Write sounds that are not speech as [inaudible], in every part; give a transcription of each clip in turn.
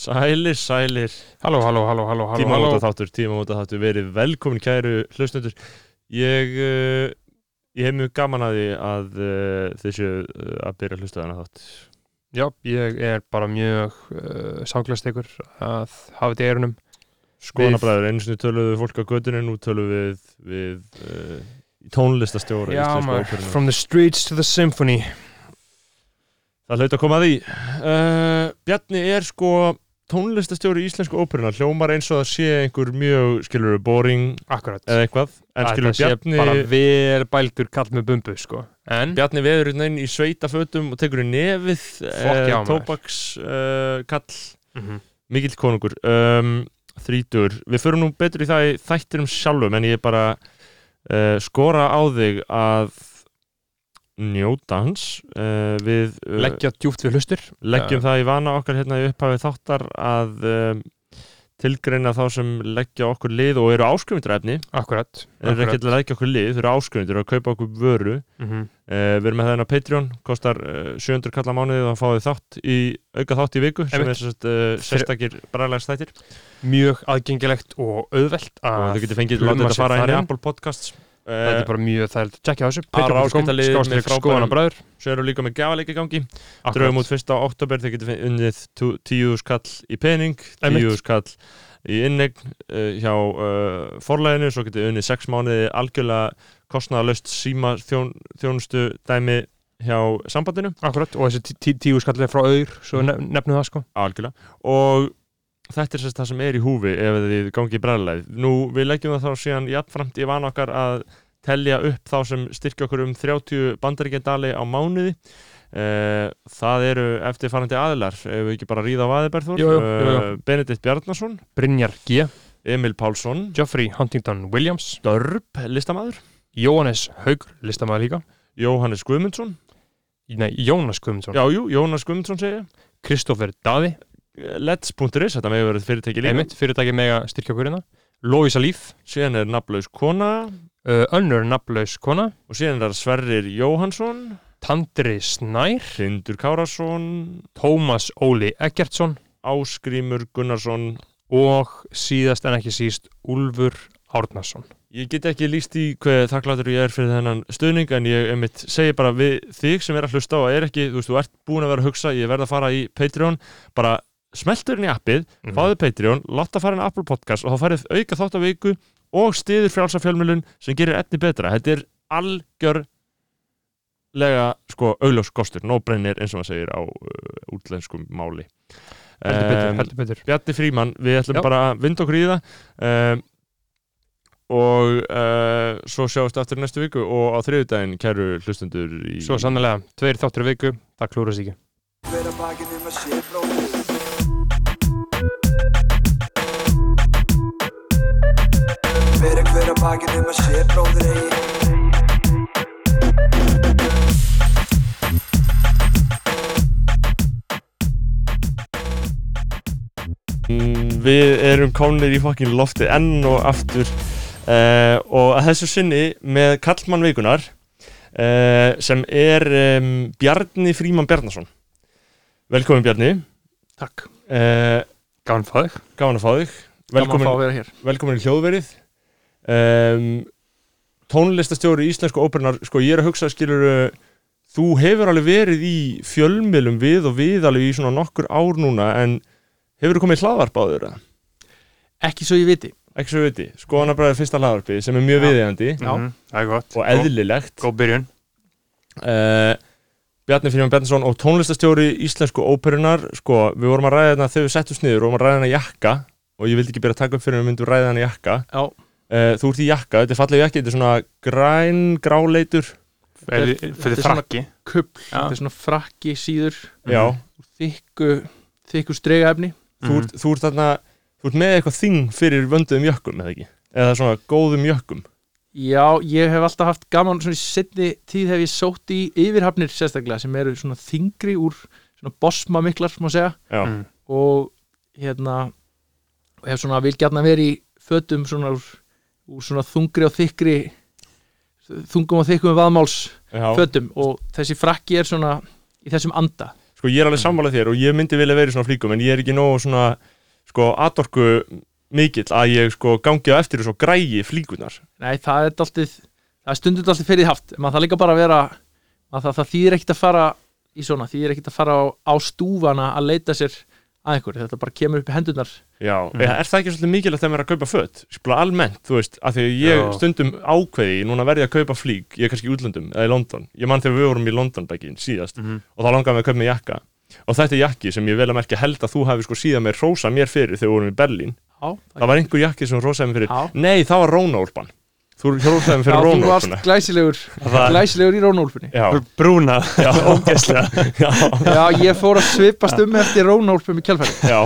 Sælir, sælir, Halló, halló, halló, halló, halló, tímamóta þáttur, tímamóta þáttur, verið velkomin kæru hlustundur. Ég, uh, ég hef mjög gaman að því að uh, þessu uh, að byrja að hlusta þarna þátt. Já, ég er bara mjög samglastekur að hafa þetta í eirunum. Skoðanabræður, einu sinni töluðu fólk á gödunni, nú töluðu við, við tónlistastjóra Já, maður, from the streets to the symphony. Það hlaut að koma að því. Bjarni er sko tónlistastjóri íslensku óperuna, hljómar eins og það sé einhver mjög, skilur boring Akkurat. eða eitthvað, en Að skilur Bjarni... bara vel bældur kall með bumbu, sko. En, Bjarni veður hérna inn í sveitafötum og tekur í nefið maður. tóbaks uh, kall mm mikill konungur um, þrítur, við förum nú betur í það í þættinum sjálfum en ég bara uh, skora á þig að njóta hans uh, við uh, leggja djúpt við hlustur. leggjum Uh, það í vana okkar hérna í upphafið þáttar að um, tilgreina þá sem leggja okkur lið og eru áskrifundur efni Akkurat. eru ekki að leggja okkur lið, þau eru áskrifundur að kaupa okkur vöru. Mm Uh, við erum með það hérna á Patreon, kostar uh, 700 kalla mánuðið og fáið þátt í auka þátt í viku sem er sérst, uh, sérstakir bræðlags þættir Mjög aðgengilegt og auðvelt og að þau getur fengið lauma látið þetta fara inn. í. Apple Podcasts Þetta uh, er bara mjög þægilegt að tjekkja á þessu. Aðra áskriftarliðið með frábærum- svo við líka með gafaleik í gangi drögum út fyrsta oktober, þau getur unnið 10 skall í pening 10 Einmitt. skall í innegn uh, hjá uh, forlæðinu, svo getur unnið 6 mánuði algjörlega kostnaðalöst síma þjón, þjónustu dæmi hjá sambandinu Akkurat, og þessi tí- tí- tíu skallið frá auður, svo Mhm. nef nefnum það, sko. algjörlega og þetta er sérst það sem er í húfi ef þið gangi í bræðlega nú við leggjum það þá síðan jafnframt í van okkar að telja upp þá sem styrkja okkur um 30 bandaríkjadali á mánuði Uh, það eru eftirfarandi aðilar ef við ekki bara ríða á jú, jú, jú. Benedikt Bjarnason Brynjar G. Emil Pálsson Geoffrey Huntington Williams. Dörp listamæður Jóhannes Haugur, listamæður líka. Jóhannes Guðmundsson Nei, Jónas Guðmundsson. já, jú, Jónas Guðmundsson segja Kristófer Daði, Let's.is, þetta með verið fyrirtæki líka einmitt, fyrirtæki mega styrkja okkur hérna. Lóisa Líf, síðan er nafnlaus kona. Uh, önnur nafnlaus kona. og síðan er Sverrir Jóhansson Tandri Snær, Tindur Kárasson Tómas Óli Eggertsson. Áskrímur Gunnarsson. Og síðast en ekki síst Úlfur Árnason. Ég get ekki líst í hvað þakkláttur ég er fyrir þennan stuðning en ég einmitt segi bara við þig sem er að hlusta og er ekki, þú veist, þú ert búin að vera að hugsa ég verð að fara í Patreon bara smeltur inn í appið, Mhm. fáðu Patreon láta fara inn á Apple Podcast og þá farið auka þátt á viku og stiður frjálsa fjölmjölun sem gerir etni betra, þetta er algjörlega sko augljós kostur, no-brainer eins og maður segir á uh, útlenskum máli Heldur betur, betur. Bjarni Fríman, við ætlum Já. bara að vinda okkur í það um, og uh, svo sjáumst aftur næstu viku og á þriðudaginn kæru hlustundur í Svo sannlega, tveir þáttur viku, það klúrast ekki. Hver að bakið um að sé bróðir eigi. Við erum komnir í fokkin lofti enn og aftur uh, og að þessu sinni með Kallmann vikunar uh, sem er um, Bjarni Fríman Bjarnason. Velkomin Bjarni. Takk. uh, Gáðan fæðið. Gáðan að fá þig. Gaman að fá Velkomin, að vera hér. velkomin í hljóðverið um, Tónlistastjóri í Íslensku óperunar Sko ég er að hugsa skilur Þú hefur alveg verið í fjölmiðlum við og við alveg í svona nokkur ár núna en hefur þú komið í hlaðvarp á þeirra? Ekki svo ég viti ekki svo viti, skoðanabræður fyrsta hlaðarpi sem er mjög Já. Mhm, Það er gott. og eðlilegt Góð byrjun. uh, Bjarni Fríman Bjarnason og tónlistastjóri íslensku óperunar sko, við vorum að ræða þetta þegar við settum sniður og vorum að ræða hana jakka og ég vildi ekki byrja að taka upp fyrir að við myndum ræða hana jakka Já, uh, þú ert í jakka, þetta er fallegu jakki þetta er svona græn, gráleitur. Fyrir Þetta er fyrir frakki. Já. þetta er svona frakki síður. Já, Þykku, þykku stregaefni þú, ert, þú ert þarna þú ert með eitthvað þing fyrir vönduðum jökkum eða ekki, eða svona góðum jökkum. Já, ég hef alltaf haft gaman svona í setni tíð hef ég sótt í yfirhafnir sérstaklega sem eru svona þingri úr svona bosma miklar, má segja. Já, Mm. og hérna hef svona vil gætna verið í fötum svona úr, úr svona þungri og þykri þungum og þykkum vaðmáls fötum og þessi frakki er svona í þessum anda. Sko ég er alveg sammálað þér og ég myndi vilja verið svona flíkum en ég er ekki nógu svona sko atorku mikill að ég sko gangi á eftir og grægi flíkunar Nei, það er dálítið það er stundum dálítið fyrir haft. Maður það líka bara að vera að það, það þýðir ekkit að fara í svona, þýðir ekkit að fara á, á stúfana að leita sér að einhver þetta bara kemur upp í hendurnar Já, Mhm. er það ekki svolítið mikilvægt þegar maður er að kaupa föt? Sko almennt, þú veist, að því ég Já. stundum ákveði, núna verði að kaupa flík ég er kannski í útlöndum, eða í London ég man þegar við vorum í London beginn síðast Mhm. og þá langaði mig að kaupa mig jakka og þetta er jakki sem ég vel að merkja held að þú hafi sko síðan mér rósa mér fyrir þegar við vorum í Berlín Já, það var einhver jakki sem rósaði mér fyrir. Nei, það var Rónaúlpan Þú mér Já, fyrir þú varst glæsilegur glæsilegur í Rónólfunni Já, Brúna, já, [laughs] ógeðslega. Já, Já, ég fór að svipast um eftir Rónólfum í kjálfæri já.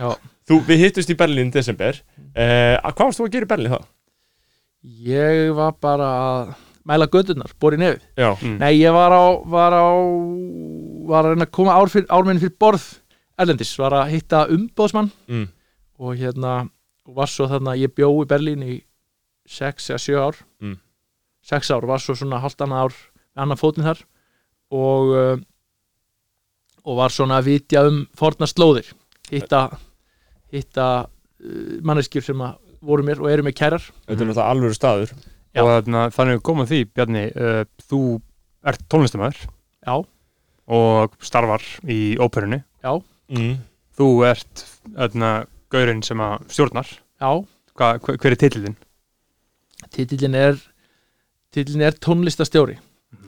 Já, Þú, Við hittust í Berlín í desember. Eh, Hvað varst þú að gera í Berlín þá? ég var bara að mæla gödurnar, bor í nefið. Já, Mm. Nei, ég var á var á var að reyna að koma ár fyrir, ármenni fyrir borð Erlendis, var að hitta umbóðsmann mm. og hérna og var svo þarna, ég bjó í Berlín í 6 eða 7 ár. Mm. 6 ár, var svo svona halvt annað ár með annan fótinn þar. Og uh, og var svona að vitja um forna slóðir. Hitta hitta uh, manneskjur sem að voru mér og eru mér kærar. Þetta er náttúrulega alvöru staður. Já. og þannig að því, Bjarni uh, þú ert tónlistamæður Já, og starfar í óperunni. Já, mm. þú ert þarna, gaurinn sem að stjórnar. Já. Hva, hver, hver er titillin? Titillin er er tónlistastjóri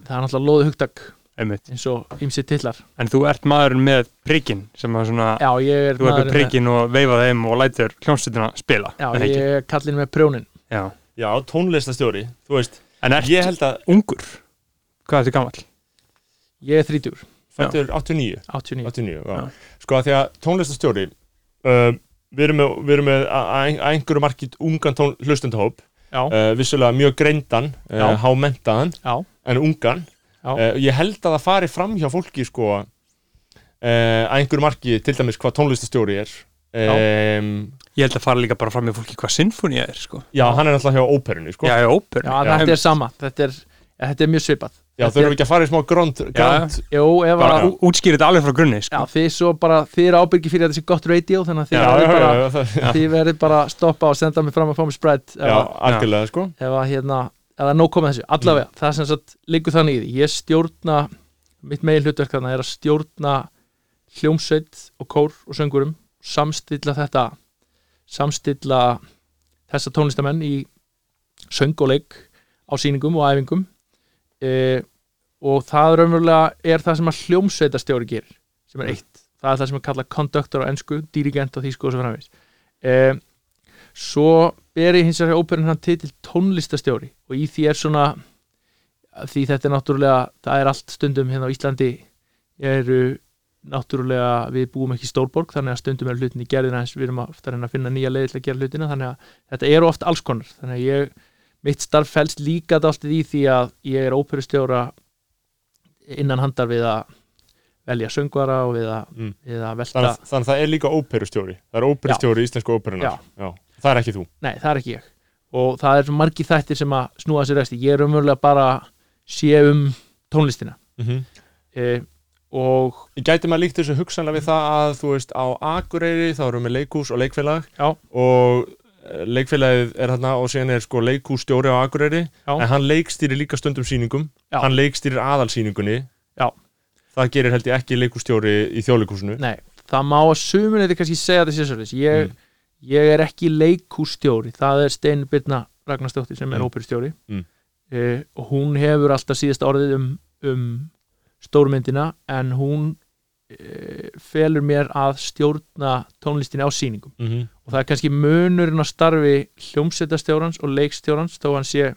það er náttúrulega loðu hugtak Einmitt. eins og ýmsi titlar en þú ert maðurinn með prikinn sem að svona, já, ég er þú ert með prikinn og veifa þeim og lætur hljómsveitina spila já, er ég er kallin með prjónin Já. Já, tónlistastjóri, þú veist en ert Ég held að ungur hvað er þetta gamall? ég er 30, Fættur 89 89 89, já. Já. Sko að því að tónlistastjóri uh, Við erum með, við erum með að að- einhverju markið ungan tón, hlustendahóp uh, Vissulega mjög greindan, uh, Já. hámentaðan En ungan. Já. uh, Ég held að það fari fram hjá fólki sko uh, að einhverju markið til dæmis hvað tónlistastjóri er. Um, ég held að fara líka bara fram með fólki hvað sinfónía er sko. Já, hann er náttúrulega hjá óperunni sko. Já, já, óperu já, þetta er sama. Þetta er, ja, þetta er mjög svipað. Já, þau eru ekki að fara í smá grönt, grönt jú, ef bara að ú- útskýra þetta alveg frá grunni já, sko. þið svo bara, þið eru ábyrgi fyrir að þetta sé gott radio þannig að þið Já, já, já, bara já, það- þið verður bara að stoppa og senda mig fram að fá mig spread já, algjörlega sko. ef að hérna það nóg komið þessu, allavega, það er sem sagt liggur þannig í því, ég stjórna mitt megin hlutverk þarna er að stjórna hljómsveit og kór og söngurum, samstilla þetta samstilla þessa tónlistamenn í söng og leik á sýningum og æfingum e, og það raunverulega er það sem að hljómsveitastjóri gerir sem er eitt, það er það sem er kallað conductor á ensku, dirigent á þýsku og svo framvegis. E, svo ber ég hins vegar óperun hann titil tónlistastjóri og í því er svona því þetta er náttúrulega það er allt stundum hérna á Íslandi eru náttúrulega við búum ekki í stórborg þannig að stundum er hlutin í gerðina eins við erum að að finna nýja leiði til að gera hlutina þannig að þetta eru oft alls konar. Þannig að ég, mitt starf fælst líka dálítið í því að ég er óperustjóra innan handar við að velja söngvara og við að, Mm. við að velta Þannig, þannig að það er líka óperustjóri Það er óperustjóri í íslensku óperunar Já. Það er ekki þú Nei, það er ekki ég og það er margi þættir sem að snúa sér resti ég er umverulega bara sé um tónlistina mm -hmm. e, og Gæti maður líkt þessu hugsanlega við það að þú veist á Akureyri þá erum við leikús og leikfélag Já. og leikfélagið er þarna og síðan er sko leikússtjóri á Akureyri Já. en hann leikstýrir líka stundum sýningum Já. hann leikstýrir aðalsýningunni Já. það gerir held ég ekki leikússtjóri í þjóðleikúsinu nei, það má að sumun þetta kannski segja þetta sérsöldis ég, Mm. ég er ekki leikústjóri það er Stein Birna Ragnarsdóttir sem er Mm. óperustjóri Mm. e, og hún hefur alltaf síðast orðið um, um stórmyndina en hún felur mér að stjórna tónlistinni á sýningum. Mm -hmm. og það er kannski munurinn á starfi hljómsveitastjórans og leikstjórans þó hann sé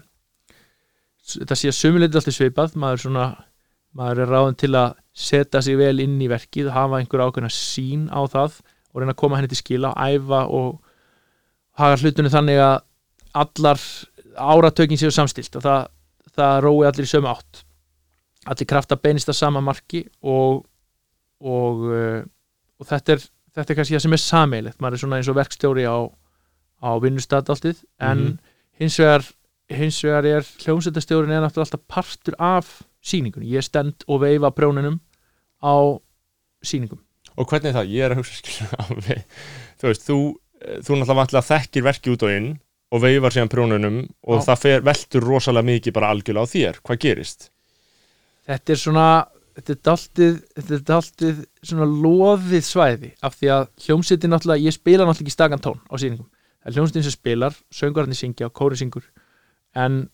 þetta sé sumuleitur alltaf svipað. Maður, svona, maður er ráðin til að setja sig vel inn í verkið hafa einhver ákveðna sín á það og reyna að koma henni til skila, æfa og haga hlutunni þannig að allar áratökin séu samstilt og það, það rói allir í sömu átt. Allir krafta beinist að sama marki og og, uh, og þetta er þetta er kannski það sem er sameilegt maður er svona eins og verkstjóri á, á vinnustad alltið en Mhm. hins vegar hins vegar er hljómsveitastjórin er náttúrulega alltaf partur af sýningunni, ég stend og veifa prjónunum á sýningum og hvernig er það? Ég er að hugsa á [laughs] við þú veist, þú, eh, þú náttúrulega þekkir verki út og inn og veifar síðan prjónunum og Já. það fer, veltur rosalega mikið bara algjörlega á þér hvað gerist? þetta er svona þetta er daldið svona loðið svæði af því að hljómsveitin náttúrulega, ég spila náttúrulega ekki stakan tón á sýningum, það er hljómsveitin sem spilar söngararnir syngja og kóri syngur. En,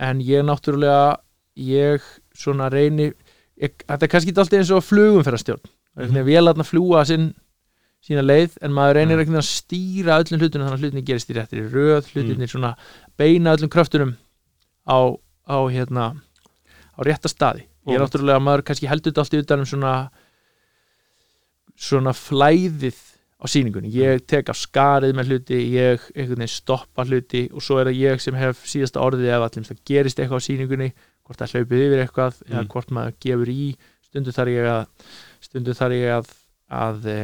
en ég náttúrulega ég svona reyni ég, þetta er kannski daldið eins og flugum fyrir að stjórn, það er mm. vel að fljúa sinn sína leið, en maður reynir mm. að stýra öllum hlutunum þannig að hlutinni gerist í réttir röð, hlutinni svona beina öllum kröftunum á, á hérna á rétta staði ég er náttúrulega maður kannski heldur þetta allt í utan um svona svona flæðið á sýningunni, ég tek af skarið með hluti, ég einhvern veginn stoppa hluti og svo er það ég sem hef síðasta orðið ef allir það gerist eitthvað á sýningunni hvort það hlaupið yfir eitthvað eða Mm. hvort maður gefur í. Stundu þar ég að stundu þar ég að, að e,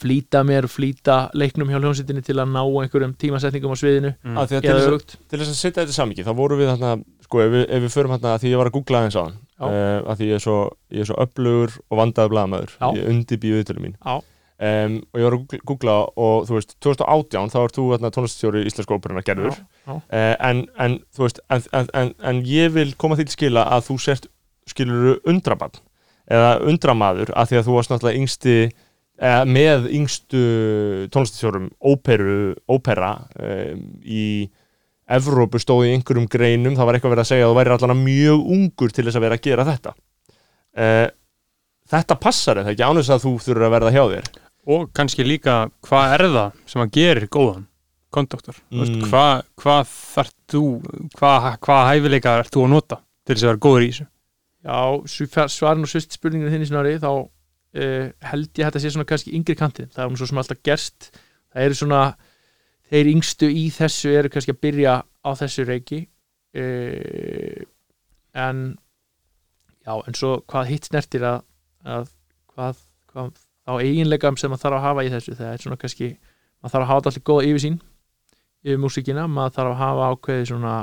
flýta mér flýta leiknum hjá hljómsveitinni til að ná einhverjum tímasetningum á sviðinu. Mm. Af því að til, eða þess að, til þess að setja þetta samingi þá voru við þarna, sko, ef við, ef við förum þarna því ég var að googla aðeins á hann uh, að því ég er svo, ég er svo upplugur og vandaður blaðamaður, Já. ég undirbýðu viðtölu mín. Um, og ég var að googla- og þú veist, 2018 þá ert þú þarna tónliststjóri Íslenska óperuna gerður. Já, já. uh, en, en þú veist en, en, en, ég vil koma því til skila að þú sért skilur undrabann eða undramaður að því að þú varst náttúrulega yngsti eða, með yngstu tónliststjórum óperu, ópera um, í Evrópu stóð í einhverjum greinum það var eitthvað verið að segja að þú væri allan mjög ungur til þess að vera að gera þetta. Uh, þetta passar eða ekki ánveg að þú þurfur að verða hjá þér. Og kannski líka hvað er það sem að gerir góðan konduktor Mm. hvað hva þarf þú hvað hva hæfileika ert þú að nota til þess að vera góður í þessu? Já, svarin og svist spurninginu þinni snári þá uh, held ég að þetta sé svona kannski yngri kantin, það er um svo sem alltaf gerst. Það eru svona þeir yngstu í þessu eru kannski að byrja á þessu reiki uh, en já, en svo hvað hitt snertir að, að hvað, hvað á eiginleikam sem maður þarf að hafa í þessu það er svona kannski, maður þarf að hafa alltaf góða yfirsýn yfir músíkina, maður þarf að hafa ákveði svona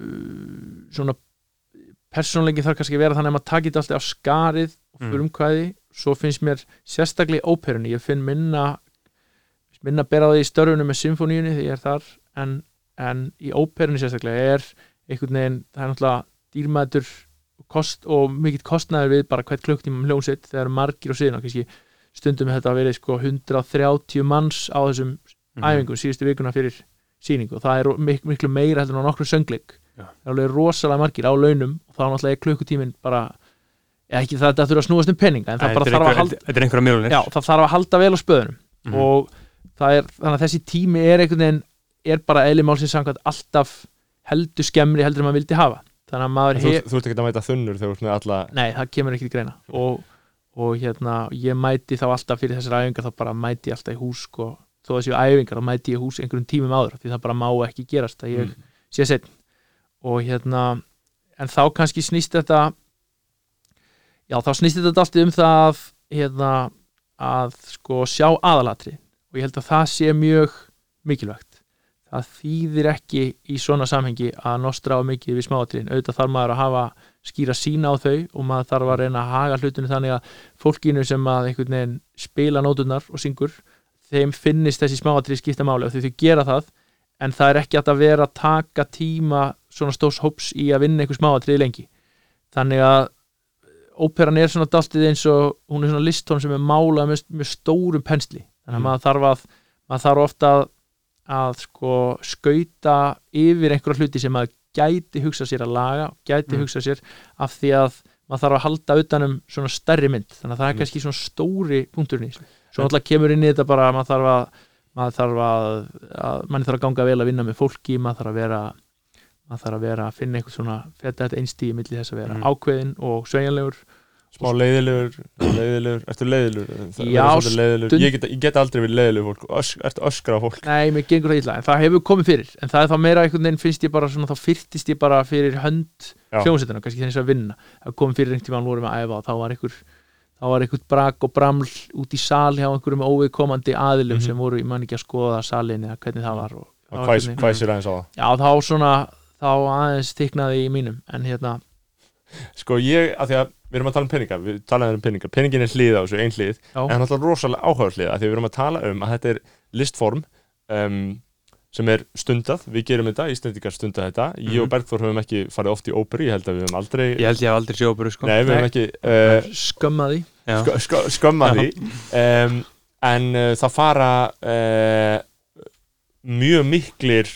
uh, svona persónleiki þarf kannski að vera þannig að maður takit alltaf á skarið og Mm. frumkvæði svo finnst mér sérstaklega í óperunni ég finn minna minna bera á því í störfunum með symfóníunni þegar ég er þar en, en í óperunni sérstaklega er einhvern veginn, það er náttúrulega dýrmætur kost, og mikill kostnæður við bara hvert klukktíma um hljómsveit þegar eru margir á síðan kannski stundum þetta að verið sko 130 manns á þessum Mhm. æfingum síðustu vikuna fyrir sýningu og það er mik miklu meira heldur en á nokkru söngleik Já. það er alveg rosalega margir á launum og þá er náttúrulega klukkutíminn bara ekki það að þurfa að snúast um peninga en það Æ, bara er þarf að halda er það þarf að halda vel á spöðunum Mhm. og það er, þannig að þessi tími er einhvern veginn, er bara eðli málsins samkvæmt alltaf heldur skemmri heldur en maður vildi hafa. Þannig að maður þú, hef, þú ert ekki að mæta þunnur þegar þú ert með alla nei, það kemur ekki til greina. Og, og hérna, ég mæti þá alltaf fyrir þessar æfingar, þá bara mæti ég alltaf í hús sko, þó að séu æfingar, þá mæti ég hús einhverjum tímum áður, því það bara má ekki gerast að ég Mm. sé setn og hérna, en þá kannski snýst þetta já, þá snýst þetta alltaf um það hérna, að sko sjá aðalatri og ég held að það sé mjög mikilvægt. Það þýðir ekki í svona samhengi að nostra á mikið við smáatriðin. Auðvitað þarf maður að hafa skýra sína á þau og maður þarf að reyna að haga hlutinu þannig að fólkinu sem að einhvern veginn spila nótunar og syngur þeim finnist þessi smáatrið skipta máli og því þau gera það en það er ekki að vera að taka tíma svona stórs hóps í að vinna einhver smáatrið lengi. Þannig að óperan er svona daltið eins og hún er svona listtón sem er málað með, með stórum pensli þannig að Mm. maður þarf að maður þarf ofta að, að sko skauta yfir einhverja hluti sem maður gæti hugsa sér að laga gæti Mm. hugsa sér af því að maður þarf að halda utanum svona stærri mynd þannig að það er Mm. kannski svona stóri punkturinn í þessu. svo náttúrulega kemur inn í þetta bara að maður þarf að maður þarf að, að manni þarf að ganga vel að vinna með fólki maður þarf að vera maður þarf að vera að finna eitthvað svona þetta einstíði milli þess að vera Mhm. ákveðin og sveigjanlegur smá leiðilegur, leiðilegur ertu leiðilegur? Já, leiðilegur. Ég, get, ég get aldrei verið leiðilegur fólk Ösk, ertu öskra fólk Nei, mér gengur það illa, en það hefur komið fyrir en það er þá meira einhvern veginn finnst ég bara svona þá fyrtist ég bara fyrir hönd Já. hljómsveituna, kannski þess að vinna það komið fyrir einhvern tímann vorum við að æfa og þá var einhver þá var einhvern brak og braml út í sal hjá einhverjum óviðkomandi aðilum Mhm. sem voru, ég man ekki að skoða salin eða hvernig það var og, og hvæs, einhvern Sko ég, að því að við erum að tala um peninga Við talaðum um peninga, peningin er hlið á þessu, ein hlið Já. En það er rosalega áhuga hlið að Því að við erum að tala um að þetta er listform um, Sem er stundað Við gerum þetta, Íslendingar stunda þetta. Ég og Mhm. Bergþór höfum ekki farið oft í óperu Ég held að við höfum aldrei Ég held ég hef aldrei sjópuru sko. Nei, við höfum ekki uh, skömmaði Já. sko, sko, skömma því. Um, En uh, það fara uh, Mjög miklir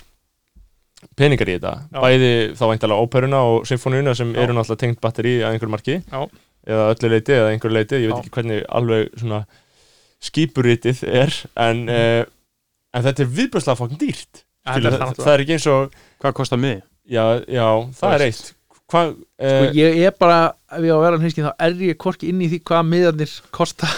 peningar í þetta Já. bæði þá væntalega óperuna og symfóniuna sem Já. eru náttúrulega tengt batteri að einhverju marki Já. eða öllu leiti eða einhverju leiti, ég veit Já. ekki hvernig alveg svona skipuritið er en, uh, en þetta er viðbjörslega fokkin dýrt er það, það það er ekki eins og Hvað kostar mig? já, já það er eitt hvað Sko, uh, ég er bara, ef ég á að vera hinskin þá er ég hvorki inn í því hvað miðarnir kosta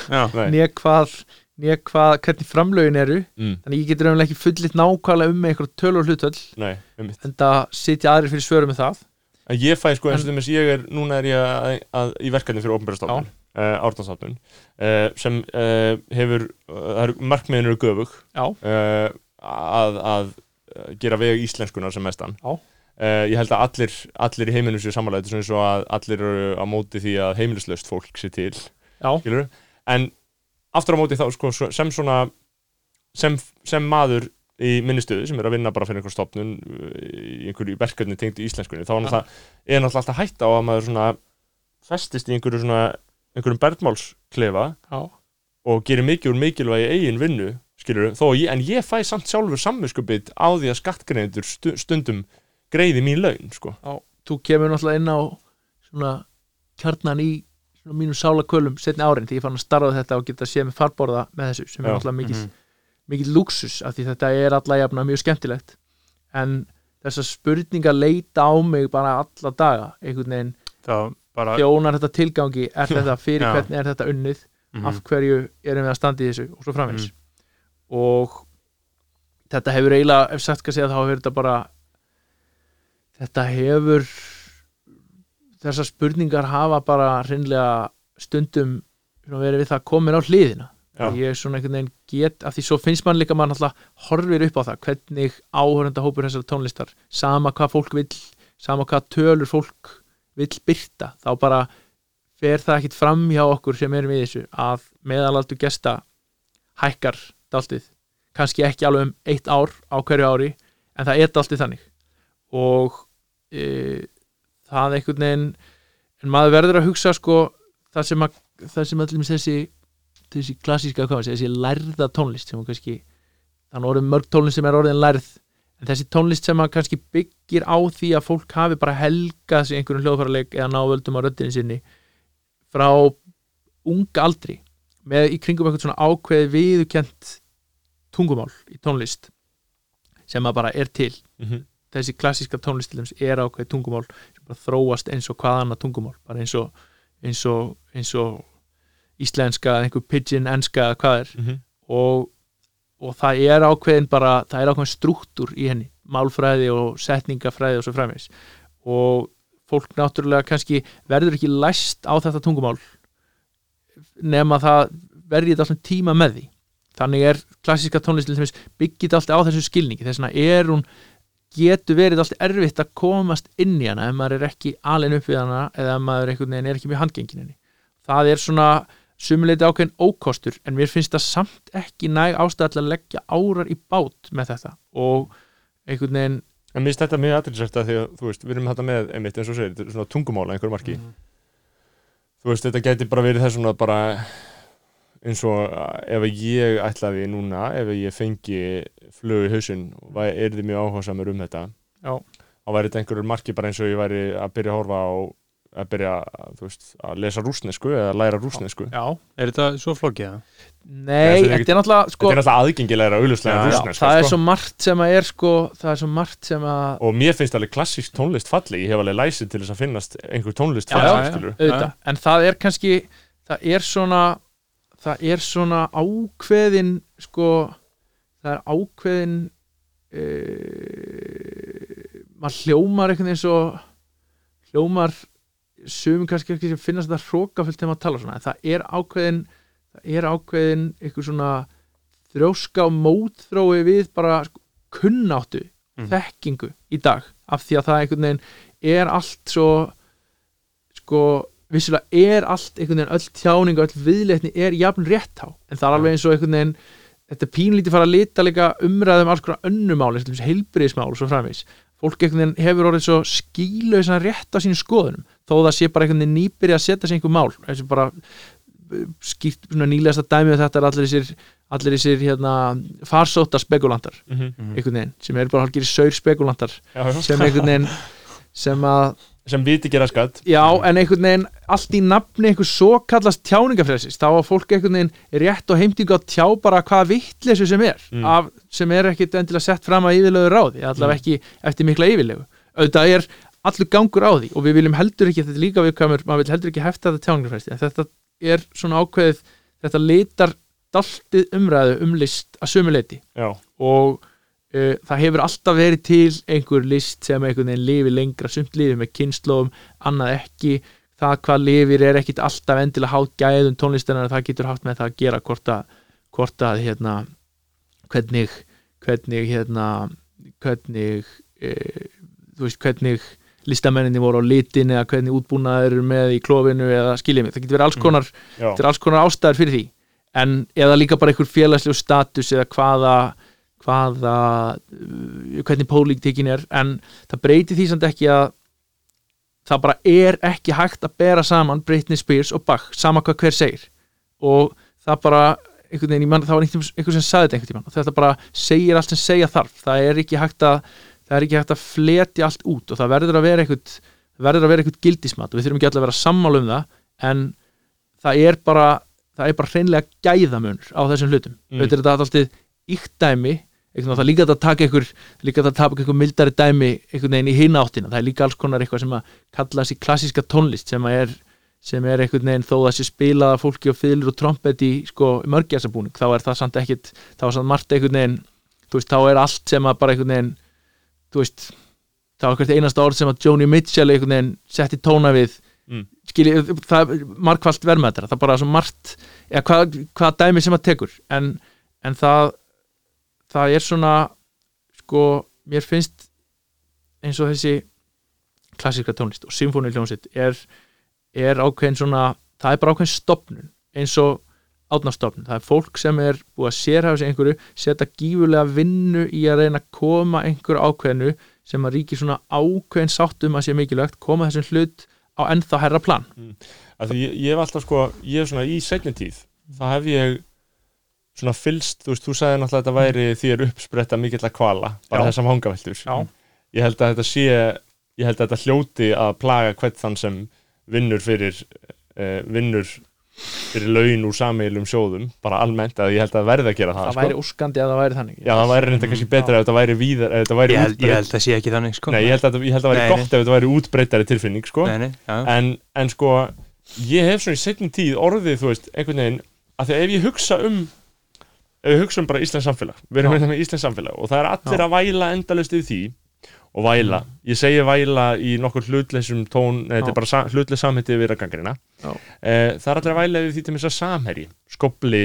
né hvað, né hvað hvernig framlögin eru mm, þannig ég getur umlega ekki fullit nákvæmlega um með einhver tölu og hlutöll nei, einmitt. en það sitja aðrir fyrir svörum með það En ég fæ sko eins og þess ég er, núna er ég að, að, í verkefni fyrir ofnbjörnstofnun, uh, ártanstofnun, uh, sem uh, hefur, markmiðin eru göfug að, að gera veg íslenskunar sem mestan. Já. Uh, ég held að allir, allir í heiminum séu samanlega, þetta er svona eins og að allir eru á móti því að heimilislaust fólk sé til, En aftur á móti þá sko sem svona, sem, sem maður í minni stöðu sem er að vinna bara fyrir einhver stofnun uh, í einhverju verkefni tengt í íslenskunni þá er náttúrulega, alltaf hætta á að maður svona festist í einhverju svona einhverjum bergmálsklefa og gerir mikið úr mikilvægi eigin vinnu skilur, þó ég, en ég fæ samt sjálfur samvinskupið á því að skattgreinendur stu, stundum greiði mín laun sko. já Þú kemur náttúrulega inn á svona kjarnan í mínum sálakölum setni árin því ég fann að starfa þetta og geta séð með farborða með þessu sem er Já. náttúrulega mikið, Mhm. mikið luxus af því þetta er alla jafna mjög skemmtilegt en þessar spurningar leita á mig bara alla daga einhvern veginn, bara þjónar þetta tilgangi er þetta [laughs] fyrir Já. hvernig er þetta unnið mhm. af hverju erum við að standa í þessu og svo framvegis og þetta hefur eiginlega, ef sagt að segja þá hefur þetta bara þetta hefur þessar spurningar hafa bara hreinlega stundum verið við það komin á hliðina. Já. ég er svona einhvern veginn get af því svo finnst mann líka mann alltaf horfir upp á það hvernig áhörenda hópur þessar tónlistar sama hvað fólk vill sama hvað tölur fólk vill byrta þá bara fer það ekkit fram hjá okkur sem erum í þessu að meðalaldur gesta hækkar dáltið kannski ekki alveg um eitt ár á hverju ári en það er dáltið þannig. Og e, það einhvern veginn en maður verður að hugsa sko það sem að, það sem allir þessi þessi klassíska, hvað maður segja, þessi lærða tónlist sem kannski þannig orðin mörg tónlist sem er orðin lærð en þessi tónlist sem að kannski byggir á því að fólk hafi bara helgað sig einhverjum hljóðfæraleik eða ná völdum á röddinni sinni frá unga aldri með í kringum eitthvað svona ákveði viðukent tungumál í tónlist sem að bara er til mm -hmm. Þessi klassíska tónlist til dæmis er ákveði tungumál sem bara þróast eins og hvað annað tungumál bara eins og, eins og, eins og íslenska, einhver pidgin enska hvað er. Mhm. og, og það er ákveðin bara, það er ákveðin struktúr í henni málfræði og setningafræði og svo fræmis og fólk náttúrulega kannski verður ekki læst á þetta tungumál nema það verði þetta alltaf tíma með því. Þannig er klassíska tónlist til dæmis byggit alltaf á þessu skilningi þess vegna er hún getur verið alltaf erfitt að komast inn í hana ef maður er ekki alveg upp við hana eða ef maður er ekki með handgenginni það er svona sumuleiti ákveðin ókostur en mér finnst það samt ekki næg ástæð til að leggja árar í bát með þetta og einhvern veginn En mér finnst þetta mjög aðrilsvægt að því að, þú veist, við erum þetta með, einmitt eins og segir, svona tungumála einhver marki. Þú veist, þetta gæti bara verið þess svona bara eins og að ef ég ætlaði núna, ef ég fengi flug í hausinn og væ- yrði mjög áhersamur um þetta, Já. þá væri þetta einhverjur marki bara eins og ég væri að byrja að horfa á, að byrja, veist, að lesa rúsnesku eða læra rúsnesku. já, Er þetta svo flókið? nei, Þetta er þetta er náttúrulega sko, Þetta er náttúrulega aðgengilegra auðvitað Já, já, rúsneska, það er sko. svo margt sem að er sko, það er svo margt sem að Og mér finnst alveg klassísk tónlist falleg, ég hef alveg læsið til þess að finnast einhver tónlist Já, falleg, já, já. skilur. auðvitað, en það er kannski það er svona það er svona ákveðin sko, það er ákveðin e, maður hljómar einhvern veginn svo hljómar sumum kannski ekki sem finnast þetta hrókafullt þegar maður tala svona, en það er ákveðin það er ákveðin einhver svona þrjóska og mótþrói við bara sko, kunnáttu Mm. þekkingu í dag af því að það einhvern veginn er allt svo sko vissulega er allt einhvern veginn öll tjáning og öll viðleitni er jafn rétt á en það er alveg eins og einhvern veginn þetta er pínlítið fara að lita líka umræðum alls konar önnumál, eins og heilbriðismál og svo framvegis. Fólk einhvern veginn hefur orðið svo skílausan rétt á sínum skoðunum þó það sé bara einhvern veginn nýbyrja að setja sig einhver mál. Eins og bara uh, skýrt svona nýlegasta dæmi og þetta er allir þessir allir þessir hérna farsóta spekulantar Mhm. einhvern veginn sem eru bara hálfgerið saur spekulantar Já, já. sem einhvern veginn sem að sem viti gera skatt já en einhvern veginn allt í nafni einhver svo kallast tjáningafrelsis þá að fólk einhvern veginn rétt og heimtingu að tjá bara hvaða vittleysu sem er Mm. af, sem er ekkit endilega sett fram að yfirlegu ráði allavega ekki eftir mikla yfirlegu. Auðvitað er allur gangur á því og við viljum heldur ekki, þetta er líka viðkvæmur maður vil heldur ekki hefta þetta tjáningafrelsi en þetta er svona ákveðið þetta litar daltið umræðu um list að sömu leiti já, og það hefur alltaf verið til einhver list sem einhvern veginn lifi lengra sumt lifi með kynnslóðum, annað ekki. Það hvað lifir er ekkit alltaf endilega hátt gæðum tónlistennar það getur haft með það að gera hvort að, hvort að hérna, hvernig hvernig hérna hvernig uh, þú veist hvernig listamenninni voru á litin eða hvernig útbúnaður eru með í klófinu eða skiljið mig, það getur verið alls konar já, þetta er alls konar ástæður fyrir því. En eða líka bara einhver félagslegu status eða hvaða hvaða, uh, hvernig pólitíkin er en það breytir því samt ekki að það bara er ekki hægt að bera saman Britney Spears og Bach, sama hvað hver segir. Og það bara einhvern veginn, ég mann, það var einhvern einhver sem sagði þetta einhvern tímann og þetta bara segir allt sem segja þarf. Það er ekki hægt að það er ekki hægt að fletja allt út og það verður að vera einhvern verður að vera einhvern gildismat og við þurfum ekki allir að vera sammála um það en það er bara það er bara hreinlega gæðamunur á þessum hlutum. Mm. auðvitað er þetta alltaf veginn, það er líka að taka einhver líka að taka einhver mildari dæmi einhvern veginn í hina áttina, það er líka alls konar eitthvað sem að kalla þessi klassíska tónlist sem er sem er einhvern veginn þó að þessi spilaða fólki og fylgur og trompet í sko mörgjæsabúning, þá er það samt ekkit þá er samt margt einhvern veginn þú veist, þá er allt sem að bara einhvern veginn þú veist, þá er hvert einasta orð sem að Joni Mitchell einhvern veginn setti tóna við. Mm. skilji, það er margfalt verðmættara, það er bara svo margt eða hvað, hvað dæmi sem að tekur. En, en það það er svona sko, mér finnst eins og þessi klassíska tónlist og symfóniuljónsitt er, er ákveðin svona það er bara ákveðin stopnun eins og átnastofnun, það er fólk sem er búið að sérhafa sig einhverju, setja gífulega vinnu í að reyna að koma einhverju ákveðinu sem að ríki svona ákveðin sátt um að sé mikilvægt, koma þessum hlut á ennþá herra plan. Að því ég, hef alltaf sko ég hef svona í seinni tíð þá hef ég svona fylst, þú veist, þú sagði náttúrulega að þetta væri þér uppspretta mikill að kvala bara Já. þessam hangaveltur Já. ég held að þetta sé ég held að þetta hljóti að plaga hvern þann sem vinnur fyrir uh, vinnur fyrir laun úr sameilum sjóðum bara almennt, að ég held að það verði að gera það, það væri óskandi að það væri þannig Já, það væri reynda kannski betra ef þetta væri víðar ef þetta væri ég held, ég held að sé ekki þannig sko. Nei, ég held að, ég held að það væri Nei, nei. gott ef þetta væri útbreytari tilfinning sko. nei, nei, já. en, en sko ég hef svona í setjum tíð orðið þú veist, einhvern veginn að því að ef ég hugsa um ef ég hugsa um bara Íslands samfélag við erum Já. hérna með Íslands samfélag og það er allir Já. að væla endalust yfir því og væla, ég segi væla í nokkur hlutleysum tón nei, þetta Já. er bara sa, hlutleys samhetti við að gangrina Já. eh, það er allir að væla yfir því til þess að samherji skopli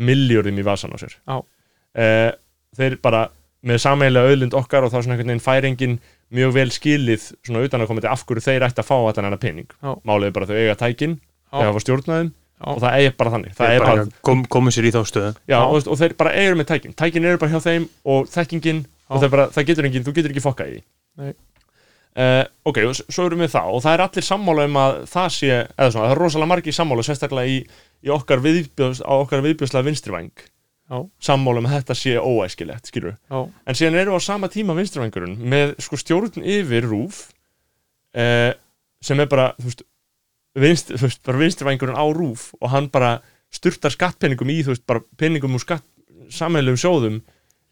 milljörðum í vasan á sér Já. eh, þeir bara með sameiginlega auðlind okkar og þá svona einhvern veginn færingin mjög vel skilið svona utan að koma til af hverju þeir ætti að fá allan hennar pening Já. málið er bara þau eiga tækin Já. þau hafa stjórnaðum Já. Og það er bara þannig er bara, bara kom, komu sér í þá stöðu. Já, og, og þeir bara eigur með tækin. Tækin eru bara hjá þeim og þekkingin og bara, það getur engin, þú getur ekki fokkað í. Því Nei. Uh, ok, og svo erum við það og það er allir sammála um að það sé eða svona, það er rosalega margir sammála sérstaklega í, í okkar viðbjöðs, á okkar viðbjöðslega vinstrivæng. Já. sammála um að þetta sé óæskilegt, skilur Já. en síðan eru á sama tíma vinstrivængurinn með sko stjórn yfir rúf uh, sem er bara þú veist, vinst, veist, bara vinstrivængurinn á rúf og hann bara sturtar skattpenningum í, þú veist, bara penningum úr skatt sammeilum sjóðum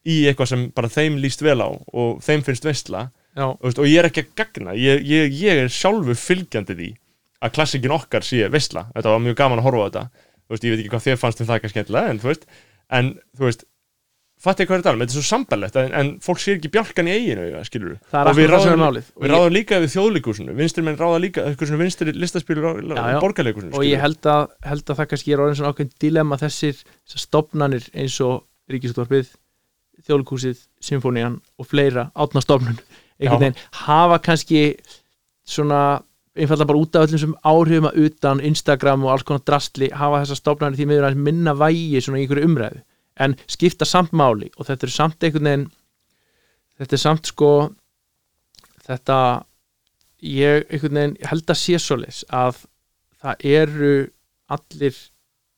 í eitthvað sem bara þeim líst vel á og þeim finnst og, veist, og ég er ekki að gagna. Ég, ég, ég er sjálfur fylgjandi því að klassikin okkar sé veistla. Þetta var mjög gaman að horfa á þetta. Veist, ég veit ekki hvað þér fannst um það kannski skemmtilega en þú veist, en þú veist fatti hvað er þetta, þetta er svo sambarlegt en, en fólk sér ekki bjálkan í eiginu skilur Og við ráðum- við ráðum líka við þjóðleikusinu vinstri menn ráða líka vinstri listaspílu borgarleikusinu og ég held að, held að það kannski er orðin svona ákveðin dilemma þessir, stopnanir eins og Ríkisútvarpið Þjóðlíkúsið, Symfónían og fleira átna stopnun einhvern Já. veginn hafa kannski svona einfallega bara út af öllum sem áhrifum að utan Instagram og alls konar drastli hafa þessa stofnarnir því miður að minna vægi svona í einhverju umræðu en skipta samt máli og þetta er samt einhvern veginn þetta er samt sko þetta ég einhvern veginn held að sé svoleiðis að það eru allir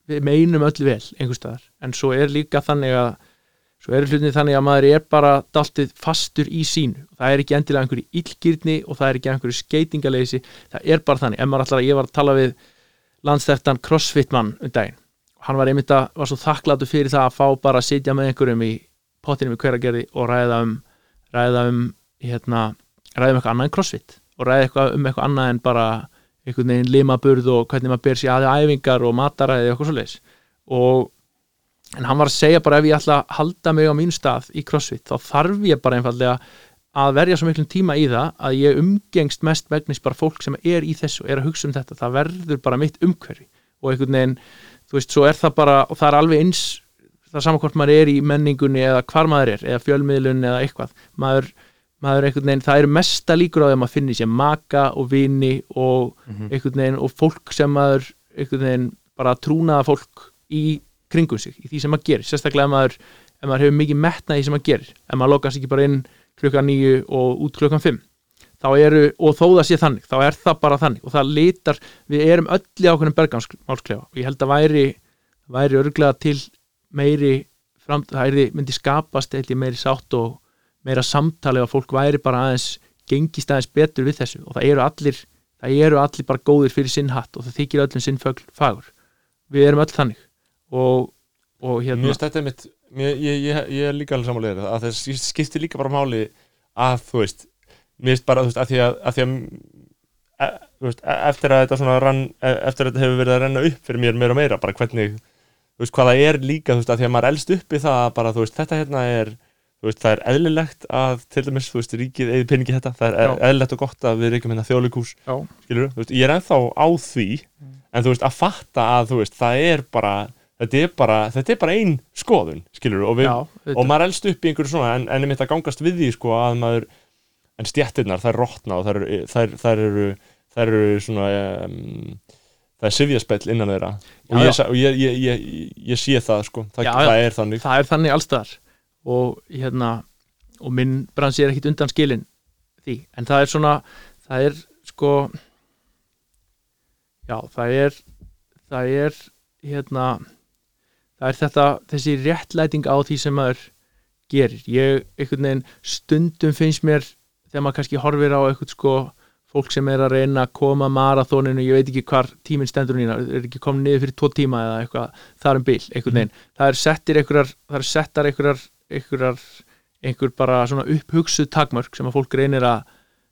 við meinum öll vel einhvers staðar. En svo er líka þannig að svo eru hlutinni þannig að maður er bara daltið fastur í sínu. Það er ekki endilega einhverju illgýrni og það er ekki einhverju skeitingaleysi það er bara þannig, ef maður allar að ég var að tala við landsteftan crossfit mann um daginn hann var einmitt að, var svo þakkláttu fyrir það að fá bara að sitja með einhverjum í pottinum í hveragerði og ræða um ræða um, hérna ræða um eitthvað annað en crossfit og ræða eitthvað um eitthvað annað en bara einhvern veginn limaburð og hvernig maður ber sér aðeins æfingar og mataræði og eitthvað svoleiðis. Og en hann var að segja bara ef ég ætla að halda mig á mín stað í crossfit þá þarf ég bara einfallega að verja svo miklum tíma í það að ég umgengst mest megnis bara fólk sem er í þessu og er að hugsa um þetta, það verður bara mitt umhverfi. Og einhvern veginn, þú veist, svo er það bara og það er alveg eins, það er saman hvort maður er í menningunni eða hvar maður er eða fjölmiðlun eða eitthvað, maður maður einhvern veginn, það eru mesta líkur á því að maður finnir sér maka og vini og einhvern veginn og fólk sem maður einhvern veginn bara trúnaða fólk í kringum sig, í því sem maður gerir. Sérstaklega ef maður, ef maður hefur mikið metna í því sem maður gerir, ef maður lokast ekki bara inn klukkan nýju og út klukkan fimm þá eru, og þó það sé þannig þá er það bara þannig. Og það litar við erum öll í ákveðnum bergansmálsklefa og ég held að væri, væri örglega til meiri fram, það er, myndi skapast eitthvað meiri sátt og meira samtali og fólk væri bara aðeins gengist aðeins betur við þessu. Og það eru allir það eru allir bara góðir fyrir sinn hatt og það þykir öllum sinn fagur. Við erum öll þannig. Og, og Mér hérna finnst þetta mitt mér, ég, ég, ég er líka alveg samanlega að það skiptir líka bara máli að þú veist mér finnst bara þú veist að því að, að, því að e, veist, e- eftir að þetta svona rann, e- eftir að þetta hefur verið að renna upp fyrir mér meira og meira bara hvernig þú veist hvað það er líka þú veist að því að maður elst upp í það að bara þú veist þetta hérna er þú veist það er eðlilegt að til dæmis þú veist ríkið eða peningi þetta. Það er Já. eðlilegt og gott að við reykjum hérna þjóðleikús skilur þú veist ég er ennþá á því en þú veist að fatta að þú veist það er bara þetta er bara, þetta er bara ein skoðun skilur og, við, já, og maður elst upp í einhverju svona en, en einmitt að gangast við því sko að maður en stjættirnar þær rotna og þær, eru- þær eru svona um, það er sifjaspell innan þeirra. Og, Já, ég, og ég, ég, ég, ég sé það sko. Það, já. það er þannig. Það er þannig allstaðar og hérna og minn bransi er ekkit undan skilin því, en það er svona það er sko já, það er það er hérna það er þetta, þessi réttlæting á því sem maður gerir. Ég, einhvern veginn, stundum finnst mér þegar maður kannski horfir á eitthvað sko fólk sem er að reyna að koma marathóninu, ég veit ekki hvar tíminn stendur nýna, er ekki komin niður fyrir tvo tíma eða eitthvað, þar um bil, einhvern veginn. Það er settir einhverjar, það er settar einhverjar einhverjar, einhver bara svona upphugsuð takmörk sem að fólk reynir að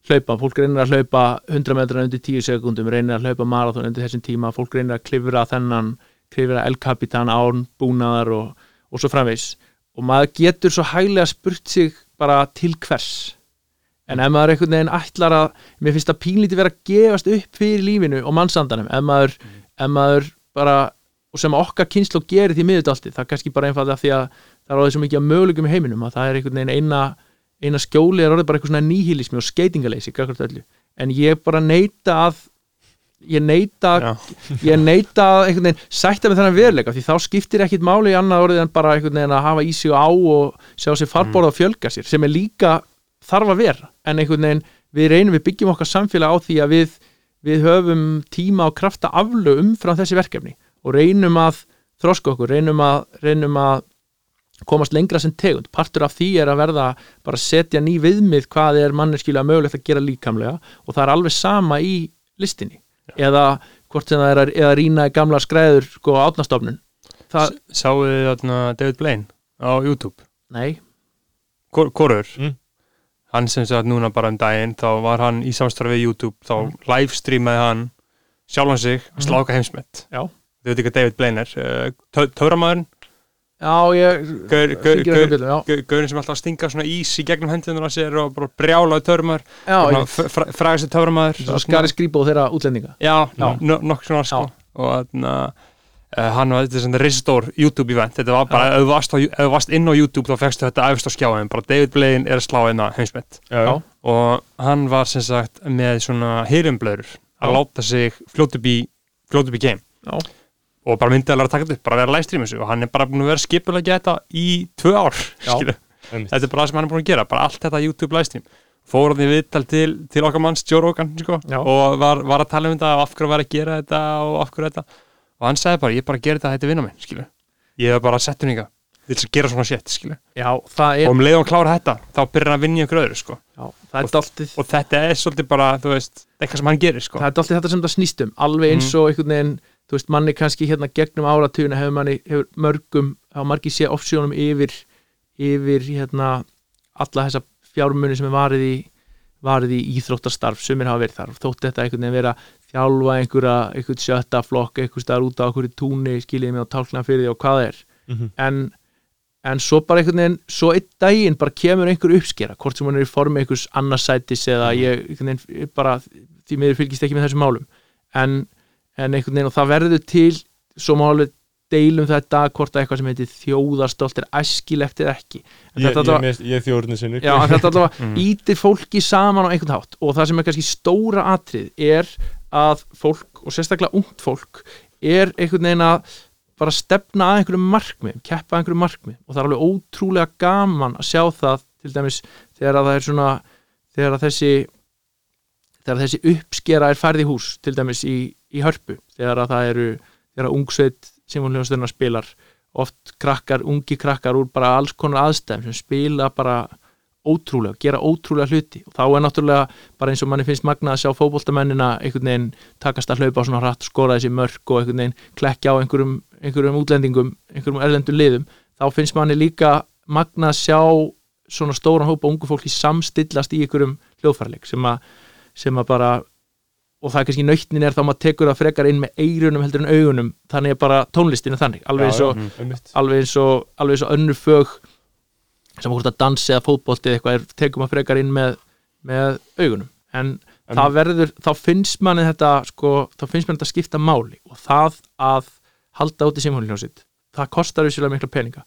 hlaupa, fólk reynir að hlaupa 100 metra undir 10 sekundum, reynir að hlaupa marathon undir þessum tíma, fólk reynir að klifra þennan, klifra El Capitan án búnaðar og, og svo framvegs og maður getur svo hæglega spurt sig bara til hvers en ef maður einhvern veginn ætlar að mér finnst það pínlítið vera að gefast upp fyrir lífinu og mannsandanum ef maður, ef maður bara og sem okkar kynslu gerir því miðurdalti það er kannski bara einfallega því að það er á þessu mikið möguleikum í heiminum að það er einhvern veginn eina, eina skjóli er orðið bara eitthvað svona nýhilismi og skeitingaleysi en ég bara neita að ég neita, Já. [laughs] ég neita að einhvern veginn sætta með þennan veruleika því þá skiptir ekkit máli í annað orðið en bara einhvern veginn að hafa í sig á og sjá sér farborða og fjölga sér sem er líka þarf að vera. En einhvern veginn við reynum við byggjum okkar samfélag á því að við, við höfum tíma og krafta aflu umfram þessi verkefni og reynum að þroska okkur, reynum að, reynum að komast lengra sem tegund. Partur af því er að verða bara að setja ný viðmið hvað er manneskilega mögulegt að gera líkamlega og það er alveg sama í listinni. Eða hvort sem það er að, rýna í gamla skræður sko átnastofnun það, Sáuð þið David Blaine á YouTube? Nei, Hvor- Hvorur? Mm. Hann sem sagt núna bara um daginn þá var hann í samstarfi við YouTube þá Mm. livestreamaði hann sjálfan sig að sláka heimsmet. Þau veit ekki hvað David Blaine er tö Töframæðurinn já ég Gaur, gaur, hringir gaur, eitthvað bjöllum, já. gaur, Gaurin sem alltaf að stinga svona ís í gegnum hendunar á sér og bara brjálaði töframæður já, ég, frægast töframæður svo skari skrýpa þeirra útlendinga Já, Já. no- nokkuð svona sko og þannig Uh, hann var þetta svona risastór YouTube event. Þetta var bara, ef þú varst, inn á YouTube þá fegstu þetta efst á skjáin bara David Blaine er að slá hérna heimsmet. Já, Já. og hann var sem sagt með svona hýrumblöður að láta sig fljóta upp í fljóta upp í game. Já. og bara myndi að taka þetta upp, bara vera live stream þessu. Og hann er bara búin að vera skipulega þetta í tvö ár, Einmitt. þetta er bara það sem hann er búin að gera, bara allt þetta YouTube live stream fór hann í viðtal til, til okkar manns Joe Rogan, sko, Já. og var, var að tala um þetta og af hverju var að gera þetta og af hverju þetta og hann sagði bara, ég bara að gera þetta, þetta vinna minn, skilu ég hef bara sett hún ykkar til þess að gera svona shit, skilu Já, það er, og um leið og hann klára þetta, þá byrjar hann að vinna í einhver öðru, sko. Já, það er dáltið og þetta er svolítið bara, þú veist, eitthvað sem hann gerir, sko. Það er dálítið þetta sem það snýst um alveg eins og einhvern veginn þú veist, manni kannski hérna gegnum áratugina hefur manni, hefur mörgum hafa margir sé opsjónum yfir yfir hérna alla þessa fjármunni sem er varið í varið í íþróttastarf, sumir hafa verið þar. Og þótti þetta einhvern veginn vera þjálfa einhverja, einhvern sjötta flokk, einhvern staðar út á einhverju túni, skiljiði mig á tálkna fyrir því og hvað er. Mhm. en, en svo bara einhvern veginn svo einn daginn bara kemur einhver uppskera hvort sem hann er í formi einhvers annarsætis eða ég einhvern veginn bara því miður fylgist ekki með þessum málum. En, en einhvern veginn og það verður til svo má alveg deilum þetta hvort að eitthvað sem heitir þjóðarstolt er æskilegt eða ekki. En Ég, allavega, ég, ég þjórnir sinni. Já, þetta allavega [laughs] Mm. ítir fólki saman á einhvern hátt. Og það sem er kannski stóra atrið er að fólk og sérstaklega ungt fólk er einhvern veginn að bara stefna að einhverjum markmið keppa að einhverjum markmið og það er alveg ótrúlega gaman að sjá það til dæmis þegar að það er svona þegar að þessi þegar þessi uppskera er færð í hús til dæmis í, í hörpu þegar að það eru þegar ungsveit Simon spilar oft krakkar, ungi krakkar úr bara alls konar aðstæðum sem spila bara ótrúlega, gera ótrúlega hluti. Og þá er náttúrulega bara eins og manni finnst magna að sjá fótboltamennina einhvern veginn takast að hlaupa á svona hratt, skora þessi mörk og einhvern veginn klekja á einhverjum, einhverjum útlendingum, einhverjum erlendum liðum. Þá finnst manni líka magna að sjá svona stóran hópa ungu fólki samstillast í einhverjum hljóðfærleik sem að, sem að bara og það er kannski nautnin er þá maður tekur það frekar inn með eirunum heldur en augunum. Þannig er bara tónlistin er þannig. Alveg eins og, alveg eins og, alveg eins og önnur fög sem hvort að dansi eða fótbolti eða eitthvað er, tekum að frekar inn með, með augunum. En, En- það verður, þá finnst manni þetta sko, þá finnst manni þetta skipta máli. Og það að halda út í simhólinjósitt, það kostar vissulega mikla peninga,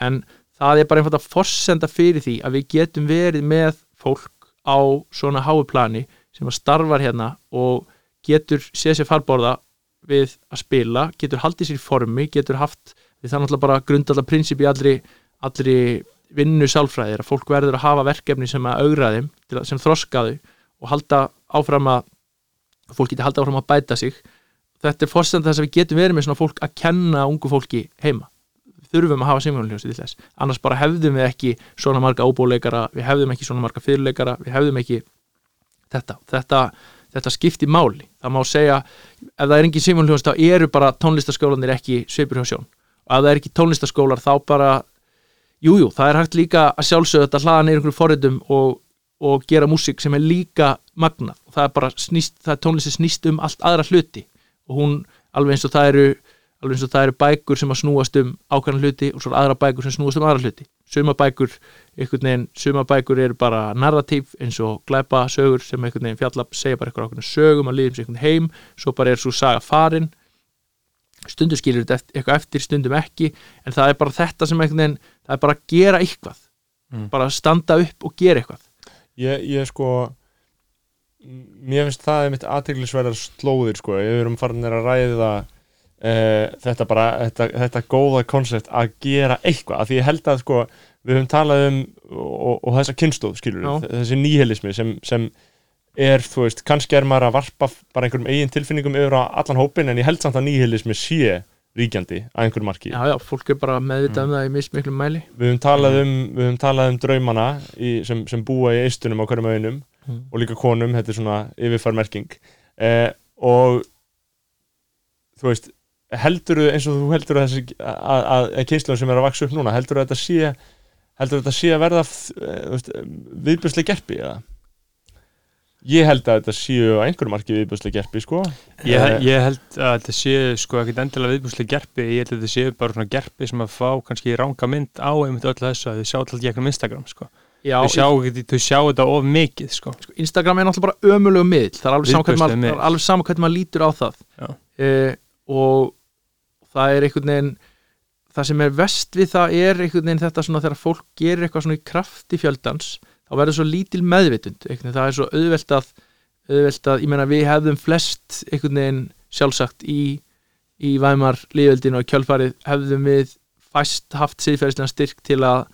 en það er bara einfalt að forsenda fyrir því að við getum verið með fólk á svona háu plani sem að starfar hérna og getur séð sér farborða við að spila, getur haldið sér í formi, getur haft, við það er náttúrulega bara grundallar prinsip í allri, allri vinnu sálfræðir að fólk verður að hafa verkefni sem að augra þeim sem þroska þau og halda áfram að fólk geti halda áfram að bæta sig. Þetta er fórstenda þess að við getum verið með svona fólk að kenna ungu fólki heima. Þurfum að hafa simjónljósi til þess. Annars bara hefðum við ekki svona marga óbóleikara við hefðum ekki svona marga fyrirleikara við hefðum ekki þetta þetta, þetta skipti máli. Það má segja, ef það er engin simjónljósi þá eru bara tónlistaskólanir ekki svipur hjá sjón. Og ef það er ekki tónlistaskólar þá bara jújú, jú, það er hægt líka að sjálfsögðu þetta hlaða neyr einhverjum forritum og, og gera músík sem er líka magnað. Og það er bara snýst, það er tónlisti snýst um allt aðra hluti. Og hún alveg eins og það eru alveg eins og það eru bækur sem að snúast um ákvæmna hluti og svo aðra bækur sem snúast um aðra hluti suma bækur, einhvern veginn suma bækur eru bara narratív eins og glæpa sögur sem einhvern veginn fjalla segja bara einhvern sögum að líðum sér einhvern heim svo bara er svo saga farin. Stundum skilur þetta eitthvað eftir stundum ekki en það er bara þetta sem einhvern veginn það er bara að gera eitthvað. Mm. bara standa upp og gera eitthvað. Ég, ég sko mér finnst það einmitt aðteglisverðar slóðir sko, ef við erum farin að ræða e, þetta bara þetta, þetta góða koncept að gera eitthvað, af því ég held að sko við höfum talað um og, og þessa kynstóð skilur við, þessi nýhelismi sem, sem er, þú veist, kannski er maður að varpa bara einhverjum eigin tilfinningum yfir á allan hópin en ég held samt að nýhelismi sé ríkjandi að einhverjum marki. Já, já, fólk er bara meðvitað um það í mismiklum mæli. Við höfum talað um, við höfum talað um draumana í, sem, sem búa í eistunum á hverjum auðinum Mm. og líka konum, þetta er svona yfirfarmerking eh, og þú veist heldur eins og þú heldur að þessi að, að, að kynsluðum sem er að vaksa upp núna heldur að þetta sé heldur þetta sé að verða viðbjörslega gerpi eða? Ég held að þetta séu á einhverjum marki viðbjörslega gerpi sko. Ég, Eh, ég held að þetta sé sko ekkit endilega viðbúslega gerpi, ég held að þetta sé bara svona gerpi sem að fá kannski ranga mynd á einmitt öll þessu að þau sjá alltaf gegnum Instagram sko. já, þau sjá, ekki, þau sjá þetta of mikið sko. Instagram er náttúrulega bara ömulegu miðl það er alveg saman hvernig maður, er lítur á það. Já. eh, og það er einhvern veginn það sem er vest við það er einhvern veginn þetta svona þegar fólk gerir eitthvað svona í krafti fjöldans þá verður svo lítil meðvitund það er svo auðvelt að auðvelt að, ég meina við hefðum flest einhvern veginn sjálfsagt í, í væmar lífveldinu og kjölfarið hefðum við fæst haft siðferðislega styrk til að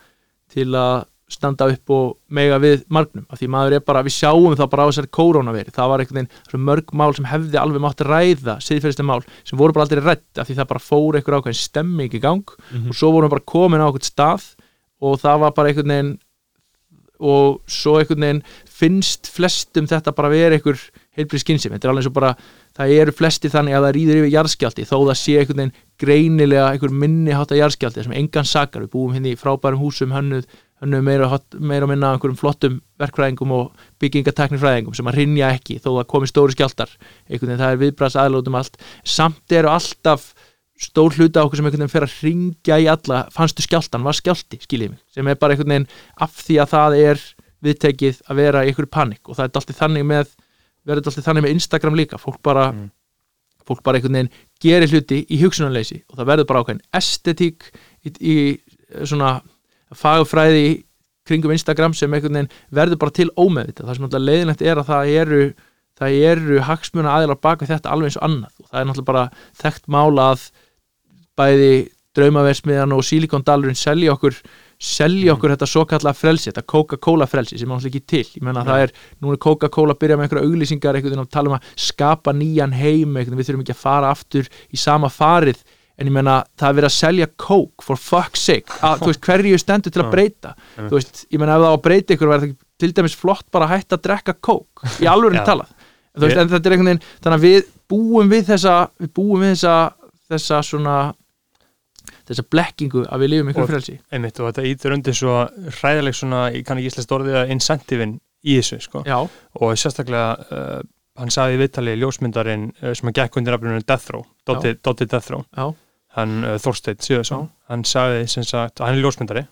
til að standa upp og mega við margnum, af því maður er bara, við sjáum það bara á þessari koronaveri, það var einhvern veginn mörg mál sem hefði alveg mátt ræða siðferðislega mál, sem voru bara aldrei rætt af því það bara fór einhver ákveðin stemming í gang Mhm. og svo vorum við bara komin á einhvern stað og það var bara einhvern veginn og svo einhvern veginn finnst flestum þetta bara vera einhver heilbrið skynsum, þetta er alveg svo bara það eru flesti þannig að það rýður yfir jarðskjálti þó það sé einhvern veginn greinilega einhver minni hátta jarðskjálti sem engan sakar, við búum hérna í frábærum húsum hönnuð, hönnuð meira, hot- meira og minna af einhverjum flottum verkfræðingum og byggingateknifræðingum sem að rinja ekki þó það komi stóri skjáltar einhvern veginn það er viðbræðs aðlótum allt. Samt eru alltaf stór hluta okkur sem einhvern veginn fer að ringja í alla. Fannstu skjáltan, var skjálti, skiljið mig? Sem er bara einhvern veginn af því að það er viðtekið að vera í einhverju panik og það er alltaf þannig með verður alltaf þannig með Instagram líka. Fólk bara, Mm. fólk bara einhvern veginn gerir hluti í hugsunarleysi og það verður bara ákveðin estetík í, í svona fagfræði kringum Instagram sem einhvern veginn verður bara til ómeðvita það sem alltaf leiðinlegt er að það eru það eru hagsmuna aðilar baka þetta alveg eins og annað. Og það er náttúrulega bara þekkt mála að bæði draumaversmiðan og silikondalurinn selja okkur selja okkur þetta svo kallega frelsi þetta Coca-Cola frelsi sem er náttúrulega ekki til. Ég menna það er, nú er Coca-Cola að byrja með einhverja auglýsingar einhvern veginn að tala um að skapa nýjan heim veginn, við þurfum ekki að fara aftur í sama farið en ég menna það er verið að selja Coke for fuck's sake. [laughs] Að, þú veist, hverju stendur til að breyta? þú veist, ég menna ef það á að breyta ykkur verður það til dæmis flott bara að hætta að drekka Coke? Í alvörinni [laughs] Já. talað. Þú veist, en þetta er einhvern veginn þannig að við búum við þessa við búum við þessa þessa svona þessa blekkingu að við lifum ykkur frelsi. einmitt og þetta ítur undir svo hræðileg svona, ég kann ekki íslenskt orðið að incentivin í þessu sko. Já, og sérstaklega uh, hann sagði í viðtali ljósmyndarinn uh, sem að gekk undir nafninu Death Row, Dótti Death Row. Já, hann uh, Þorsteinn Sjöðsson Já. hann sagði sem sagt, hann er ljósmyndari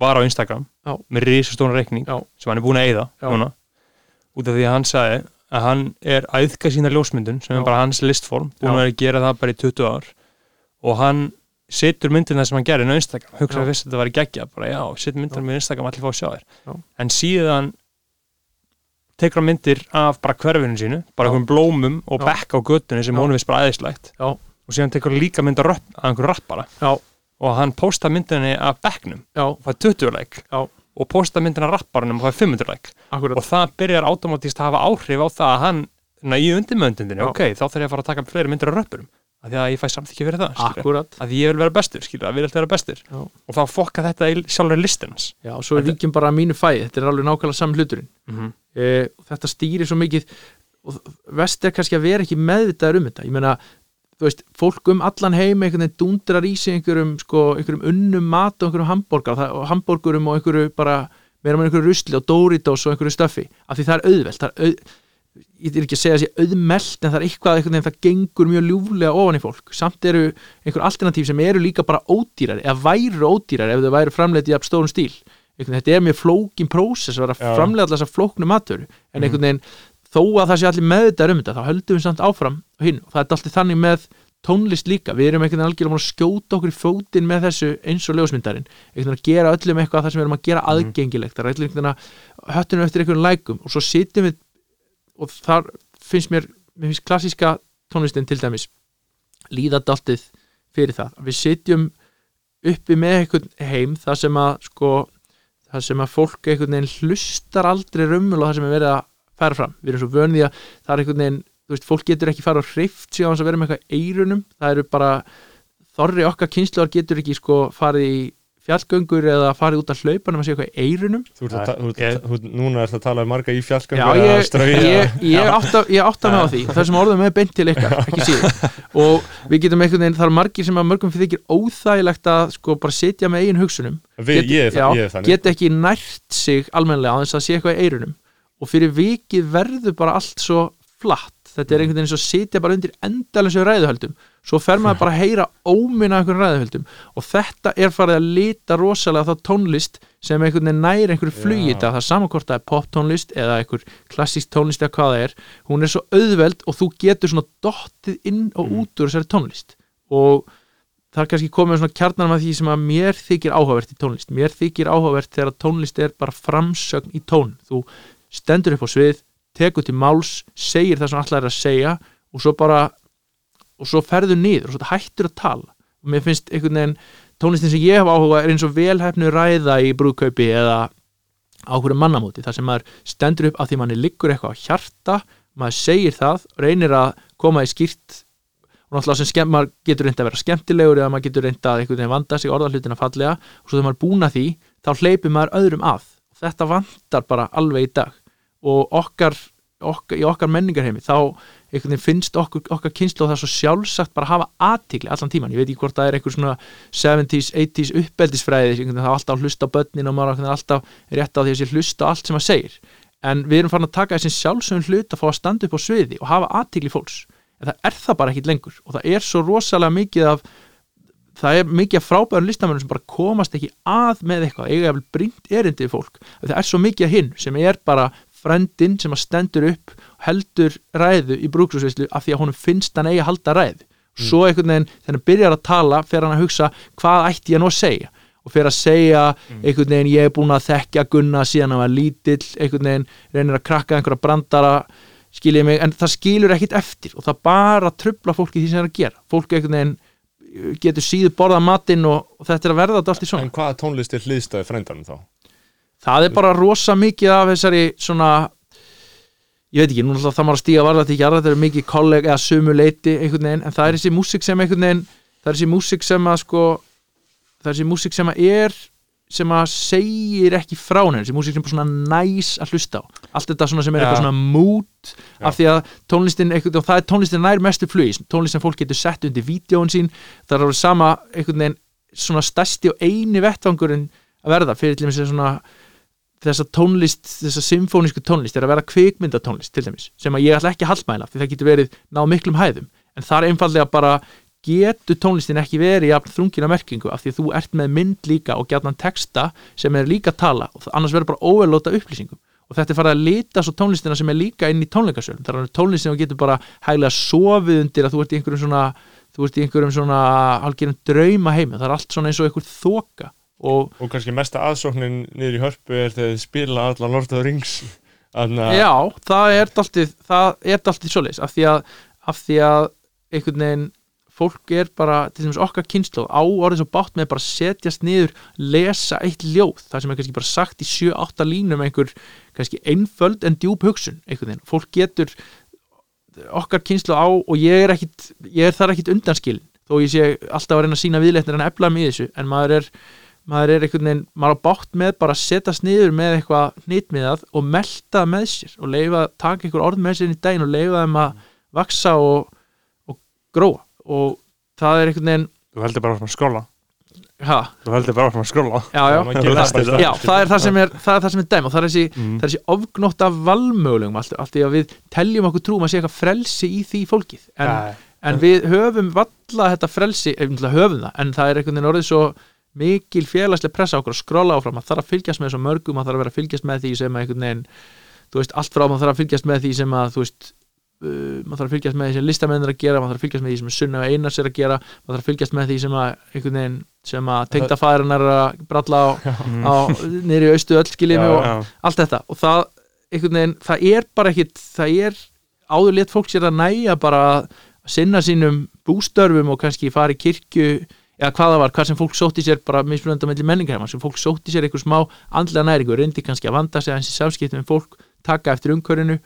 var á Instagram Já. með risastóna reikning sem hann er búin að Já. núna. Út af því að hann sagði að hann er að yðka sína ljósmyndun sem er bara hans listform, búin að vera að gera það bara í 20 ár. Og hann setur myndina sem hann gerir á Instagram, hugsaði fyrst að þetta var geggja bara já, setur myndina með Instagram allir fá að sjá þér. En síðan tekur hann myndir af bara hverfinu sínu, bara einhverjum blómum og bekk á göttunni sem honum veist bara aðeinslegt og síðan tekur hann líka mynd af einhverjum rappara. Og hann posta myndinni af bekknum. Og fær 20 like. Já. og posta myndina af rapparanum og fær 500 like. Akkurat. Og það byrjar automatist að hafa áhrif á það að hann na, í undirmöndindinni, Já. ok, þá þarf ég að fara að taka fleiri myndir af röppurum, af því að ég fæ samþykki fyrir það akkurat, að ég vil vera bestur, skilur, að við vilt vera bestur. Já. og þá fokka þetta í sjálfur listins já, svo er Þetta- vikið bara að mínu fæði þetta er alveg nákvæmlega saman hluturinn. -hmm. e, og þetta stýrir svo mikið og vest er kannski að vera ekki meðvitaður um þetta. Ég meina, þú veist, fólk um allan heim einhvern veginn dundrar í sig einhverjum sko, einhverjum unnum mat og einhverjum hambúrgar og, það- og hambúrgurum og einhverju bara meira með einhverju rusli og Doritos og einhverju stöffi af því það er auðvelt. Það er auð, ég er ekki að segja að sé auðmelt en það er eitthvað einhvern veginn það gengur mjög ljúflega ofan í fólk. Samt eru einhver alternatíf sem eru líka bara ódýrari eða væru ódýrari ef þau væru framleitt í af stórum stíl. Veginn, þetta er mjög flókin prósess að vera Já. að framlega allar þessar flóknu matur en einhvern veginn þó að það sé allir meðvitað um þetta þá höldum við samt áfram hinn. Og það er alltaf þannig með tónlist líka, við erum einhvern veginn algjörlega að skjóta okkur í fótinn með þessu eins og ljósmyndarinn, einhvern veginn að gera öllum eitthvað það sem við erum að gera aðgengilegt. Það er einhvern veginn að höttunum eftir einhvern lækum. Og svo sitjum við og þar finnst mér, mér finnst klassíska tónlistin til dæmis líða daltið fyrir það. Við sitjum uppi með einhvern heim það sem að sko, það sem að fólk einhvern veginn hlustar aldrei römmul og það sem er verið að færa fram. Við erum svo vönið að það er einhvern veginn þú veist, fólk getur ekki fara og hreift á þess að vera með eitthvað í eyrunum. Það eru bara þorri okkar kynsluar getur ekki sko farið í fjallgöngur eða farið út að hlaupa nema að sé eitthvað í eyrunum? Þú ert að ta- þú ert Ég- að- þú ert- Núna er það að tala um marga í Já, fjallgöngu ég, ég, [laughs] ég, átta, ég átta mig á því. Og þessum orðum er beint til ykkar, ekki síður. Og við getum einhvern veginn, það er margir sem að mörgum fyrir þykir óþægilegt að sko bara sitja með eigin hugsunum. Við, Get- ég, já, það- ég er þannig. get ekki nært sig almennilega á þess að sé eitthvað í eyrunum. Og fyrir vikið verður bara allt svo flatt, þetta er einhvern veginn eins og sitja bara undir endalessu ræðuhöldum svo fer maður bara að heyra óminna einhvern ræðuhöldum. Og þetta er farið að lita rosalega þá tónlist sem einhvern veginn næri einhverju flugi. Já. það er samankort að er poptónlist eða einhver klassísk tónlist eða hvað það er. Hún er svo auðveld og þú getur svona dottið inn og Mm. út úr þessari tónlist. Og það er kannski komið svona kjarnan að því sem að mér þykir áhugavert í tónlist. Mér þykir áhugavert þegar tónlist er bara framsögn í tón. Þú stendur upp á svið, tekur til máls, segir það sem allar er að segja og svo bara og svo ferðu niður og svo hættur að tala. Og mér finnst einhvern veginn tónlistin sem ég hef áhuga er eins og velhæfnu ræða í brúðkaupi eða á hverju mannamóti þar sem maður stendur upp af því manni liggur eitthvað á hjarta maður segir það, reynir að koma í skýrt og náttúrulega sem skemm, maður getur reynd að vera skemmtilegur eða maður getur reynd að einhvern veginn vanda sig orðalhutina fallega og svo þegar maður er búin að því þá hleypir maður öðrum að. Og þetta vantar bara alveg í dag. Og okkar, okkar í okkar menningarheimi þá einhvern veginn finnst okkur, okkar kynslu og það er svo sjálfsagt bara að hafa aðtigli allan tíman, ég veit ekki hvort það er einhver svona 70s, 80s uppeldisfræði það er alltaf að hlusta á börnin og maður er alltaf rétt á því að hlusta á allt sem maður segir. En við erum farin að taka þessi sjálfsögum hlut að fá að standa upp á sviði og hafa aðtigli fólks. En það er það bara ekkit lengur og það er svo rosalega mikið af það er mikið af frábærum listamönnum sem bara komast ekki að með eitthvað eiga jafnvel brínt erindi við fólk. Það er svo mikið af hinn sem er bara frendin sem að stendur upp heldur ræðu í brúksúsvislu af því að honum finnst hann eigi að halda ræðu. Svo einhvern veginn þegar hann byrjar að tala fer hann að hugsa hvað ætti ég nú að segja? Og fer að segja einhvern veginn ég er búin að þekkja Gunna síðan hann var lítill einhvern veginn reynir að krakka einhverja brandara skiljið mig, en það skilur ekkit eftir og það bara trubla fólki því sem það er að gera. Fólk einhvern veginn uh, getur síðu borða matinn og, og þetta er að verða allt í svona. En hvaða tónlist er hliðstæði frændanum þá? Það er bara rosa mikið af þessari svona ég veit ekki, nú náttúrulega það maður að stíga varða til ekki aðra, þetta er mikið kolleg eða sömu leiti einhvern veginn, en það er þessi músík sem einhvern veginn, það er þessi músík sem að sko, það er þessi músík sem að er sem að segir ekki frá henni, þessi músík sem er svona næs að hlusta á, allt þetta svona sem er Já. eitthvað svona mood, Já. af því að tónlistin, og það er tónlistin nær mestu flugis tónlist sem fólk getur sett undir vídjóin sín það er alveg sama, einhvern veginn svona stærsti og eini vettvangurinn að verða fyrir til dæmis svona þessa tónlist, þessa symfónísku tónlist er að vera kvikmyndatónlist til dæmis sem að ég ætla ekki að haldmæla því það getur verið ná miklum hæðum. En það er einfallega bara getur tónlistin ekki verið jafn þrungina merkingu af því að þú ert með mynd líka og gætnan texta sem er líka að tala og annars verður bara overlóta upplýsingum. Og þetta er farið að lita svo tónlistina sem er líka inn í tónleikasölum. Það er tónlist sem þú getur bara hæglega sofið undir að þú ert í einhverjum svona þú ert í einhverjum svona algjörum drauma heimi það er allt svona eins og einhver þoka og Og kannski mesta aðsóknin niður í hörpu er þegar þið spila allan Lord of the Rings. [laughs] Þannig að Já, það er dálítið það er dálítið svoleiðis af því að, af því að einhvern veginn fólk er bara, til dæmis okkar kynslu á orðið svo bátt með bara setjast niður lesa eitt ljóð, það sem er kannski bara sagt í 7-8 línum einhver kannski einföld en djúb hugsun einhvern veginn, fólk getur okkar kynslu á og ég er ekkit ég er þar ekkit undanskilin þó ég sé alltaf að reyna að sína viðleitnir en efla mig í þessu en maður er maður er einhvern veginn, maður á bátt með bara að setjast niður með eitthvað hnýtmiðað og melta með sér og leifa taka einhver orð með sér inn í daginn og leifa þeim að vaksa og, og gróa. Og það er einhvern veginn Þú heldur bara áfram að skrolla. Ha, Þú heldur bara áfram að skrolla. Já, já, það já, það er það sem er það er það sem er dæm og það er þessi, Mm. það er þessi ofgnótt af valmögulegum allt, allt því að við teljum okkur trúum að sé eitthvað frelsi í því fólkið. En, en við höfum valla þetta frelsi, við höfum það en það er einhvern veginn orðið svo mikil félagslega pressa á okkur að skrolla áfram maður þarf að fylgjast með þessu mörgum, maður þarf að vera að fylgjast með því sem að einhvern veginn þú veist, allt frá maður þarf að fylgjast með því sem að þú veist, uh, maður þarf að fylgjast með því sem listamenn er að gera, maður þarf að fylgjast með því sem Sunna Einars er að gera, maður þarf að fylgjast með því sem að einhvern veginn, sem að tengdafæðurinn er að bralla á, Mm. á niður í austu öll skiljið mig og Já, allt þetta. Og það, einhvern veginn, það er bara ekkit það er, áður létt fólk sér að næja bara að sinna sínum bústörfum og kannski fara í kirkju eða hvað það var, hvað sem fólk sótti sér bara mismunandi á melli menningarheima, sem fólk sótti sér einhver smá andlega næringu, reyndi kannski að vanda sig aðeins í samskiptum með fólk, taka eftir umhverfinu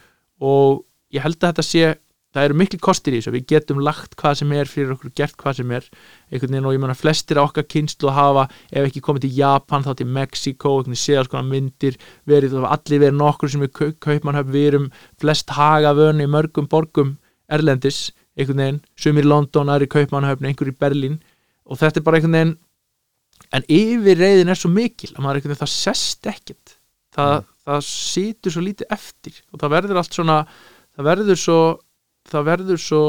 og ég held að þetta sé það eru miklu kostir í þessu, við getum lagt hvað sem er fyrir okkur, gert hvað sem er. Einhvern veginn og ég meina flestir á okkar kynslu að hafa, ef ekki komið til Japan þá til Mexiko, einhvern veginn séð alls konar myndir verið, allir verið nokkur sem við kaupmannhöf, við erum flest hagavönu í mörgum borgum erlendis, einhvern veginn, sumir í London, aðri í kaupmannhöfn, einhver í Berlín og þetta er bara einhvern veginn en yfir reyðin er svo mikil að maður einhvern veginn, það sest ekkert. Það, það situr svo lítið eftir. Og það verður allt svona það verður svo það verður svo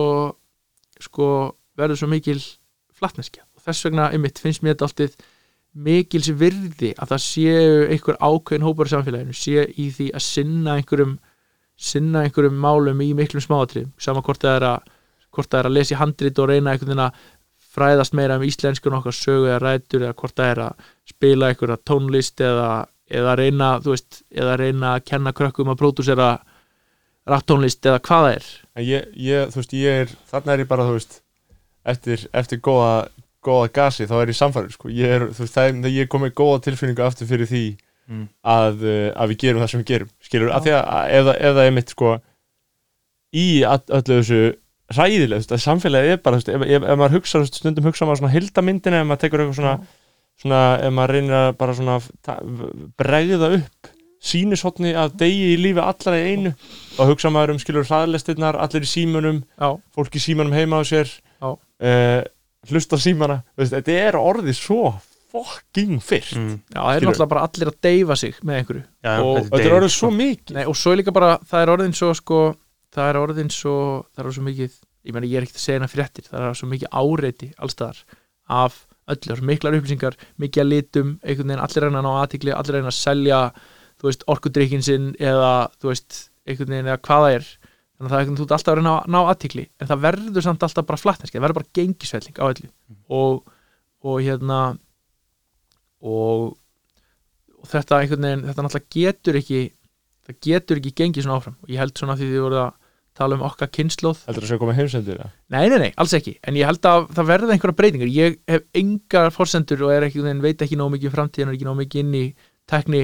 sko, verður svo mikil flatneskja. Og þess vegna, einmitt, finnst mér þetta alltið mikils virði að það séu einhver ákveðin hópar í samfélaginu sé í því að sinna einhverjum sinna einhverjum málum í miklum smáatrið sama hvort það er að hvort það er að lesa í handrit og reyna einhvern veginn að fræðast meira um íslenskun okkar sögu eða rætur eða hvort það er að spila einhverja tónlist eða, eða reyna þú veist, eða reyna að kenna krökkum að pródúsera rattónlist eða hvað það er En ég, ég, þú veist, ég er, þarna er ég bara, þú veist, eftir, eftir góða, góða gasi, þá er ég samfærið, sko. Ég er, þú veist, það er, ég er komið góða tilfinningu aftur fyrir því Mm. að, uh, að við gerum það sem við gerum, skilur, af því að, að ef, það- er mitt, sko, í öllu þessu hræðilega, þú veist, að samfélagið er bara, þú veist, ef, ef, ef maður hugsa, þú veist, stundum hugsa maður svona hildamyndina, ef maður tekur eitthvað svona, svona, ef maður reynir að bara svona bregða upp sínishotni að degi í lífi allra í einu og hugsa maður um skilur hraðlestirnar, allir í símunum já, fólk í símanum heima á sér uh, hlusta á símana Þú veist, þetta er orðið svo fucking fyrrt. Mm. já, það er Skilur. náttúrulega bara allir að deyfa sig með einhverju. Já, Og- og þetta er orðið svo mikið. Nei, og svo er líka bara, það er orðin svo sko, það er orðin svo það er svo mikið, ég meni ég er ekkert að segja hana fréttir það er svo mikið áreiti allstaðar af öllu, það svo miklar upplýsingar mikið að litum, einhvern veginn allir reyna að ná aðtikli, allir reyna að selja þú veist, orkudrykkin sinn eða þú veist, einhvern veginn eða hvað það er. Þannig að það er einhvern veginn, þú ert alltaf að reyna að ná aðtikli en það verður samt alltaf bara flattneski það verður bara gengisvelling á öllu. Og, og hérna og, og þetta einhvern veginn, þetta náttúrulega getur ekki það getur ekki gengið svona áfram. Og ég held svona því þið voru að tala um okkar kynnslóð heldur það að koma heimsendur ja? nei, nei, nei, alls ekki, en ég held að það verða einhverja breytingar, ég hef engar forsendur og ekki, veit ekki nóg mikið um framtíðan og ekki nóg mikið inn í tekni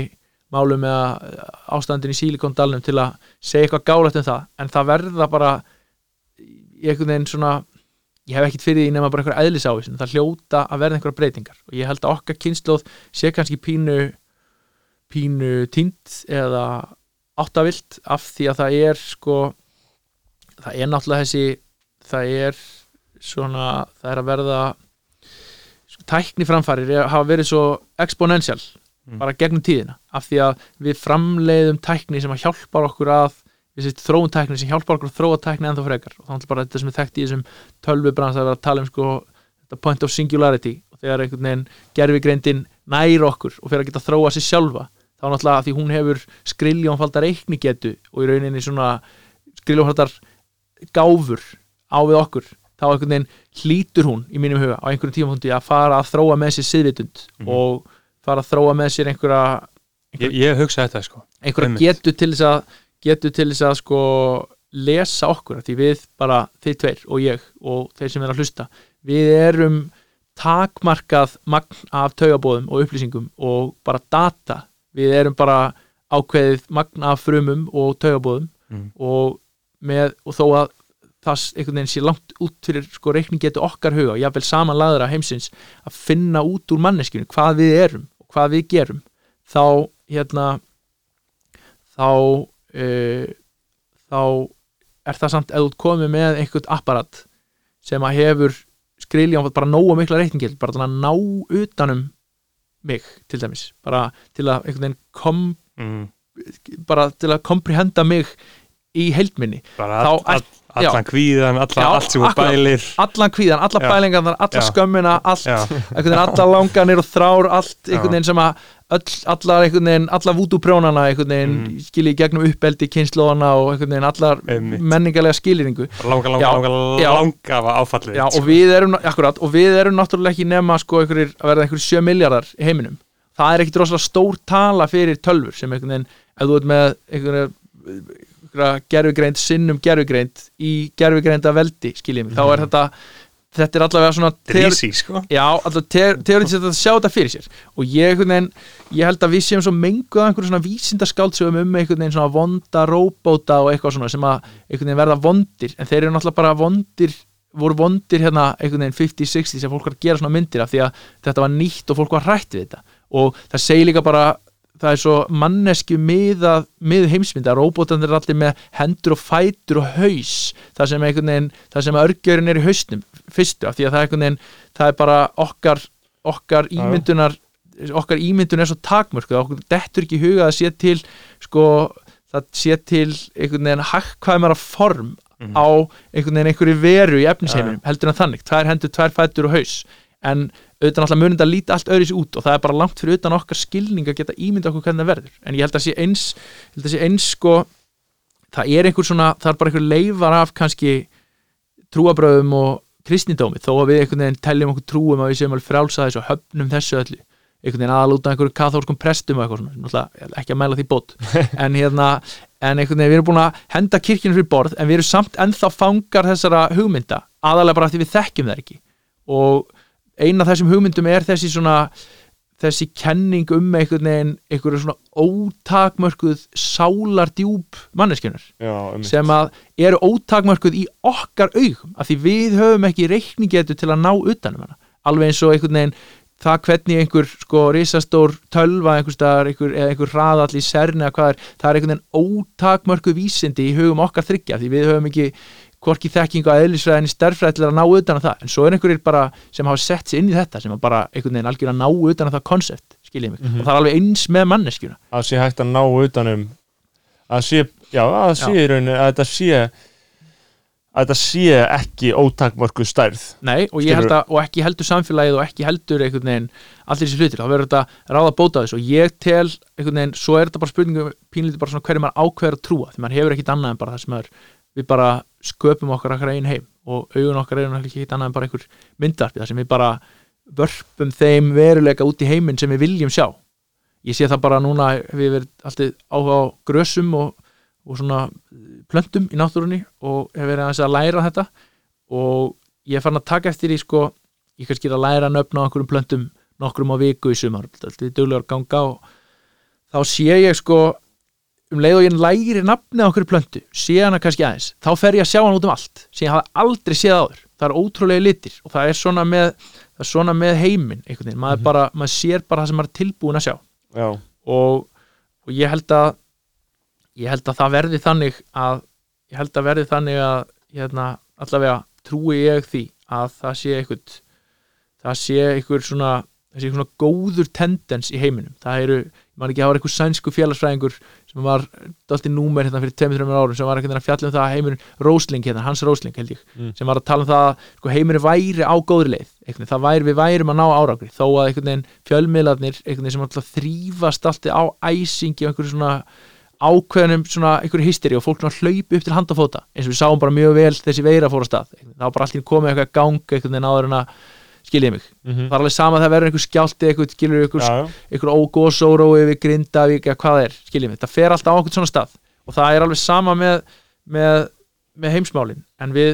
málum eða ástandin í sílikondalnum til að segja eitthvað gálætt um það. En það verða bara veginn svona ég hef ekkit fyrir því nema bara einhverja eðlisávísin það hljóta að verða einhverja breytingar. Og ég held að okkar kynnslóð sé kannski pínu pínu tínt eða áttavilt af því að það er sko það er náttúrulega þessi það er svona það er að verða sko, tækni framfærir hafa verið svo exponential Mm. bara gegnum tíðina af því að við framleiðum tækni sem að hjálpar okkur að þróun tækni sem hjálpar okkur að þróa tækni ennþá frekar og þannig bara þetta sem er þekkt í þessum tölvubrans að vera að tala um sko point of singularity og þegar einhvern veginn gerfigreindin nær okkur og fyrir að geta þróa sér sjálfa þá náttúrulega því hún hefur skriljónfaldar reiknigetu og í rauninni svona skriljónfaldar gáfur á við okkur þá einhvern veginn hlýtur hún í mínum huga á einhverjum tímapunkti að fara að þróa með sér siðvitund Mhm. og fara að þróa með sér einhverja ég, ég hugsa þetta sko einhverja Einmitt. getu til þess að getu til þess að sko lesa okkur, því við bara þið tveir og ég og þeir sem er að hlusta við erum takmarkað magn af taugabóðum og upplýsingum og bara data við erum bara ákveðið magn af frumum og taugabóðum Mm. og, með, og þó að það einhvern veginn sé langt út fyrir sko reikning getur okkar huga og jáfnvel samanlæðra heimsins að finna út úr manneskjunu hvað við erum og hvað við gerum þá hérna þá uh, þá er það samt eða út komið með einhvern apparat sem að hefur skrilján bara nógu mikla reikningil bara til að ná utanum mig til dæmis bara til að einhvern veginn kom mm. bara til að komprehenda mig í Þá all, all, allan kvíðan alla, Já, allt sem hún bælir allan kvíðan, alla Já. bælingarnar, alla Já. skömmina allt, einhvern veginn alla langanir og þrár allt einhvern veginn sem að öll, allar einhvern veginn, alla vútúprjónana einhvern veginn, mm. skilji gegnum uppeldi kynnslóðana og einhvern veginn allar Einmitt. menningarlega skiliringu langa, langa, Já, langa, langa af áfallið Já, sko. og við erum, akkurat, og við erum náttúrulega ekki nema sko einhverjir, að verða einhverjir 7 miljardar í heiminum. Það er ekkit rosalega stór tala fyrir tölfur sem einhvern veginn, ef þú ert með einhverja, einhverja gerfigreind sinnum gerfigreind í gerfigreinda veldi, skiljið mig, þá er þetta þetta er allavega svona easy sko. Já, alltaf teoretiskt að sjá þetta fyrir sér. Og ég, veginn, ég held að við séum svo menguð einhverjum svona vísindaskáldsögum um einhvern veginn svona vonda róbóta og eitthvað svona sem að einhvern veginn verða vondir. En þeir eru náttúrulega bara vondir voru vondir hérna einhvern veginn 50-60 sem fólk var að gera svona myndir af því að þetta var nýtt og fólk var hrætt við þetta. Og það segir líka bara það er svo mannesku miðað mið heimsmynda, róbótanir er allir með hendur og fætur og haus það sem veginn, það sem örgjörinn er í hausnum fyrstu, af því að það er veginn það er bara okkar okkar ímyndunar okkar ímyndun er svo takmörk okkur dettur ekki huga að sé til sko, það sé til einhvern veginn hakkvæmara form Mhm. á einhvern veginn einhverju veru í efnisheiminum, heldur en þannig, tvær hendur, tvær fætur og haus. En auðvitað náttúrulega munið að líta allt öðris út og það er bara langt fyrir utan okkar skilning að geta ímynda okkur hvernig það verður. En ég held að sé eins, held að sé eins sko, það er einhver svona það er bara einhver leifar af kannski trúabröðum og kristnindómi þó að við einhvern veginn teljum okkur trúum að við séum alveg frjálsa þessu og höfnum þessu öllu. Einhvern veginn aðal út af einhverju kathólskum prestum og eitthvað svona, ekki að mæla því bót. [laughs] En hérna, en einhvern veginn við erum búin að henda kirkjunum fyrir borð en við erum samt ennþá fangar þessara hugmynda aðalega bara því við þekkjum það ekki. Og eina þessum hugmyndum er þessi svona þessi kenning um einhvern veginn einhverju svona ótakmörkuð sálardjúb um sem að eru ótakmörkuð í okkar augum af því við höfum ekki reikningetu til að ná utanum hana. Alveg eins og einhvern veginn það hvernig einhver sko risastór tölva einhver staðar, einhver, eða einhver hraðall í serni eða hvað er, það er einhvern veginn ótakmörkuð vísindi í hugum okkar þryggja því við höfum ekki hvorki þekkingu að eðlisfræðinni stærfræði til að ná utan að það. En svo er einhverjir bara sem hafa sett sér inn í þetta sem bara einhvern veginn algjör að ná utan að það konsept skiljið mig, Mhm. og það er alveg eins með manneskjuna. Að sé hægt að ná utanum að sé, já, að sé í rauninni að þetta sé að þetta sé ekki ótakmörku stærð. Nei, og ég held að, og ekki heldur samfélagið og ekki heldur einhvern veginn allir þessi hlutir, þá verður þetta ráða bóta þessu. Og ég tel einhvern veginn, svo er þetta bara spurningum pínlítið bara svona hverju maður ákveður að trúa. Því maður hefur ekkit annað en bara það sem er við bara sköpum okkar okkar einn heim og augun okkar náttúrulega ekki annað en bara einhver myndarpi þar sem við bara vörpum þeim veruleika út í heiminn sem við viljum sjá. Ég sé það bara núna við verið alltaf áhuga á grösum og, og svona plöntum í náttúrunni og hef verið aðeins að læra þetta. Og ég farin að taka eftir í sko, ég kannski er að læra nöfn á einhverjum plöntum nokkrum á viku í sumar þetta er duglegar að ganga og þá sé ég sko um leið og ég læri nafni á einhverju plöntu sé hana kannski aðeins, þá fer ég að sjá hana út um allt sem ég hafði aldrei séð áður. Það er ótrúlega litir og það er svona með er svona með heiminn einhvern veginn, maður, bara, maður sér bara það sem maður er tilbúin að sjá. Já, og, og ég held að ég held að það verði þannig að ég held að verði þannig að hérna, allavega trúi ég því að það sé einhvern það sé einhver svona svona góður tendens í heiminum. Það eru, man ekki að það var einhver sænsku félagsfræðingur sem var dálítið númer hérna fyrir 2-3 árum sem var einhvern veginn að fjalla um það að heimurinn Rósling hérna, hans Rósling held ég Mm. sem var að tala um það að sko, heimurinn væri á góðri leið veginn, það væri, við værum að ná árangri þó að einhvern veginn fjölmiðlarnir einhvern veginn sem alltaf þrýfast alltaf á æsingi og einhverju svona ákveðnum svona einhverju hysteri og fólk hlaupi upp til handafóta eins og við sáum bara mjög vel þessi veira fór á stað það var bara allir komið eitthvað gang einhvern veginn áður en að skiljið mig, mm það er alveg sama að það verður einhver skjálti eitthvað skilur einhver, já. einhver ógósórói við Grindavík eða hvað það er, skiljið mig, það fer alltaf á einhvern svona stað. Og það er alveg sama með, með, með heimsmálin. En við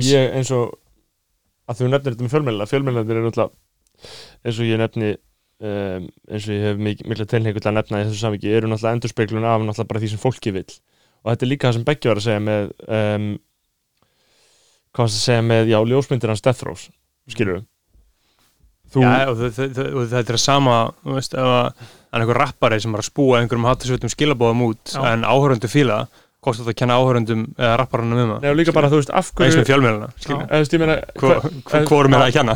ég eins og að þú nefnir þetta með fjölmjöla fjölmjölandir eru náttúrulega eins og ég nefni um, eins og ég hef mik mikla tilhengu til að nefna í þessu samviki eru náttúrulega endurspeglun af náttúrulega bara því sem fólki vill. Og þetta er líka það sem Beggi var að segja með um, hvað varst að segja með já, ljósmyndir hans Death Rose skilur þú Já, og, þetta er sama þú veist, ef að það er einhver rappari sem er að spúa einhverjum hattisveitum skilabóðum út Já. en áhörundu fíla hvort þetta að kenna áhörundum eða rapparanum um það. Nei, og líka bara, þú veist, af eins hverju með meina, hver, Hvor- hvorum er það að kenna?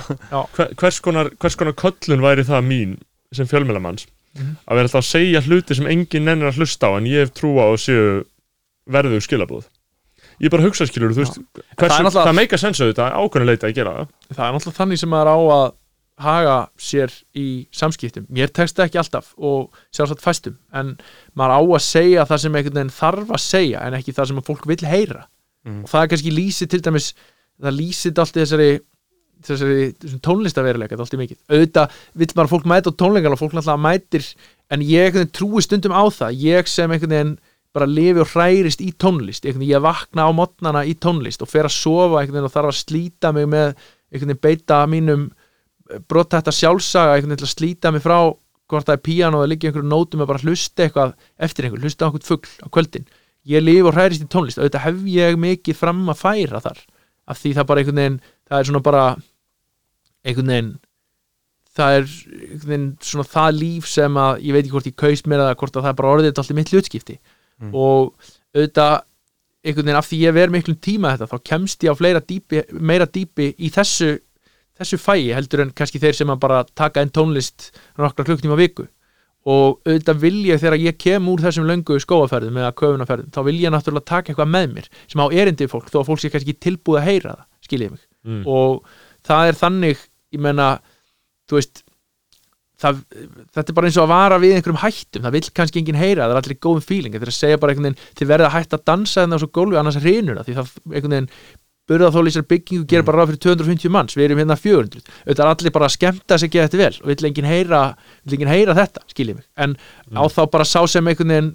Hver, hvers, konar, hvers konar köllun væri það mín sem fjölmjölamanns Mhm. að vera alltaf að segja hluti sem enginn nennir að hlusta á en ég hef trú á að séu verðu skilabóð ég bara hugsa skilur, þú veist hversu, Það er það, meika sens auðvitað ákveðinu leita að gera það. Það er náttúrulega þannig sem maður á að haga sér í samskiptum. Mér tekst það ekki alltaf og sjálfsagt fæstum en maður á að segja það sem einhvern veginn þarf að segja en ekki það sem fólk vill heyra. Mm. og það er kannski lýsið til dæmis það lýsið allt í þessari þessari, þessum tónlistaveruleika allt í mikið. Auðvitað vill maður að fólk mæta á tónleikar og fólk náttúrulega mætir en ég trúi stundum á það. Ég sem einhvern veginn bara lifi og hærist í tónlist einhvern veginn ég vakna á modnana í tónlist og fer að sofa einhvern veginn og þarf að slíta mig með einhvern veginn beita mínum brota þetta sjálfsaga einhvern veginn til að slíta mig frá hvort það er píano eða liggja einhverjum nótum eða bara hlusta eitthvað eftir einhver, hlusta á einhvern fugl á kvöldin. Ég lifi og hærist í tónlist auðvitað hef ég mikið fram að færa þar af því það bara einhvern veginn það er svona bara einhvern veginn það er einhvern veginn svona það líf sem að ég veit ekki hvort ég kaust mér eða hvort að það er bara orðið þetta allt í mitt hlutskipti Mm. og auðvitað einhvern veginn af því ég ver miklum tíma þetta þá kemst ég á fleira dýpi, meira dýpi í þessu, þessu fæi heldur en kannski þeir sem bara taka einn tónlist nokkra klukktíma á viku og auðvitað vil ég þegar ég kem úr þessum löngu skóaferðum eða köfunaferðum þá vil ég náttúrulega taka eitthvað með mér sem á erindi fólk þó að fólk sé kannski tilbúið að heyra það skiljið mig mm. og það er þannig ég menna, þú veist það, þetta er bara eins og að vara við einhverjum hættum, það vill kannski enginn heyra það er allir góðum feeling, þetta er að segja bara einhvern veginn þið verða að hætta að dansa þennan á svo gólfi annars reynur það, því það einhvern veginn burðaþóli í þessari byggingu gerir Mm. bara ráð fyrir 250 manns, við erum hérna 400 auðvitað er allir bara að skemmta sig gera þetta vel og vill enginn heyra, vill enginn heyra þetta skiljið mig, en á Mm. þá bara sá sem einhvern veginn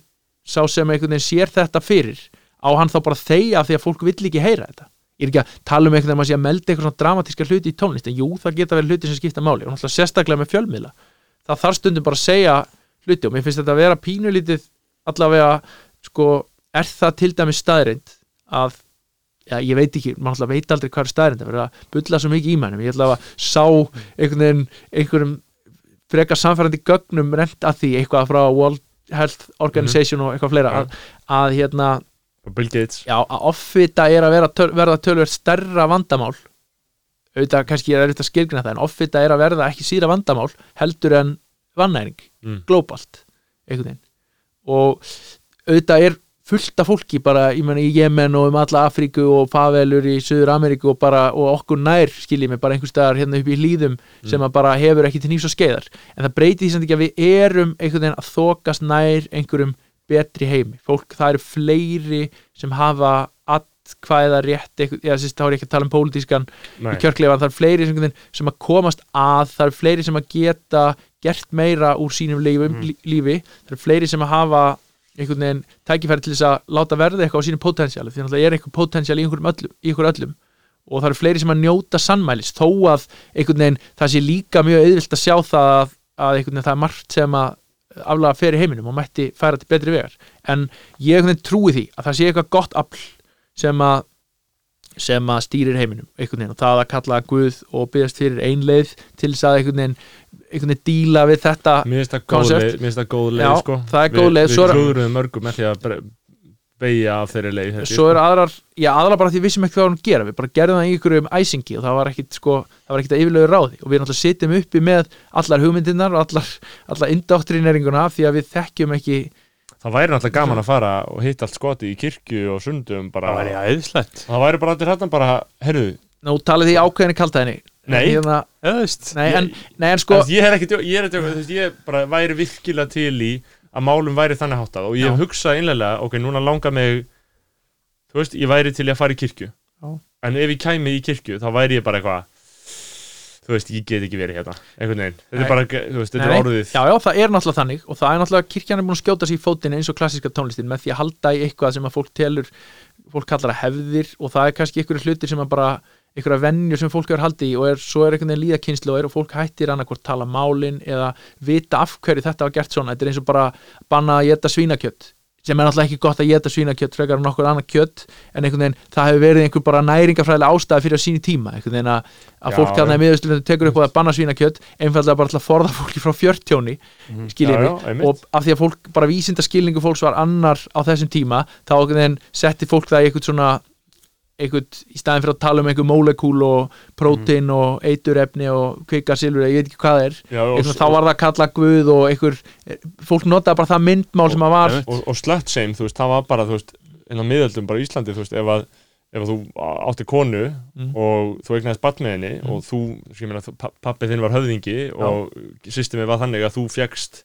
sá sem einhvern veginn sér þetta fyrir á hann þá bara af því að fólk vill ekki heyra þetta. Ég er ekki að tala um einhvern veginn að melda eitthvað svona dramatíska hluti í tónlist en jú, það geta verið hluti sem skipta máli og náttúrulega sérstaklega með fjölmiðla það þarf stundum bara að segja hluti og mér finnst þetta að vera pínulítið allavega, sko, er það til dæmis staðreind að já, ég veit ekki, maður alltaf veit aldrei hvað er staðreind að vera að bulla svo mikið í mannum ég ætla að sá einhvern veginn einhverjum frekar samfærandi gögnum rent að því eitthvað frá World Health Organization og eitthvað fleira Ja. að, að hérna, já, að offita er að vera, töl, verða tölvert stærra vandamál auðvitað kannski er þetta skilgrina það en offita er að verða ekki síra vandamál heldur en vannæring mm. veginn. Og auðvitað er fullt af fólki bara ég meni, í Jemen og um alla Afríku og favelur í Suður Ameríku og, bara, og okkur nær skiljið mig bara einhvers staðar hérna upp í hlýðum sem að bara hefur ekki til nýfs og skeiðar. En það breyti því samt ekki að við erum einhvern veginn að þokast nær einhverjum betri heimi. Fólk, það eru fleiri sem hafa atkvæða rétt eitthvað, já, sérst, þá er ég ekki að tala um pólitískan Nei. í kjörklefa, það er fleiri sem, að komast að, það er fleiri sem að geta gert meira úr sínum lífi, Mm. lífi það er fleiri sem að hafa einhvern veginn tækifæri til þess að láta verða eitthvað á sínum potensiali, því náttúrulega er einhver potensial í einhverjum öllum, í einhver öllum og það eru fleiri sem að njóta sannmælis þó að einhvern veginn það sé líka mjög auðvilt að sjá það að, að einhvern veginn það er margt sem að aflaga fyrir heiminum og mætti færa til betri vegar en ég einhvern veginn trúi því að það sé eitthvað gott afl sem að sem að stýrir heiminum og það að kalla Guð og byggast fyrir einleið til þess að einhvern veginn einhvern veginn díla við þetta Mér finnst það góð leið, leið Já, sko. það er góð leið, Við, klúðruðum mörgum með því að beigja af þeirri leið svo eru aðrar, já aðrar bara því við vissum ekki við varum að gera. Við bara gerðum það í ykkur um æsingi og það var ekkit sko, það var ekkit að yfirlegu ráði. Og við náttúrulega sitjum uppi með allar hugmyndirnar og allar, allar indoktrineringuna því að við þekkjum ekki Það væri náttúrulega gaman að fara og hitta allt skoti í kirkju og sundum bara, það væri æðislegt það væri bara allir hérna bara, herru, nú talið því ákveðinni kaldæðinni Nei. hérna, veist nei, en, nei en sko, sko ég er ekki, ég er ekki, ég bara væri virkilega til í að málum væri þannig háttað og ég Já. hugsa einlega, ok, núna langar mig þú veist, ég væri til í að fara í kirkju Já. en ef ég kæmi í kirkju þá væri ég bara eitthvað þú veist, ég get ekki verið hérna einhvern veginn, þetta er bara, þú veist, þetta er orðið. Já, já, það er náttúrulega þannig og það er náttúrulega kirkjan er búin að skjóta sér í fótinn eins og klassíska tónlistin með því að halda í eitthvað sem að fólk telur fólk kallar að hefðir og það er kannski einhverju hlutir sem að bara einhverja venjur sem fólk hefur haldið í og er, svo er einhvern veginn líðakynslu og er og fólk hættir annarkvort tala málin eða vita af hverju þetta var gert svona. Þetta er eins og bara banna að geta svínakjött sem er náttúrulega ekki gott að geta svínakjött frekar en nokkur annað kjött en einhvern veginn það hefur verið einhver bara næringafræðilega ástæða fyrir á síni tíma. Einhvern veginn að, að fólk hérna í miðausturlundu tekur upp á að banna svínakjött einfallega bara til að forða fólki frá fjörtjóni skiljið Já, mig og af því að fólk, bara vísinda skilningu fólks var annar á þessum tíma þá einhvern veginn setti fólk það í eitthvað svona eitthvað, í staðin fyrir að tala um einhver molekúl og prótein og eiturefni og kvika silfur, ég veit ekki hvað er Já, og, eitthvað, þá var það að kalla guð og einhver fólk notaði bara það myndmál sem að var og, og slut shame, þú veist, það var bara þú veist, inn á miðöldum, bara Íslandi, þú veist, ef að ef að þú átti konu Mm. og þú með henni Mm. og þú, ég meina, þú- pa- pabbi þinn var höfðingi og systemið var þannig að þú fegst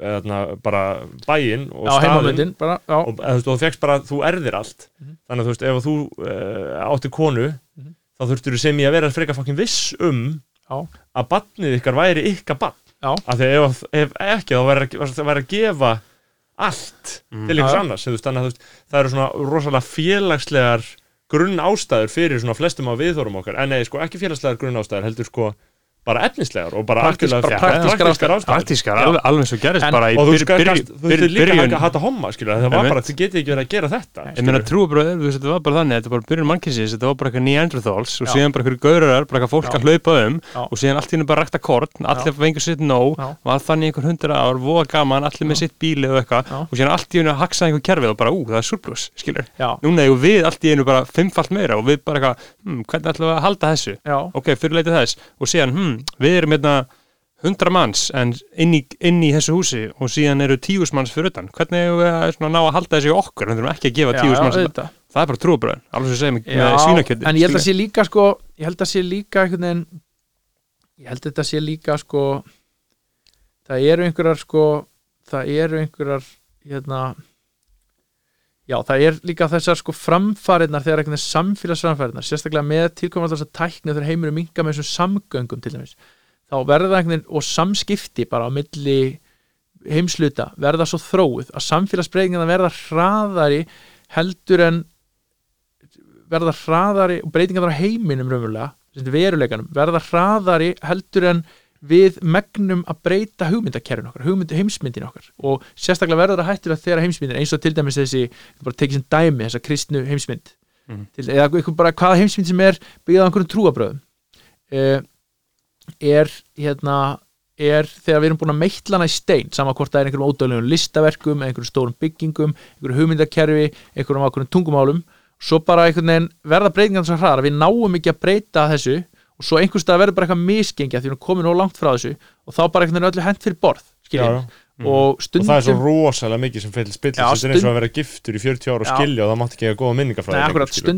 eðna, bara bæinn og staðinn og eða, þú, veist, og þú fegst bara, þú erðir allt Mhm. þannig að þú veist, ef að þú uh, átti konu Mhm. þá þurftur þú sem ég að vera frekar fokkin viss um Já. að barnið ykkar væri ykkar barn Já. af því ef, ef ekki þá væri, að gefa allt Mm. til einhvers Já. annars þú veist, þannig að veist, það eru svona rosalega félagslegar grunn ástæður fyrir svona flestum á viðþórum okkar en nei, sko, ekki félagslegar grunn ástæður heldur sko bara efnislegar og bara praktískar ástæður. praktískar, alveg, svo gerist En- bara í og þú þú veist líka byrjun að hata homma skilur, það var bara, þið getið ekki verið að gera þetta Ég meina skilurðu. trúabröð, þú veist, þetta var bara þannig þetta var bara byrjun mannkynnsins, þetta var bara eitthvað Neanderthals og síðan bara einhverju gaurar, bara eitthvað fólk Já. að hlaupa um Já. og síðan allt í hennu bara rækta korn, allir fengur sitt nóg allt þannig einhver hundra ár, voða gaman, allir með sitt bíli og eitthvað og síðan allt í hennu að haksa einhver kerfið við við hm, við við erum hérna hundra manns en inn í, inn í þessu húsi og síðan eru tíus manns fyrir utan. Hvernig eigum við ná að halda þessu í okkur? Við þurfum ekki að gefa já, tíus já, manns auðvitað. það er bara trúabröðin, alveg sem með, Já, með svínakjöti en ég held að sé líka sko ég held að sé líka veginn ég held að þetta sé líka sko það eru einhverjar sko það eru einhverjar hérna Já, það er líka þessar sko framfæriðnar þegar einhvern veginn samfélagsframfæriðnar sérstaklega með tilkomum alltaf þess að tækni þegar heimur er minga með þessum samgöngum til dæmis þá verða veginn og samskipti bara á milli heimsluta verða svo þróið að samfélagsbreytingarna verða hraðari heldur en verða hraðari og breytingarna á heiminum raunverulega, veruleikanum verða hraðari heldur en við megnum að breyta hugmyndakerfin okkar, hugmynd, heimsmyndin okkar. Og sérstaklega verður það hættur að þeirra heimsmyndin eins og til dæmis þessi, bara tekið sem dæmi þessa kristnu heimsmynd. Mhm. til, eða eitthvað bara hvaða heimsmynd sem er byggðað á einhverjum trúabröðum uh, er hérna er þegar við erum búin að meitlana í stein sama hvort það er einhverjum ódöðlegum listaverkum einhverjum stórum byggingum, einhverjum hugmyndakerfi einhverjum ákveðum tungumálum svo bara einhvern veginn verða breytingan svo hraðar að við náum ekki að breyta þessu og svo einhvers stað verður bara eitthvað misgengja því við erum komin og langt frá þessu og þá bara einhvern veginn öllu hent fyrir borð Já. Mm. og og stundum það er svo rosalega mikið sem fyrir spillis Já, þetta er eins og að vera giftur í 40 ára og skilja og það mátti ekki eiga góða minningar frá skilur.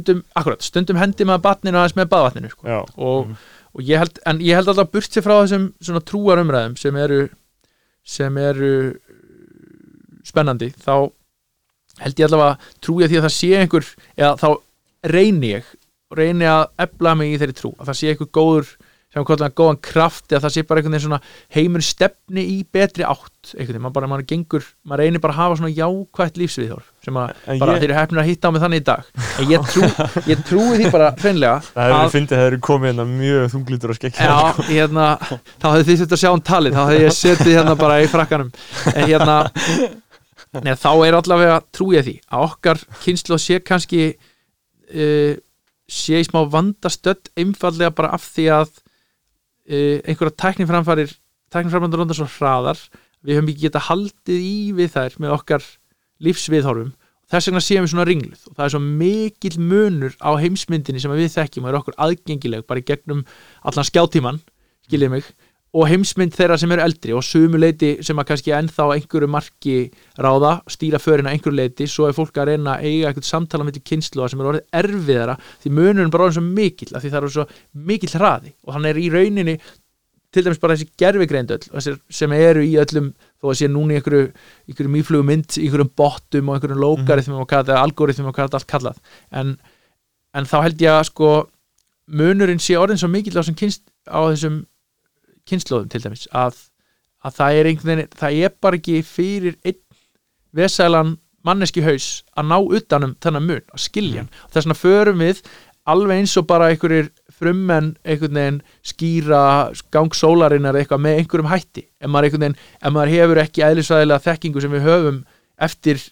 stundum, hendi maður batninu aðeins með baðvatninu sko. Og, og ég held, en ég held alltaf burt sér frá þessum svona trúarumræðum sem eru sem eru spennandi, þá held ég trúi að því að það sé einhver eða þá reyni ég reyni að efla mig í þeirri trú að það sé einhver góður sem við kallum að góðan kraft eða það sé bara einhvern veginn svona heimur stefni í betri átt einhvern veginn, maður bara, maður gengur maður reynir bara að hafa svona jákvætt lífsviðhorf sem að En bara ég- þeir eru hefnir að hitta á mig þannig í dag. En ég, trú, [laughs] ég trúi því bara hreinlega það hefur að- fyndið að það eru komið hérna mjög þunglítur og skekk Já, hérna, þá hefði þið að sjá um talið þá hefði ég setið hérna bara í frakkanum. En hérna neð, þá er allavega trúið því að okkar kynslu sé kannski uh, sé í smá vandastödd einfallega bara af því að uh, einhverja tækniframfarir tækniframfarir rundar svo hraðar. Við höfum ekki geta haldið í við þær með okkar lífsviðhorfum. Þess vegna séum við svona ringluð og það er svo mikill munur á heimsmyndinni sem við þekkjum og er okkur aðgengileg bara gegnum allan skjátíman skiljið mig og heimsmynd þeirra sem eru eldri og sumuleiti sem að kannski ennþá einhverju marki ráða, stýra förina einhverju leiti, svo er fólk að reyna að eiga eitthvað samtala með til kynsluða sem er orðið erfiðara því munurinn bara orðið svo mikill af því það eru svo mikill hraði og hann er í rauninni til dæmis bara þessi gerfigreindöll sem eru í öllum þó að sé núna í einhverju, einhverju mýflugu mynd í einhverjum bottum og einhverjum lókarithmum og hvað þetta algoritmum og hvað þetta allt kallað. En, en þá held ég að sko munurinn sé orðin svo mikill á þessum, kynst, á þessum kynnslóðum til dæmis að, að það er einhvern veginn það er bara ekki fyrir einn vesælan manneski haus að ná utanum þennan mun, að skilja hann. Og þess vegna förum við alveg eins og bara einhverjir frummenn einhvern veginn skýra gang sólarinnar eitthvað með einhverjum hætti. Ef maður, einhvern veginn, ef maður hefur ekki eðlisvæðilega þekkingu sem við höfum eftir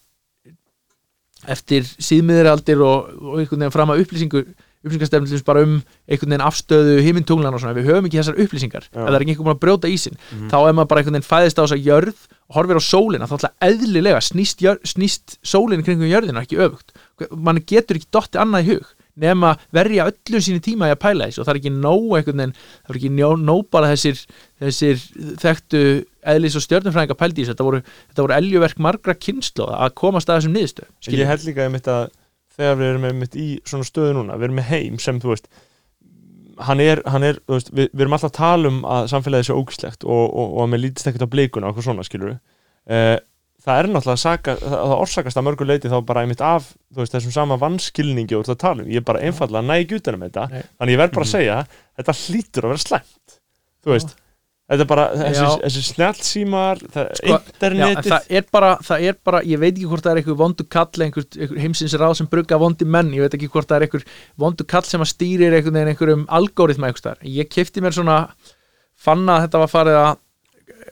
eftir síðmiðraldir og, og einhvern veginn fram að upplýsingu upplýsingarstefnum bara um einhvern veginn afstöðu himintunglan og svona, við höfum ekki þessar upplýsingar. Ef það er ekki einhvern veginn að brjóta ísinn Mhm. þá er maður bara einhvern veginn fæðist á þess að jörð og horfir á sólina, þá ætla eðlilega snýst, jör, snýst sólin kringum jörðina ekki öfugt, mann getur ekki dotti annað í hug nema verja öllu síni tíma í að pæla þessu og það er ekki nóg einhvern veginn, það er ekki nóg, bara þessir, þessir þekktu eðlis og í þessu. Þetta voru, þetta voru eljuverk margra kynslu að komast að þessum niðurstöð Ég held líka einmitt að þegar við erum einmitt í svona stöðu núna, við erum með heim sem þú veist hann er, hann er veist, við, við erum alltaf að tala um að samfélagið sé ógislegt og, og, og að mér lítist ekkert á blikuna og eitthvað svona skilur við það er náttúrulega að saka, það, orsakast að mörgu leiti þá bara einmitt af veist, þessum sama vannskilningi og þetta tala um, ég er bara einfallega næg utan um þetta Nei. þannig ég verð bara að segja, þetta hlýtur að vera slæmt þú veist, þetta er bara þessi, Já. þessi snjallsímar það, Sko, Já, internetið það er bara, það er bara, ég veit ekki hvort það er einhver vondu kall, einhver, einhver heimsins ráð sem brugga vondi menn, ég veit ekki hvort það er einhver vondu kall sem að stýrir einhvern veginn einhverjum staðar. Ég kefti mér svona fann að þetta var farið að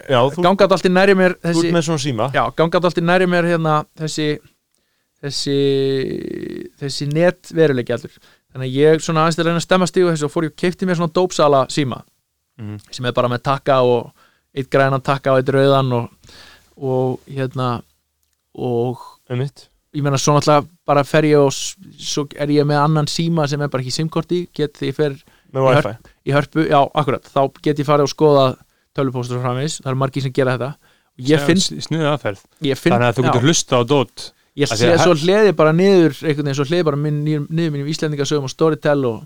já, þú, gangat allt í næri mér þú þessi, ert með svona síma já, gangat allt í næri mér hérna þessi þessi, þessi net veruleiki allur. Þannig að ég svona aðeins til að reyna að stemma stígu þessu og fór ég kefti mér svona dópsala síma Mhm. sem er bara með takka og eitt grænan takka og eitt rauðan og, og hérna og einmitt. ég meina svo náttúrulega bara fer ég og svo er ég með annan síma sem er bara ekki simkorti, get því ég fer með Ég wifi. í hörpu, já akkurat, þá get ég farið og skoða tölvupóstur framvegis, það eru margir sem gera þetta. Ég finn, sniðið aðferð ég finn þannig að þú já, getur hlusta á dót ég sé að- svo hliði bara niður einhvern veginn svo hliði bara minn, niður, niður mínum Íslendingasögum og Storytel og,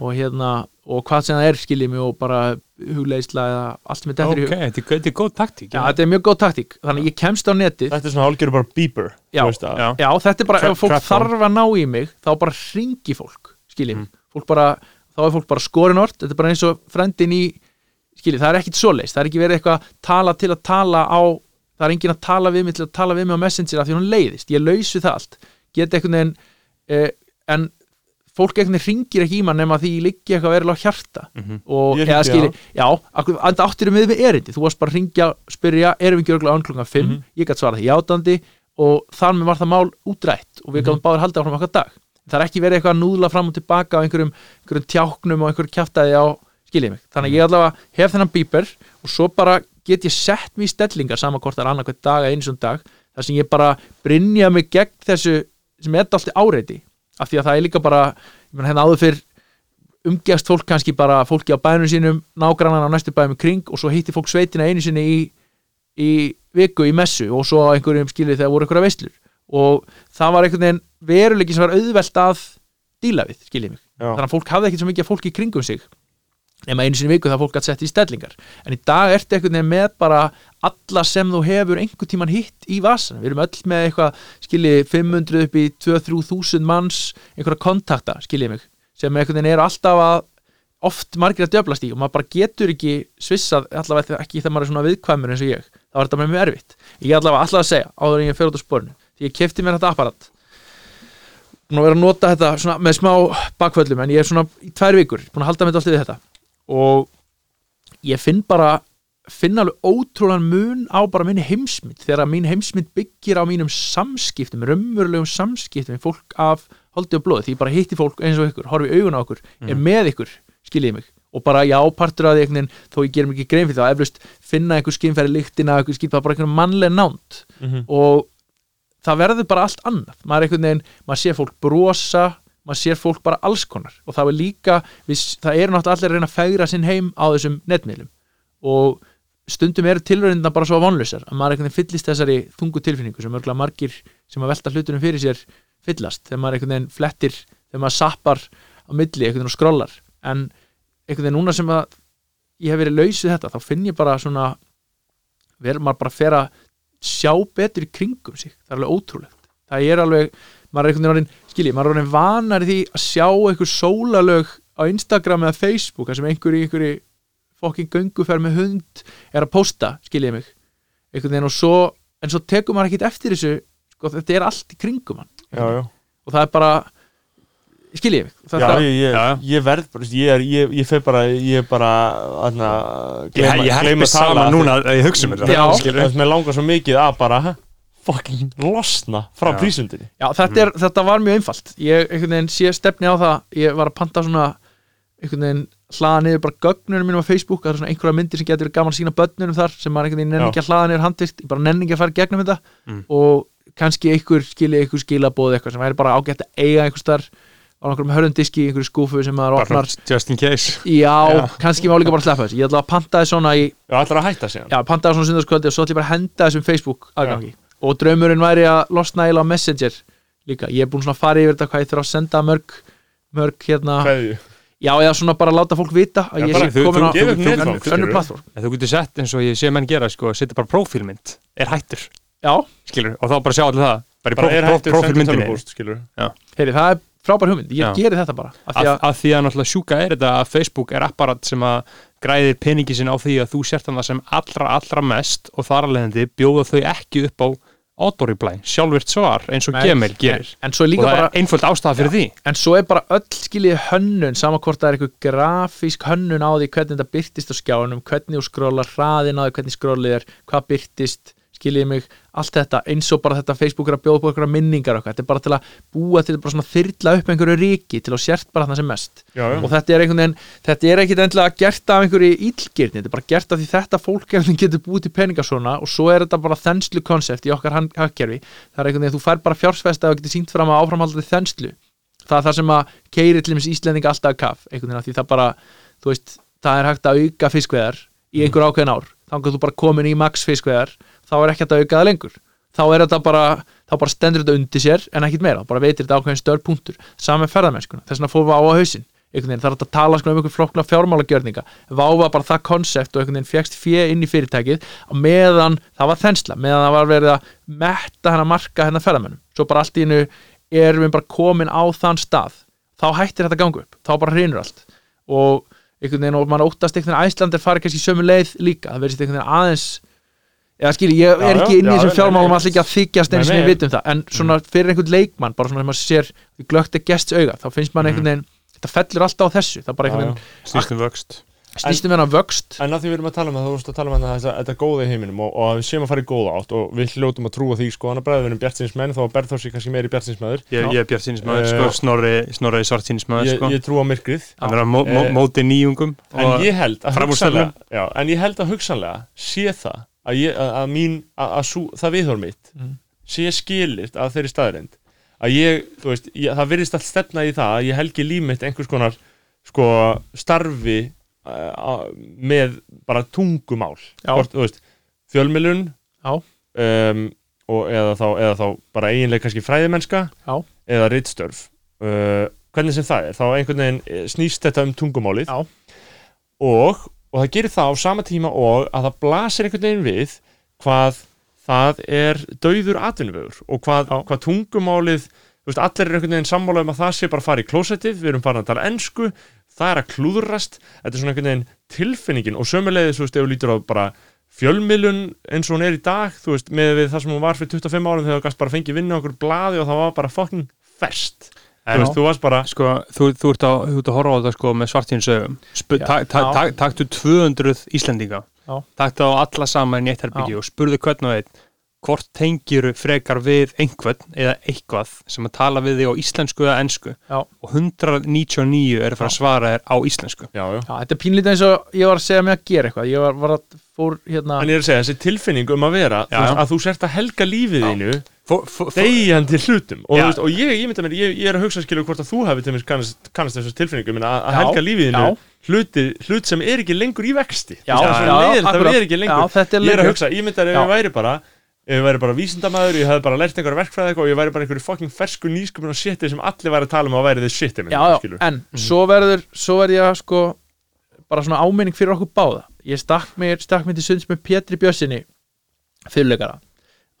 og hérna og hvað sem það er skiljið mig og bara hugleisla eða allt sem þetta ok, þetta er- þetta er góð taktík Já, þetta er mjög góð taktík, þannig að ég kemst á netið. Þetta er svona hálfgerður bara beeper Já, þú veist að- já. Já, þetta er bara, ef fólk þarf að ná í mig þá bara ringi fólk, skiljið Mm. mig fólk bara, þá er fólk bara skorinort þetta er bara eins og frendin í skiljið, það er ekkit svoleiðis, það er ekki verið eitthvað tala til að tala á það er enginn að tala við mig til að tala við mig á Messenger af því hún leiðist, ég laus við það allt. Get einhvern veginn eh, en fólk veginn ringir ekki í mann nema því ég liggi eitthvað verilega á hjarta. Mhm. og Ég eða skilji, já, enda áttir við við erindi, þú varst bara að ringja spyrja, erum við ekki örgulega án klunga 5 Mhm. ég gæti svarað því játandi og þar með var það mál útrætt og við Mhm. gáðum báður haldið áfram okkar dag. Það er ekki verið eitthvað að núðla fram og tilbaka á einhverjum, einhverjum tjáknum og einhverjum kjaftaði á skiljið mig, þannig ég allavega hef þennan bíper og svo bara get ég sett mér í stellingar saman hvort það annað hvern dag eða eins og dag þar sem ég bara brynja mig gegn þessu sem er alltaf áreiti af því að það er líka bara ég menn hérna áður fyrr umgæst fólk kannski bara fólki á bænum sínum nágrannan á næstu bænum kring og svo hitti fólk sveitina einu sinni í, í viku í messu og svo á einhverjum skilið þegar voru einhverja veislur. Og það var einhvern veginn veruleiki sem var auðvelt að díla við, skiljið mig. Já. þannig að fólk hafði ekkert svo mikið fólki kringum sig nema einu sinni viku það fólk gætt sett í stellingar. En í dag ertu einhvern veginn með bara alla sem þú hefur einhvern tíman hitt í vasan, við erum öll með eitthvað skiljið 500 upp í 2-3 þúsund manns einhverja kontakta, skiljið mig sem einhvern veginn eru alltaf að oft margir að djöflast í og maður bara getur ekki svissað, allavega ekki þegar maður er svona viðkvæmur eins og ég, þá er þetta með mjög erfitt. Ég allavega alltaf að segja, áður en ég fer út á sporinu því ég kefti mér þetta apparat. Að vera að nota þetta með smá bakvöllum en ég er svona í tvær vikur búin að halda þetta alltaf við þetta og ég finn bara finn alveg ótrúlan mun á bara minni heimsmynd þegar að mín heimsmynd byggir á mínum samskiptum, raunverulegum samskiptum við fólk af holdi og blóði. Því ég bara hitti fólk eins og ykkur, horfi í augun á okkur er með ykkur, skiljið mig. Og bara já, partur af því einhvern veginn þó ég gerum ekki grein fyrir það, eflust finna einhver skynfæri lyktina, einhver skýt bara einhvern mannleg nánt Mhm. og það verður bara allt annað. Maður er einhvern veginn, maður sér fólk brosa maður sér fólk bara alls konar. Og það er líka, við, það eru náttúrulega allir að reyna að fegra sinn heim á þessum netmiðlum. Og stundum eru tilröðinna bara svo vonlausar að maður veginn fyllist þessari þungu tilfinningu sem örgulega margir sem að velta hlutunum fyrir sér fyllast, þegar maður veginn flettir þegar maður sappar á milli veginn og skrollar en veginn núna sem að ég hef verið laus við þetta, þá finn ég bara svona verður maður bara að fer að sjá betur í kringum sig. Það er alveg ótrúlegt. Það er alveg, maður er einhvern veginn orðin skilji, maður er orðin vanar í því að sjá einhver sólalög á Instagram eða Facebook sem einhver í einhverju fokkin gönguferð með hund er að posta, skiljiði mig einhvern veginn og svo, en svo tekur maður ekkit eftir þessu, sko þetta er allt í kringum hann já, já. og það er bara skiljiði mig Já, þetta, ég, ég, Já. ég verð bara, ég, er, ég, ég fer bara, ég er bara, aðna, Ég, ég herpi saman núna að ég hugsa um þetta Já. skilurðu. Það mér langar svo mikið að bara fucking losna frá Já. prísundinni. Já, þetta, er, þetta var mjög einfalt. Ég sé stefni á það ég var að panta svona hlaða niður bara gögnunum mínum á Facebook það er svona einhverja myndir sem getur verið gaman að sína börnunum þar sem maður einhvern veginn nenni Já. ekki að hlaða niður handvirt ég bara nenni ekki að fara gegnum þetta. Mm. og kannski einhver skili einhver skilabóð eitthvað sem væri bara ágætt að eiga einhver starf á einhverjum hörðundiski einhverju skúfu sem maður opnar. just in case. Já, Já. kannski má líka bara sleppa þessu. Ég ætla að panta þess svona í Já, ætlar að hætta síðan. Já, pantaði svona sundarskvöldi og svo ætla ég bara að henda þessum Facebook aðgangi og draumurinn væri að losna eiginlega á Messenger líka, ég er búin svona að fara yfir þetta hvað ég þurfa að senda mörg mörg hérna, Kveðju. Já eða svona bara láta fólk vita að Já, ég bara sé þú- komin þú á gefur önnur- netfang, önnur skilurðu. plattform. En þú getur sett eins og ég sé menn gera sko, setja bara prófílmynd, er hættur. Já, skilur, og þá bara sjá allir það. Bara í Bara er próf- hættur próf- sendur prófílmyndinni. tölvupóst, skilur heyri, það er frábær hugmynd. Ég Já. geri þetta bara af því að, að, að því að náttúrulega sjúka er þetta að Facebook er apparat sem að græðir peningi sin á því að þú sért hann það sem allra allra mest og þar alveg bjóða þau ekki upp á autoreply, sjálfvirt svar eins og Gmail gerir. en er og það bara er einföld ástæða fyrir því. en svo er bara öll skiljið hönnun sama hvort það er eitthvað grafísk hönnun á því hvernig þetta byrtist á skjánum hvernig þú skrólar hraðin á því hvernig skrólið er hvað byrtist, skiljið mig allt þetta, eins og bara þetta Facebook er að bjóða upp einhverja minningar okkar, þetta er bara til að búa til svona þyrla upp einhverju ríki til að sért bara þarna sem mest. Já, já. Og þetta er einhvern veginn, þetta er ekkit endilega gert af einhverju ílgirni, þetta er bara gert af því þetta fólk getur búið til peninga svona og svo er þetta bara þenslu konsept í okkar hagkerfi, það er einhvern veginn þú fær bara fjársfesta og getur sínt fram að áframhaldandi þenslu. Það er það sem að keiri til þess Íslendinga alltaf að kaf, einhvern veginn því það það að ár, þá kannski þú bara komin í max fiskveðar, þá er ekki hægt að auka það lengur. Þá er þetta bara þá bara stendur þetta undir sér en ekkit meira, bara veitir þetta ákveðin stör punktur. Saman með ferðamennskuna, þess vegna fórum við á á hausinn. Einhvern veginn, það er hægt að tala sko um einhvern flokkna fjármálagjörninga, váfa bara það konsept og einhvern veginn fegst fjö inn í fyrirtækið meðan það var þensla meðan það var verið að metta hennar marka hennar ferðamennum, svo bara allt í innu erum við bara komin á þann stað. Þá hættir þetta að ganga upp, þá bara hrinur allt. Og einhvern veginn og mann óttast einhvern veginn að Æslandir fari kannski sömu leið líka, það verðist einhvern veginn aðeins eða skilji, ég Já, er já, ekki inn í já, þessum fjármálum allir ekki að þykjast eins og við vitum það, en svona fyrir einhvern leikmann bara svona þegar maður sér því glögt er gests auga þá finnst mann einhvern veginn, þetta fellur alltaf á þessu. Það bara Já, einhvern já. veginn Snýstum vöxt. snýstum við hann vöxt. En að því við erum að tala um að þú vorst að tala um að þetta, þetta góða í heiminum og, og að við séum að fara í góða átt og við hljótum að trúa því sko, hann að bræða við erum bjartinsmenn þá er Berðhósi kannski meiri bjartinsmæður Ég, Já. ég er Bjart sínismæður, Eh, sko, Snorri, Snorri svart sínismæður, ég, sko. ég trú á myrkrið. Hann er að mó, mó, Eh, móti nýjungum en ég held að hugsanlega já, en ég held að hugsanlega sé það að, ég, að, að mín, að, að sú, það viðhór mitt Mhm. sé skilit af þeirri staðrind að ég, þú veist, ég, það virðist allt stefna í það að ég helgi líf mitt einhvers konar sko starfi uh, með bara tungumál. Hvort, þú veist, fjölmilun um, og eða þá, eða þá bara eiginlega kannski fræðimennska Já. eða rittstörf uh, hvernig sem það er, þá einhvern veginn eh, snýst þetta um tungumálið Já. og, og það gerir það á sama tíma og að það blasir einhvern veginn við hvað það er dauður atvinnuvegur og hvað, hvað tungumálið veist, allir er einhvern veginn sammála um að það sé bara fara í klósettið, við erum farin að tala ensku það er að klúðrast, þetta er svona einhvern veginn tilfinningin og sömulegðis ef þú lítur á bara fjölmiðlun eins og hún er í dag, þú veist, með við það sem hún var fyrir 25 árum þegar þú gast bara fengið vinna okkur blaði og það var bara fucking fest En veist, þú varst bara sko, þú, þú, ert að, þú ert að horfa á þetta sko með svartínsögum Já. ta, ta, Já. ta, Taktu 200 Íslendinga Já. Taktu á alla saman í eitt herbyggi Já. og spurðu hvern og einn hvort tengir frekar við einhvern eða eitthvað sem að tala við þig á íslensku eða ensku Já. og 199 er að fara að svara þér á íslensku já, já. Já, þetta er pínlítið eins og ég var að segja mig að gera eitthvað ég var, var að fór hérna En ég er að segja, þessi tilfinning um að vera Já. þú veist, að þú sért að helga lífið Þegjandi hlutum. Og, veist, og ég, ég, mér, ég, ég er að hugsa skilur hvort að þú hafi til mér kannast, kannast þessu tilfinningu að, að helga lífið þínu já. hluti, hlut sem er ekki lengur í vexti. Já, veist, það er já, svo leiðilegt að akkurat. vera ekki lengur. Já, er ég er að hugsa, ég myndar ef ég væri bara ef ég væri bara vísindamæður, ég hefði bara lært einhverja verkfræði og ég væri bara einhverju fucking fersku nýsköpun og shiti sem allir væri að tala um að væri þið shiti en svo verður svo verður ég að sko bara svona áminning fyrir okkur báða. Ég stakk mér, stakk mér til sunds með Pétri Bjössinni fyrirleikara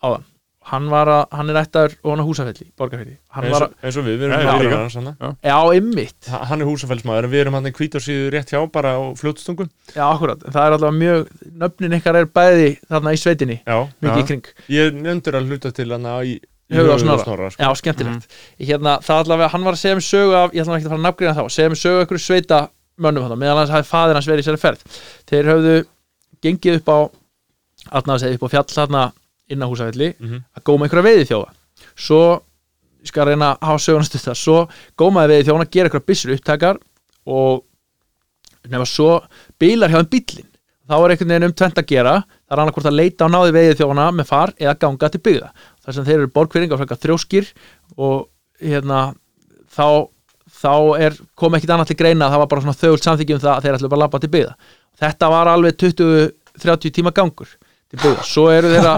áðan hann, var að, hann er ættaður og hann er húsafelli borgarfelli hann eins, var og, eins og við, við Já, erum já, líka. hann sanna. að, já, ymmit Ha- hann er húsafellsmaður en við erum hann í kvítarsíðu rétt hjá bara á fljótstungu já, akkurat, það er alltaf mjög nöfnin ykkar er bæði þarna í sveitinni já, mikið í já. kring, ég nefndur að hluta til hann í, Höfuð á höfuð Snorra. Snorra sko. já, skemmtilegt hérna, það allavega, hann var að segja mér sögu af ég ætla ekki að fara að nafngreina þá, segja mér sögu einhverju sveita mönnum hann, meðal inn á húsafelli Mhm. að góma einhverja veiði þjóða svo ég skal reyna að hafa söguna stutta. Svo gómaði veiði þjóðan að gera einhverja byssur upptakar og nefna svo bílar hjá þeim bíllinn. Þá er einhvern veginn um tvent að gera. Það er annað hvort að leita á náði veiði þjóðana með far eða ganga til byggða. Þar sem þeir eru borgfyrringa og frekar þrjóskir og hérna þá, þá er, kom ekkit annað til greina. Það var bara svona þögult samþykjum það að þeir ætlu bara að labba til byggða. Þetta var alveg 20-30 tíma gangur til byggða svo eru þeirra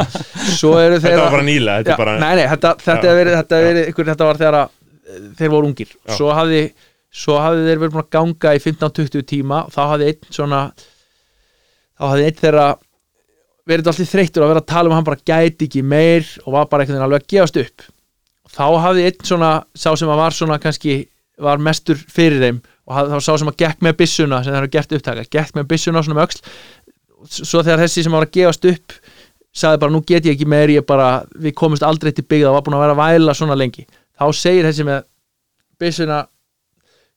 svo eru þetta þeirra var bara nýla þetta bara, nei, nei, þetta, þetta, verið, þetta, verið, ykkur, þetta var þegar eh, þeir voru ungir. Já. svo hafði, svo hafði þeir verið búin að ganga í 15-20 tíma. Þá hafði einn svona þá hafði einn þeirra verið allir þreyttur að vera að tala um að hann bara gæti ekki meir og var bara einhvern veginn alveg að gefast upp. Þá hafði einn svona sá sem að var svona kannski var mestur fyrir þeim og hafði, þá sá sem að gekk með byssuna sem þeir hafa gert upptaka, gekk með byssuna svona með öxl svo þegar þessi sem var að gefast upp sagði bara nú get ég ekki meir ég bara, við komumst aldrei til byggða og var búin að vera að væla svona lengi. Þá segir þessi með byssuna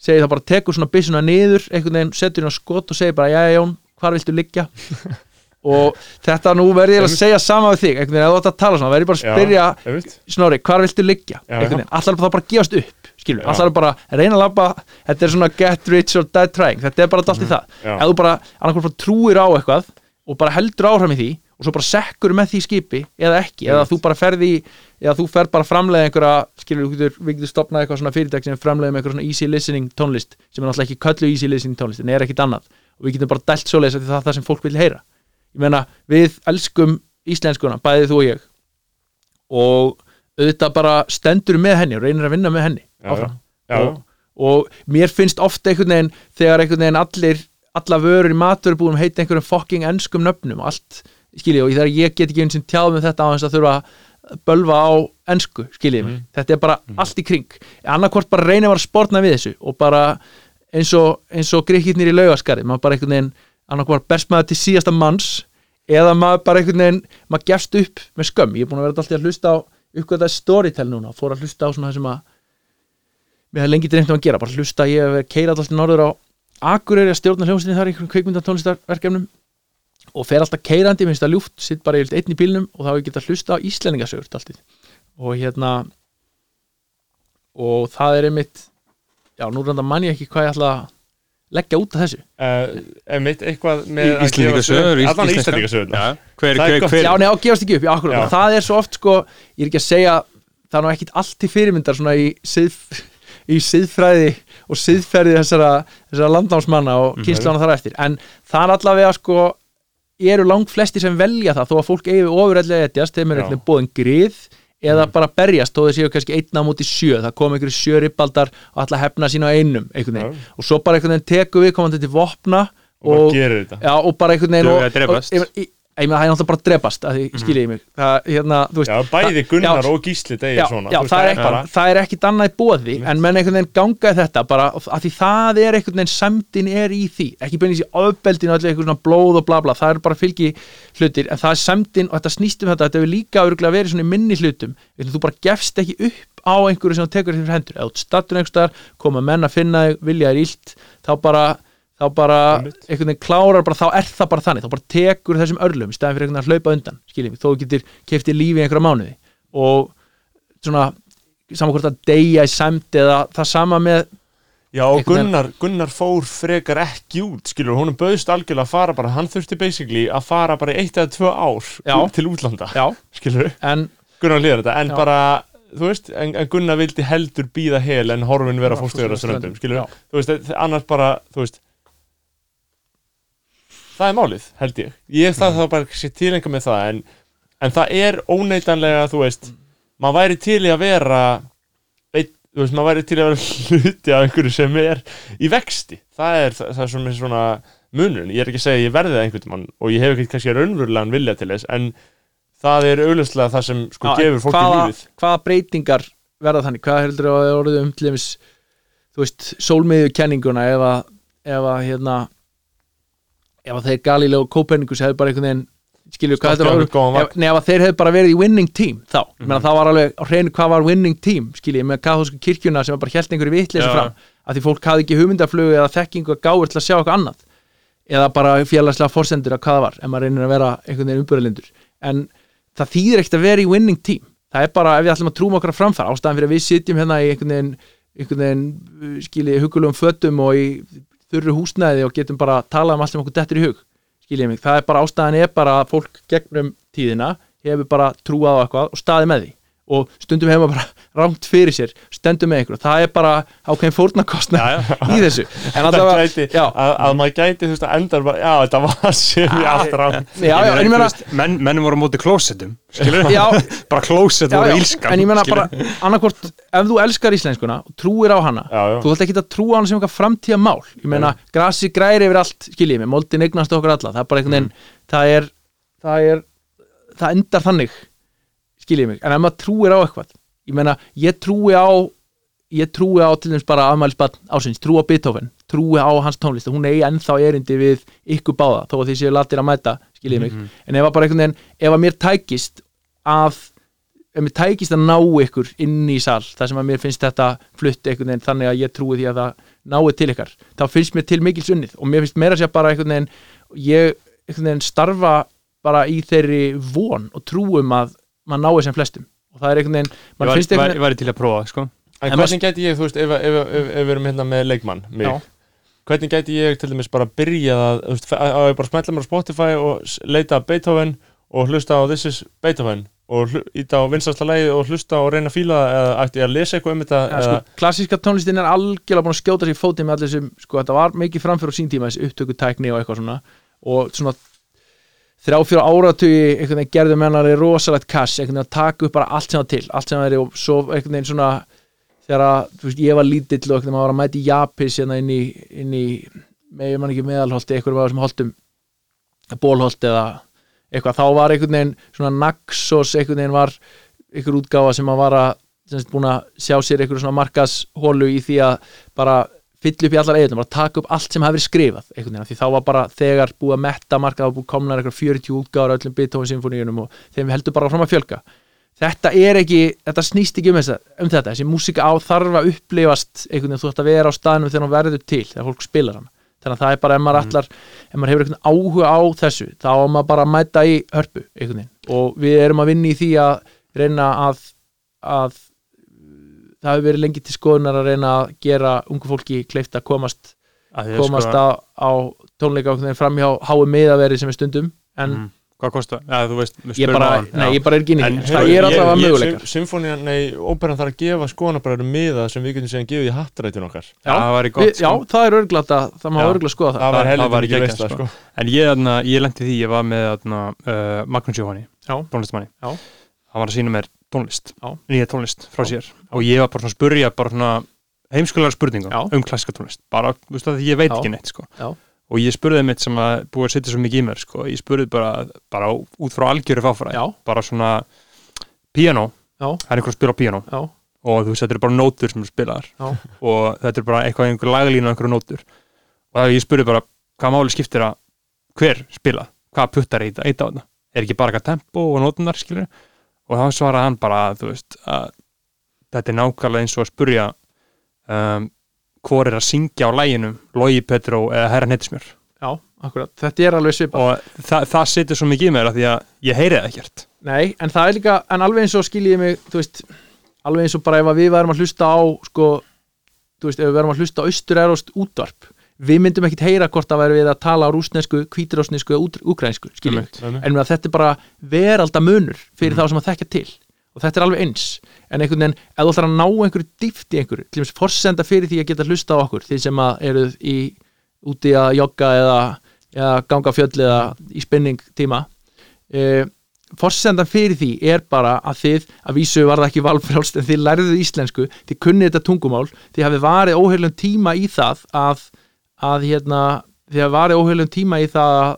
segir það bara tekur svona byssuna niður einhvern veginn setur hérna skot og segir bara jæja Jón, hvar viltu liggja [laughs] og þetta nú verði ég að segja sama við þig einhvern veginn, ef þú ætti að tala svona, verði ég bara að spyrja einmitt. Snorri, hvar viltu liggja Já, einhvern já. veginn, allar bara að gefast upp skilur, Já. allar bara að reyna að labba þetta er svona get rich or die trying þetta er bara allt í það, Já. ef þú bara annarkvæmt bara trúir á eitthvað og bara heldur áfram í því og svo bara sekkur með því skipi eða ekki, eða þú bara ferði eða þú fer bara að framleiða einhverja skilur, við getur, við getur stopnað eitthvað svona fyrirtæk sem framleiða með eitthvað svona easy listening tónlist sem er náttúrulega ekki köllu easy listening tónlist en er ekkit annað og við getum bara dælt svoleiðis því það er það sem fólk vil heyra ég meina, við elskum íslenskuna, bæðið þú og ég. Og auðvitað bara stendur með henni og reynir að vinna með henni Já, áfram. Já. og, og mér finnst ofta einhvern veginn þegar einhvern veginn allir alla vörur í maturubúðum heita einhverjum fucking enskum nöfnum allt, skilji, og ég get ekki eins og tjáð með þetta á þess að þurfa að bölva á ensku, skilji mig. Þetta er bara allt í kring. Annarkvort bara reynir að sportna við þessu og bara eins og, og grikkirnir í laugaskari maður bara einhvern veginn, annarkvort berst maður til síðasta manns eða maður bara einhvern veginn, maður gefst upp með skömm. Ég er búin að vera alltaf að hlusta á uppgötaði storytel núna, fór að hlusta á svona það sem að mér hefði lengi dreymt um að gera. Bara hlusta, ég hef keira alltaf norður á Akureyri að stjórna hljómsveitinni þar í einhverjum kveikmyndatónlistarverkefnum og fer alltaf keirandi, minnst það ljúft, sitt bara yfir einn í bílnum og þá hef ég getað hlusta á Íslendingasögur og hérna og það er einmitt já, nú reyndar mann ég ekki hvað ég ætla að leggja út af þessu. Uh, Emitt, eitthvað með sögur Allan Íslendinga sögur Já, hver, Það hver, gott. hver, Já, nei, á gefast ekki upp, já, akkurat, Já. það er svo oft sko, ég er ekki að segja það er nú ekkit allt til fyrirmyndar svona í, sið, í siðfræði og siðferði þessara, þessara landnámsmanna og Mhm. kynslána þar eftir. En það er allavega sko eru langt flesti sem velja það þó að fólk eigi ofurællega etjast, þeim er eitthvað bóðin grið eða bara berjast þó þeir séu kannski einna á móti sjö, það kom einhverju sjö ribbaldar og að hefna sín á einum Já. og svo bara einhvern veginn teku við komandi til vopna og og, Já, og bara einhvern veginn og, og, ég, meina það er náttúrulega bara að drepast að því skilja ég mig. Það, hérna, veist, Já, bæði Gunnar já, og Gísli degir já, svona veist, það, er bara ekki, það er ekkit annað í bóði en menn einhvern veginn gangaði þetta bara að því það er einhvern veginn samdin er í því. Ekki beinir sér ofbeldin og allir eitthvað svona blóð og bla bla, það er bara fylgi hlutir en það er samdin og þetta snýst um þetta þetta hefur líka örgulega verið svona í minni hlutum þú bara gefst ekki upp á einhverju sem tekur þér hendur, eða þú stattur einhverstaðar koma menn að finna vilja þér illt þá bara þá bara einhvern veginn klárar bara, þá er það bara þannig þá bara tekur þessum örlum í staðin fyrir einhvern veginn að hlaupa undan skiljum þó getur keftið lífi í einhverja mánuði. Og svona saman hvort að deyja í sæmt eða það sama með Já, og Gunnar, Gunnar fór frekar ekki út, skilur, honum bauðst algjörlega að fara bara, hann þurfti basically að fara bara eitt eða tvö ár Já. til útlanda, já, skilur, en Gunnar líður þetta, en Já. bara, þú veist, en, en Gunnar vildi heldur býða hel en horfin vera fórstöður fósturjóra ströndum, skilur, þú veist, annars bara, þú veist, það er málið, held ég, ég það þá bara sé tilenga með það, en, en það er óneitanlega, þú veist, maður væri til í að vera, veit, þú veist, maður væri til í að vera [laughs] hluti af einhverju sem er í vexti, það er það, það er svona, svona munurinn, ég er ekki að segja ég verði það einhvern mann og ég hef ekki kannski raunverulegan vilja til þess, en það er augljóslega það sem sko en gefur fólki hvaða, lífið. hvaða breytingar verða þannig, hvað heldur að orðið um til dæmis, þú veist, sólmiðju kenninguna ef að, ef að hérna ef að þeir Galileo og Copernicus hefur bara einhvern veginn skilju hvað þetta var ef að þeir hefur bara verið í winning team þá, mm Mhm. það var alveg á hreinu hvað var winning team skilju, með kathósku kirkjuna sem bara held einhverju vitleysi Já. fram að því fólk hafði ekki hugmyndaflugu eða þekkingu að gáður til að sjá eitthvað annað. Eða bara félagslega forsendur að hvað það var ef maður reynir að vera einhvern veginn umbyrðalindur en það þýðir ekkert að vera í winning team. Það er bara ef við ætlum að trúma okkar framfara ástæðan fyrir að við sitjum hérna í einhvern veginn, skilji hugulum fötum og í þurru húsnæði og getum bara að tala um allt sem okkur dettur í hug. Skiljið mig, það er bara ástæðan er bara að fólk gegnum tíðina hefur bara trúað á eitthvað og staðið með því og stundum hefur maður bara [laughs] rámt fyrir sér stendur með einhverju, það er bara ákveðin fórnarkostna í þessu. [laughs] En Það allavega, gæti, að, að maður gæti, þú veist, að endar bara, já, þetta var [laughs] sem ég ég meina menn, menn voru á móti klósettum bara klósett voru ílskan en ég skilurðu. bara annarkvort, ef þú elskar íslenskuna og trúir á hana Já, já. þú ætti ekki að trúa á hana sem eitthvað framtíða mál ég meina, grasi græri yfir allt skiljið mig, moldin eignast okkur alla, það er bara einhvern veginn það er, það er það endar þannig skiljið mig, en ef maður trúir á eitthvað ég meina, ég trúi á ég trúi á til dæmis bara afmælisbann ásins, trúi á Beethoven, trúi á hans tónlist hún eigi ennþá erindi við ykkur báða þó að þið séu latir að mæta, skiljið mig. En ef að bara einhvern veginn, ef að mér tækist að ef mér tækist að ná ykkur inn í sal þar sem að mér finnst þetta flutt einhvern veginn þannig að ég trúi því að það náið til ykkar þá finnst mér til mikils unnið. Og mér finnst meira segja bara einhvern veginn ég einhvern veginn starfa bara í þeirri von og trúum að maður náið sem flestum. Og það er einhvern veginn ég var, var, einhvern ég væri til að prófa sko. En En hvernig gæti ég, þú veist, ef, ef, ef, ef við erum hérna með leikmann, mig, hvernig gæti ég til dæmis bara byrja að, veist, að ég bara smetla mér á Spotify og leita Beethoven og hlusta á This is Beethoven og íta á vinstasta lagi og hlusta og reyna að fíla eða ætti ég að lesa eitthvað um þetta ja, sko, klassíska tónlistin er algjörlega búin að skjóta sér fótið með allir sem, sko, þetta var mikið framfyrir á sín tíma þessi upptökutækni og eitthvað svona. Og svona þrjá fjóra áratugi einhvern veginn gerðu mennar í rosalegt kass að taka upp bara allt sem var til allt sem var og svo einhvern veginn svona þegar veist, ég var lítill og maður var að mæti Japis hérna inn í, inn í með, ekki meðalholti, einhverjum var sem holtum bólholt eða eitthvað, þá var einhvern veginn svona Naxos einhvern veginn var einhver útgáfa sem að var að sem búin að sjá sér einhver svona markashólu í því að bara fylla upp í allar eiginlega, bara taka upp allt sem hafi verið skrifað einhvern veginn, því þá var bara þegar búið að metta markað og búið komnar eitthvað 40 útgáður öllum Beethoven symfóníunum og þeim heldur bara fram að fjölga. Þetta er ekki, þetta snýst ekki um, þessa, um þetta, þessi músika á þarf að upplifast einhvern veginn, þú ætti að vera á staðnum þegar hún verður til, þegar fólk spilar hana. Þannig að það er bara, ef maður Mhm. allar ef maður hefur einhvern áhuga á þessu þá á maður bara að mæta í hörpu einhvern veginn. Og við erum að vinna í því að reyna að, að það hefur verið lengi til skoðunar að reyna að gera ungu fólki kleift að komast, Að að komast sko, á, á tónleika fram hjá háu miðaveri sem er stundum en mm, Hvað kostar? Já, þú veist, við ég, spyrum bara, á hann. nei, Já. ég bara er ekki inn í En því. heyrðu, það er alltaf að möguleikar sym- Symfónían, nei, óperan þarf að gefa skoðanabræður miða sem við getum síðan gefið í hattrættin okkar Já, það Við, gott já, sko. það er örglátt að það má Já. örglátt skoða það Það var heldur ekki veist það, sko. sko En ég, þarna, ég lendi því, ég var með þarna, uh, Magnús Jóhanni, Já. tónlistmanni Já. Hann var að sína mér tónlist. Nýja tónlist frá sér. Og ég var bara svona að spurja bara svona heimskulegar spurningum um klassiska tónlist. Bara, þú veist að ég veit ekki neitt sko. Og ég spurði mitt sem að búið að setja svo mikið í mér sko. Ég spurði bara, bara út frá algjöru Já. Bara svona Piano, það er einhver að spila piano Já. og þú veist, þetta er bara nótur sem þú spilar Já. og þetta er bara eitthvað einhver laglínu og einhverju nótur. Og það ég spurði bara hvað máli skiptir að hver spila, hvað puttar eitt eitt á þetta, er ekki bara eitthvað tempo og nótunar skilur og þá svaraði hann bara þú veist að þetta er nákvæmlega eins og að spurja um, hvor er að syngja á læginum Logi Petró eða Herra Nettismjör Já, akkurat, þetta er alveg svipað. Og það, það situr svo mikið í mér af því að ég heyri það ekkert. Nei, en það er líka, en alveg eins og skiljiði mig þú veist, alveg eins og bara ef að við værum að hlusta á, sko þú veist, ef við værum að hlusta á austur-eróst útvarp við myndum ekkit heyra hvort það væri við að tala á rúsnesku, úkrænsku, skiljið mig, Einmitt. en að þetta er bara veraldamunur fyrir Mhm. þá sem að þekkja til og þetta er alveg eins, en einhvern veginn ef þú ætlar að ná einhverju dýft í einhverju til þess forsenda fyrir því að geta hlusta á okkur því sem að eruð í úti að jogga eða, eða ganga fjöll eða í spinning tíma uh, forsendan fyrir því er bara að þið að vísu var það ekki valfrjálst en þið lærðu íslensku, þið kunnið þetta tungumál þið hafið varið óheilum tíma í það að, að hérna, þið hafið varið óheilum tíma í það að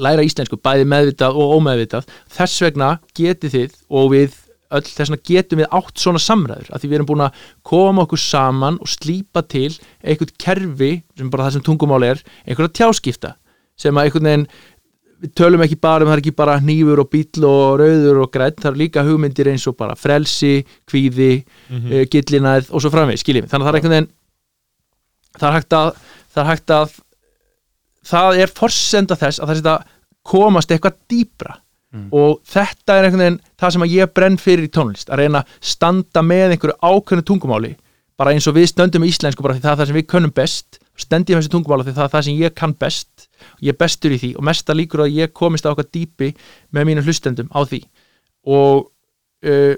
læra íslensku, bæði meðvitað og ómeðvitað þess vegna getið þið og við öll þess vegna getum við átt svona samræður að því við erum búin að koma okkur saman og slípa til einhvern kerfi sem bara það sem tungumál er einhverja tjáskipta sem að einhvern veginn við tölum ekki bara um það er ekki bara hnífur og bíl og rauður og grænt, það eru líka hugmyndir eins og bara frelsi, kvíði mm -hmm. gillinæð og svo framveg, skiljið mig þannig að það er einhvern veginn það er hægt að það er hægt að það er forsenda þess að það að komast eitthvað dýpra Mm. og þetta er einhvern veginn það sem ég brenn fyrir í tónlist að reyna að standa með einhverju ákveðnu tungumáli bara eins og við stöndum í íslensku bara því það er það sem við könnum best stendi með þessu tungumáli því það er það sem ég kann best og ég bestur í því og mesta líkur að ég komist á okkar dýpi með mínum hlustendum á því og uh,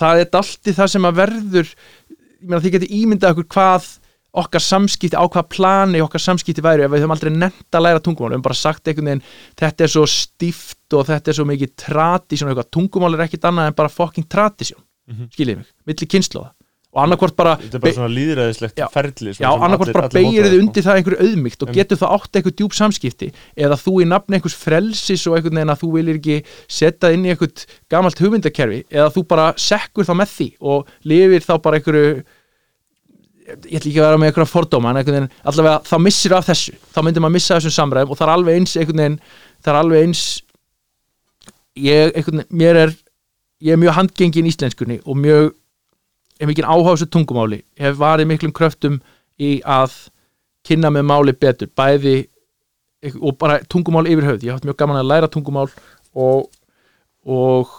það er dalti það sem að verður ég meina því geti ímyndað okkur hvað okkar samskipti, á hvað plani okkar samskipti væri ef við höfum aldrei nefnt að læra tungumál við höfum bara sagt einhvern veginn þetta er svo stíft og þetta er svo mikið tradisjón. Eitthvað, tungumál er ekkit annað en bara fucking tradisjón, Mhm. skiljið mig milli kynnslóða og annarkvort bara Þetta er bara svona líðræðislegt ferli Já, annarkvort bara beigir þið undir það einhverju auðmygt og getur það átt eitthvað djúb samskipti. Eða þú í nafni einhvers frelsis og einhvern veginn að þú viljir ekki setja inn í eitthvað gamalt hugmyndakerfi eða þú bara sekkur þá með því og lifir þá bara einhverju ég ætla ekki að vera með einhverja fordóma en einhvern veginn, allavega þá missir af þessu. Þá myndir maður missa þessum samræðum og það er alveg eins einhvern veginn, það er alveg eins ég, einhvern veginn, mér er ég er mjög handgengin í íslenskunni og mjög hef mikið áhuga á þessu tungumáli. Hef varið miklum kröftum í að kynna með máli betur bæði og bara tungumál yfir höfð ég haf haft mjög gaman að læra tungumál og, og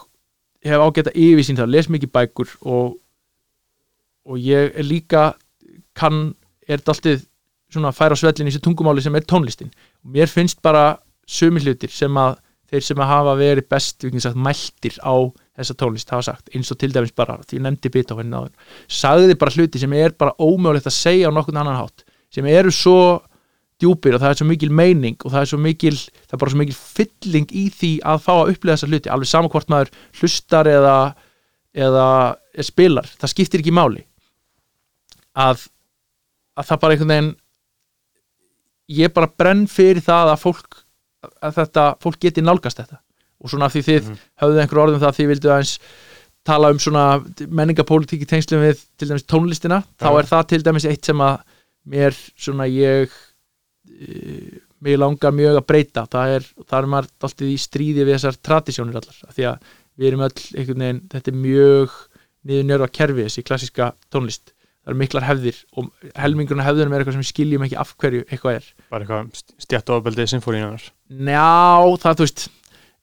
hef ágæta yfirsýn það, les mikið bækur og, og ég er líka kann, er þetta alltið svona að færa svellin í þessu tungumáli sem er tónlistin. Mér finnst bara sumi hlutir sem að þeir sem að hafa verið best sagt, mæltir á þessa tónlist hafa sagt, eins og til dæmis bara því ég nefndi Beethoven áður. Sagði bara hluti sem er bara ómögulegt að segja á nokkurn annan hátt sem eru svo djúpir og það er svo mikil meining og það er svo mikil, það er bara svo mikil fylling í því að fá að upplega þessa hluti alveg sama hvort maður hlustar eða, eða spilar, það skiptir ekki máli að, að það bara einhvern veginn ég bara brenn fyrir það að fólk að þetta, fólk geti nálgast þetta og svona því þið Mhm. höfðu einhver orðum það að þið vildu aðeins tala um svona menningapólitík í tengslum við til dæmis tónlistina, þá Já. er það til dæmis eitt sem að mér svona ég e, mig langar mjög að breyta það er, það er maður alltaf í stríði við þessar tradisjónir allar, af því að við erum öll einhvern veginn, þetta er mjög niður njörfa kerfi þessi klassiska tónlist það eru miklar hefðir og helmingurinn af hefðunum er eitthvað sem við skiljum ekki af hverju eitthvað er. Bara eitthvað stjætt ofbeldið sinfóníunar Já, það þú veist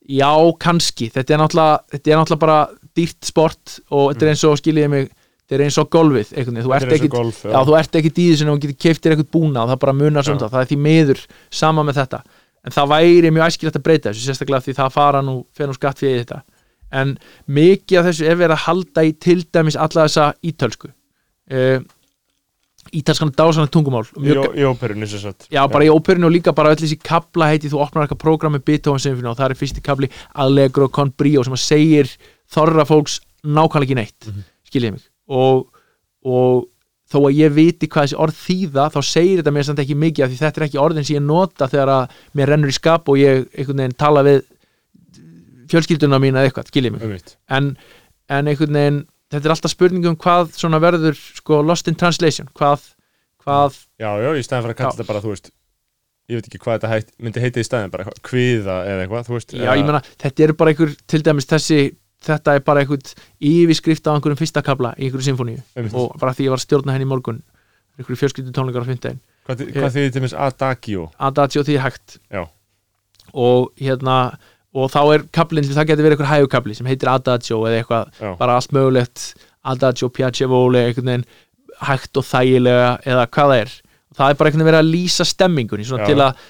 Já, kannski, þetta er náttúrulega þetta er náttúrulega bara dýrt sport og þetta er eins og, skiljiði mig þetta er eins og golfið, veginn, þú ert ekki golf, já, þú ert ekki í þessu og getur keiftir eitthvað búna og það bara munar Já. samt það, er því miður sama með þetta, en það væri mjög æskilegt að breyta þessu, sérstaklega því það fara nú fyrir nú skatt fyrir þetta. En mikið af þessu er verið að halda í til dæmis alla þessa ítölsku uh, ítalskan dásanlega tungumál og í, mjög, í óperunni sem sagt. Já, bara í óperinu og líka bara öll þessi kabla heiti, þú opnar eitthvað prógrami Beethoven Symphony og það er fyrsti kabli Allegro con brio sem að segir þorra fólks nákvæmlega ekki neitt mm Mhm. mig. Og, og þó að ég viti hvað þessi orð þýða þá segir þetta mér samt ekki mikið af því þetta er ekki orðin sem ég nota þegar að mér rennur í skap og ég einhvern veginn tala við fjölskylduna mína eða eitthvað, skiljið mig. En, en einhvern veginn þetta er alltaf spurning um hvað svona verður sko lost in translation hvað, hvað já, já, í stæðan fyrir að kalla þetta bara, þú veist ég veit ekki hvað þetta heit, myndi heita í stæðin bara kviða eða eitthvað, þú veist Já, ég meina, þetta er bara einhver, til dæmis þessi, þetta er bara einhvern yfirskrift á einhverjum fyrsta kabla í einhverju symfóníu og bara því ég var stjórna henni í morgun einhverju fjölskyldu tónleikar á fimmtæðin hvað, hvað þýðir til mér adagio? Adagio því hægt. Já. og hérna og þá er kablinn, það getur verið einhver hægukabli sem heitir Adagio eða eitthvað Já. bara allt mögulegt Adagio, Piacevole, einhvern veginn hægt og þægilega eða hvað það er það er bara einhvern veginn verið að lýsa stemmingunni svona Já. til að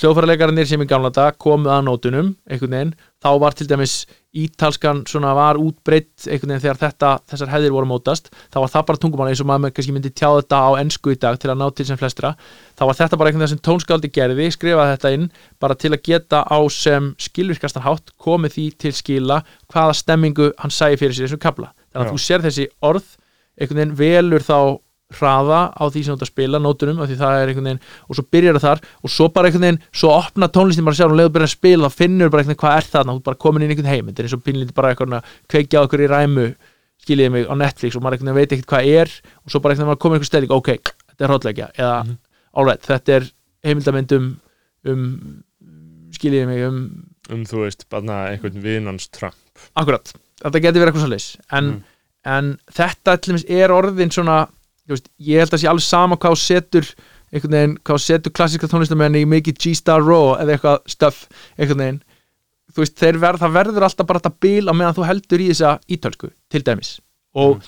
hljóðfæralegarnir sem í gamla dag komu að nótunum einhvern veginn, þá var til dæmis ítalskan svona var útbreytt einhvern veginn þegar þetta, þessar hefðir voru mótast þá var það bara tungumál eins og maður kannski myndi tjá þetta á ensku í dag til að ná til sem flestra. Þá var þetta bara einhvern veginn sem tónskáldi gerði skrifaði þetta inn bara til að geta á sem skilvirkastan hátt komið því til skila hvaða stemmingu hann sæði fyrir sér þessum kabla þannig að þú sér þessi orð einhvern veginn velur þá hraða á því sem þú ert að spila nótunum af því það er einhvern veginn og svo byrjar það þar og svo bara einhvern veginn, svo opna tónlistin bara sjálf og leiður byrja að spila þá finnur bara einhvern veginn hvað er þarna, þú ert bara komin inn einhvern heim þetta er eins og pínlítið bara eitthvað að kveikja á okkur í ræmu skiljiði mig á Netflix og maður einhvern veginn veit ekkert hvað er og svo bara einhvern veginn maður komið einhver stelning ok, þetta er hrótleikja eða Mhm. alright, þetta er heimildamynd um, um skiljiði mig um um, þú veist, bara einhvern vinans Trump akkurat, þetta getur verið eitthvað svo leis en, Mhm. en þetta er orðin svona veist, ég held að sé alveg sama hvað setur einhvern veginn, hvað setur klassíska tónlistamenn í mikið G-Star Raw eða eitthvað stöff, einhvern veginn. Þú veist, þeir verð, það verður alltaf bara þetta bil á meðan þú heldur í þessa ítölsku til dæmis. Og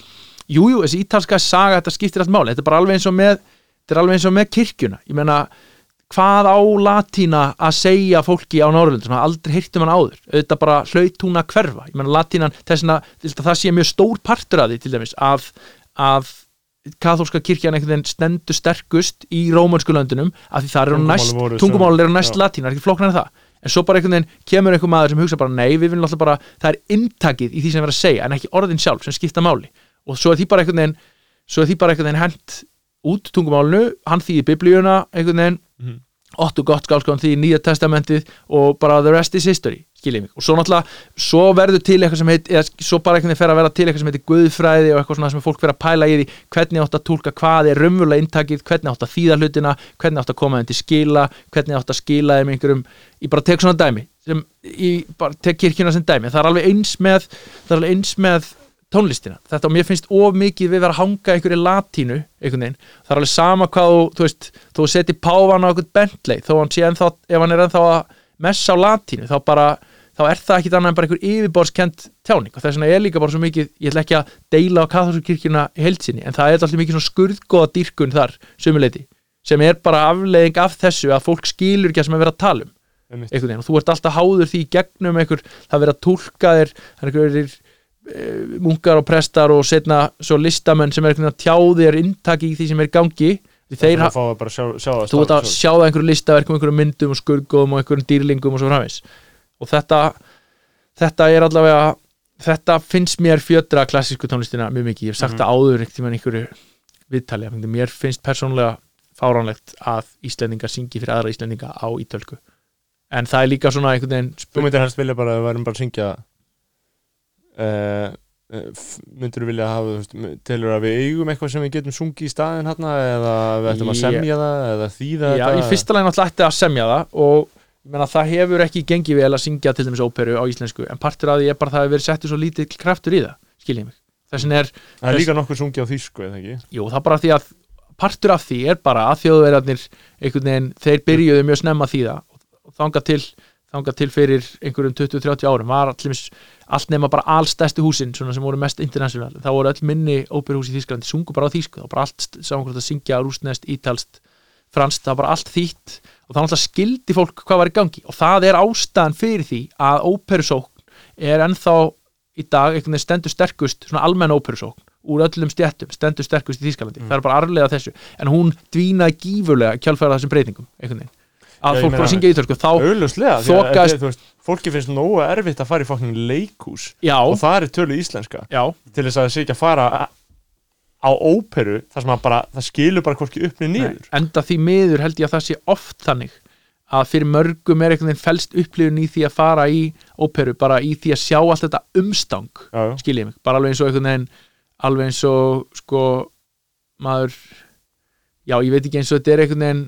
jújú, jú, þessi ítalska saga, þetta skiptir allt máli. Þetta er bara alveg eins og með þetta er alveg eins og með kirkjuna, ég meina hvað á latína að segja fólki á Norrlund sem aldrei heyrt um hann áður. Auðvitað bara hlaut hún að hverfa. Ég meina latínan, þess að það sé mjög stór partur af því til dæmis að, að kathólska kirkjan einhvern veginn stendur sterkust í rómönsku löndunum af því það eru næst, tungumálin eru næst já. latína, er ekki flóknar en það. En svo bara einhvern veginn kemur einhver maður sem hugsa bara nei, við viljum alltaf bara, það er inntakið í því sem við erum að segja, en ekki orðin sjálf sem skipta máli. Og svo er því bara einhvern veginn svo er því bara einhvern veginn hent út tungumálinu, hann þýðir biblíuna einhvern veginn, Mhm. Otto Gottskálskon því nýja testamentið og bara the rest is history, skiljið mig og svo náttúrulega, svo verður til eitthvað sem heit eða svo bara veginn fer að vera til eitthvað sem heitir guðfræði og eitthvað svona sem fólk fer að pæla í því hvernig átt að tólka hvað er raunverulega inntakið hvernig átt að þýða hlutina, hvernig átt að koma þeim til skila, hvernig átt að skila þeim einhverjum, ég bara tek svona dæmi sem, ég bara tek kirkjuna sem dæmi það er alveg eins með, það er alveg eins með tónlistina, þetta og mér finnst of mikið við vera að hanga einhverju latínu einhvern veginn, það er alveg sama hvað þú, þú veist, þú seti páfan á einhvern Bentley þó hann sé ennþá, ef hann er ennþá að messa á latínu, þá bara þá er það ekkit annað en bara einhver yfirborskent tjáning. Og þess vegna er líka bara svo mikið ég ætla ekki að deila á katholsku kirkjuna í heilsinni en það er alltaf mikið svona skurðgóða dýrkun þar, sumuleiti, sem er bara afleiðing af þessu að fólk skilur ekki að sem er verið að tala um og þú ert alltaf háður því gegnum einhver, það er verið að túlka þér er einhverjir munkar og prestar og setna svo listamenn sem er einhvern veginn að tjá þér inntaki í því sem er gangi. Þeir, það þú ert að sjá það einhverju listaverkum, einhverjum myndum og skurgóðum og einhverjum dýrlingum og svo framvis og þetta þetta er allavega þetta finnst mér fjötra klassísku tónlistina mjög mikið, ég hef sagt Mhm. það áður ekkert í einhverju viðtali, mér finnst persónulega fáránlegt að Íslendingar syngi fyrir aðra Íslendinga á ítölku en það er líka svona einhvern veginn Þú myndir helst vilja bara að við værum bara að syngja uh, myndir þú vilja hafa telur að við eigum eitthvað sem við getum sungið í staðin hérna eða við ættum að semja það eða þýða Já, þetta? í fyrsta lagi náttúrulega ætti að semja það og ég meina, það hefur ekki gengið vel að syngja til dæmis óperu á íslensku en partur af því er bara að það hefur verið settur svo lítið kraftur í það, skiljið mig. Er, Það er líka nokkuð sungið á þýsku eða ekki? Jú, það er bara því að partur af því er bara að þjóðverðarnir einhvern veginn, þeir byrjuðu mjög snemma það og þangað til þangað til fyrir einhverjum 20-30 árum var allir, allt nema bara allstæstu húsin svona sem voru mest international. Þá voru öll minni óperuhús í Þýskalandi, sungu bara á þýsku. Var bara allt saman hvort að syngja rústnest, ítalst franskt, það var bara allt þýtt. Og það náttúrulega skildi fólk hvað var í gangi. Og það er ástæðan fyrir því að óperusókn er ennþá í dag einhvern veginn stendur sterkust svona almenn óperusókn úr öllum stjættum stendur sterkust í Þýskalandi. Mm. það er bara arflega þessu. En hún dvínaði gífurlega kjálfæra þessum breytingum einhvern veginn að ég fólk fór að syngja ítölsku þá, veist, fólki finnst nógu erfitt að fara í fokkin leikús já, og það er tölu íslenska. Já. Til þess að það sé ekki að fara á óperu þar sem bara, það skilur bara hvorki upp niður niður. enda því miður held ég að það sé oft þannig að fyrir mörgum er einhvern veginn felst upplifun í því að fara í óperu, bara í því að sjá allt þetta umstang Já, já. skiljið mig, bara alveg eins og einhvern veginn alveg eins og sko maður já, ég veit ekki eins og þetta er einhvern veginn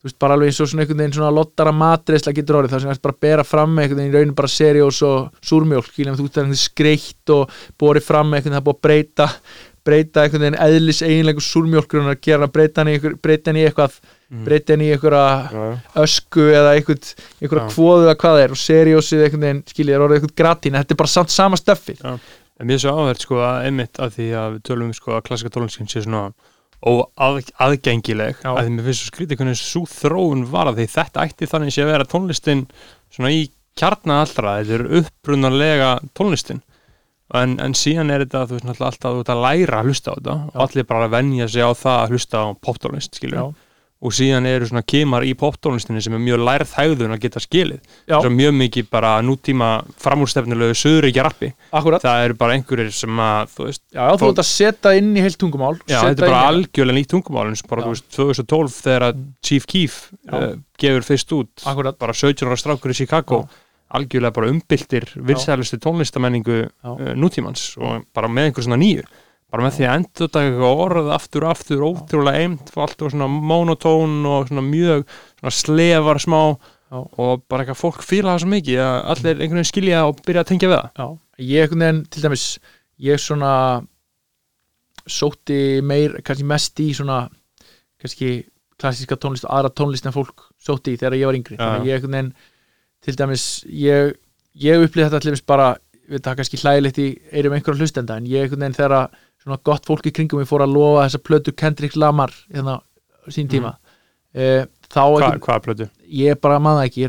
þú veist, bara alveg eins og svona einhvern veginn svona lottara matreisla getur orðið, það sem er bara að bera fram með einhvern veginn í raunin bara seriós og súrmjólk þú veist, það er einhvern skreitt og borið fram með einhvern veginn, það er búið að breyta breyta einhvern veginn eðlis eiginleikur súrmjólkur og gera í einhver- breyta henni í eitthvað breyta henni í einhverja ösku eða einhverja kvóðu eða hvað það er og seriósið einhvern veginn, skiljið, er orðið einhvern gratín þetta er bara samt sama stöffið. En mér er svo áhverð sko að einmitt að því að tölum um sko að klassika tónlistin sé svona óaðgengileg Já. að því mér finnst svo skrítið hvernig svo þróun var að því þetta ætti þannig sé að vera tónlistin svona í kjarna allra þetta er upprunarlega tónlistin en, en síðan er þetta þú veist náttúrulega alltaf þú ert að læra að hlusta á þetta og allir bara að venja sig á það að hlusta á poptónlist skilur Já. Og síðan eru svona kemar í poptónlistinni sem er mjög lærð hægðun að geta skilið. Já. svo mjög mikið bara nútíma framúrstefnulegu söðuríkja rappi. Akkurat, það eru bara einhverjir sem að þú veist, já, já, þú ert að setja inn í heilt tungumál. Já, þetta er bara algjörlega nýtt tungumál eins og bara, þú veist, 2012 þegar að Chief Keef uh, gefur fyrst út akkurat, bara 17 ára strákur í Chicago algjörlega bara umbyltir vinsælustu tónlistamenningu uh, nútímans og bara með einhver svona nýju bara með því að endur þetta eitthvað orð aftur og aftur ótrúlega eimt og allt og svona monotón og svona mjög svona slefar smá Já. og bara eitthvað fólk fíla það svo mikið að allir einhvern veginn skilja og byrja að tengja við það já, ég einhvern veginn til dæmis, ég svona sótti meir, kannski mest í svona kannski klassíska tónlist og aðra tónlist en fólk sótti í þegar ég var yngri Já. þannig að ég einhvern veginn til dæmis, ég, ég upplýði þetta til dæmis bara, við það kannski hlægilegt í eirum einhverja hlustenda en ég einhvern veginn þegar að svona gott fólk í kringum ég fór að lofa þessa plötu Kendrick Lamar hérna sín tíma mm. þá Hva, einhvern, hvað er plötu? ég bara maður ekki já,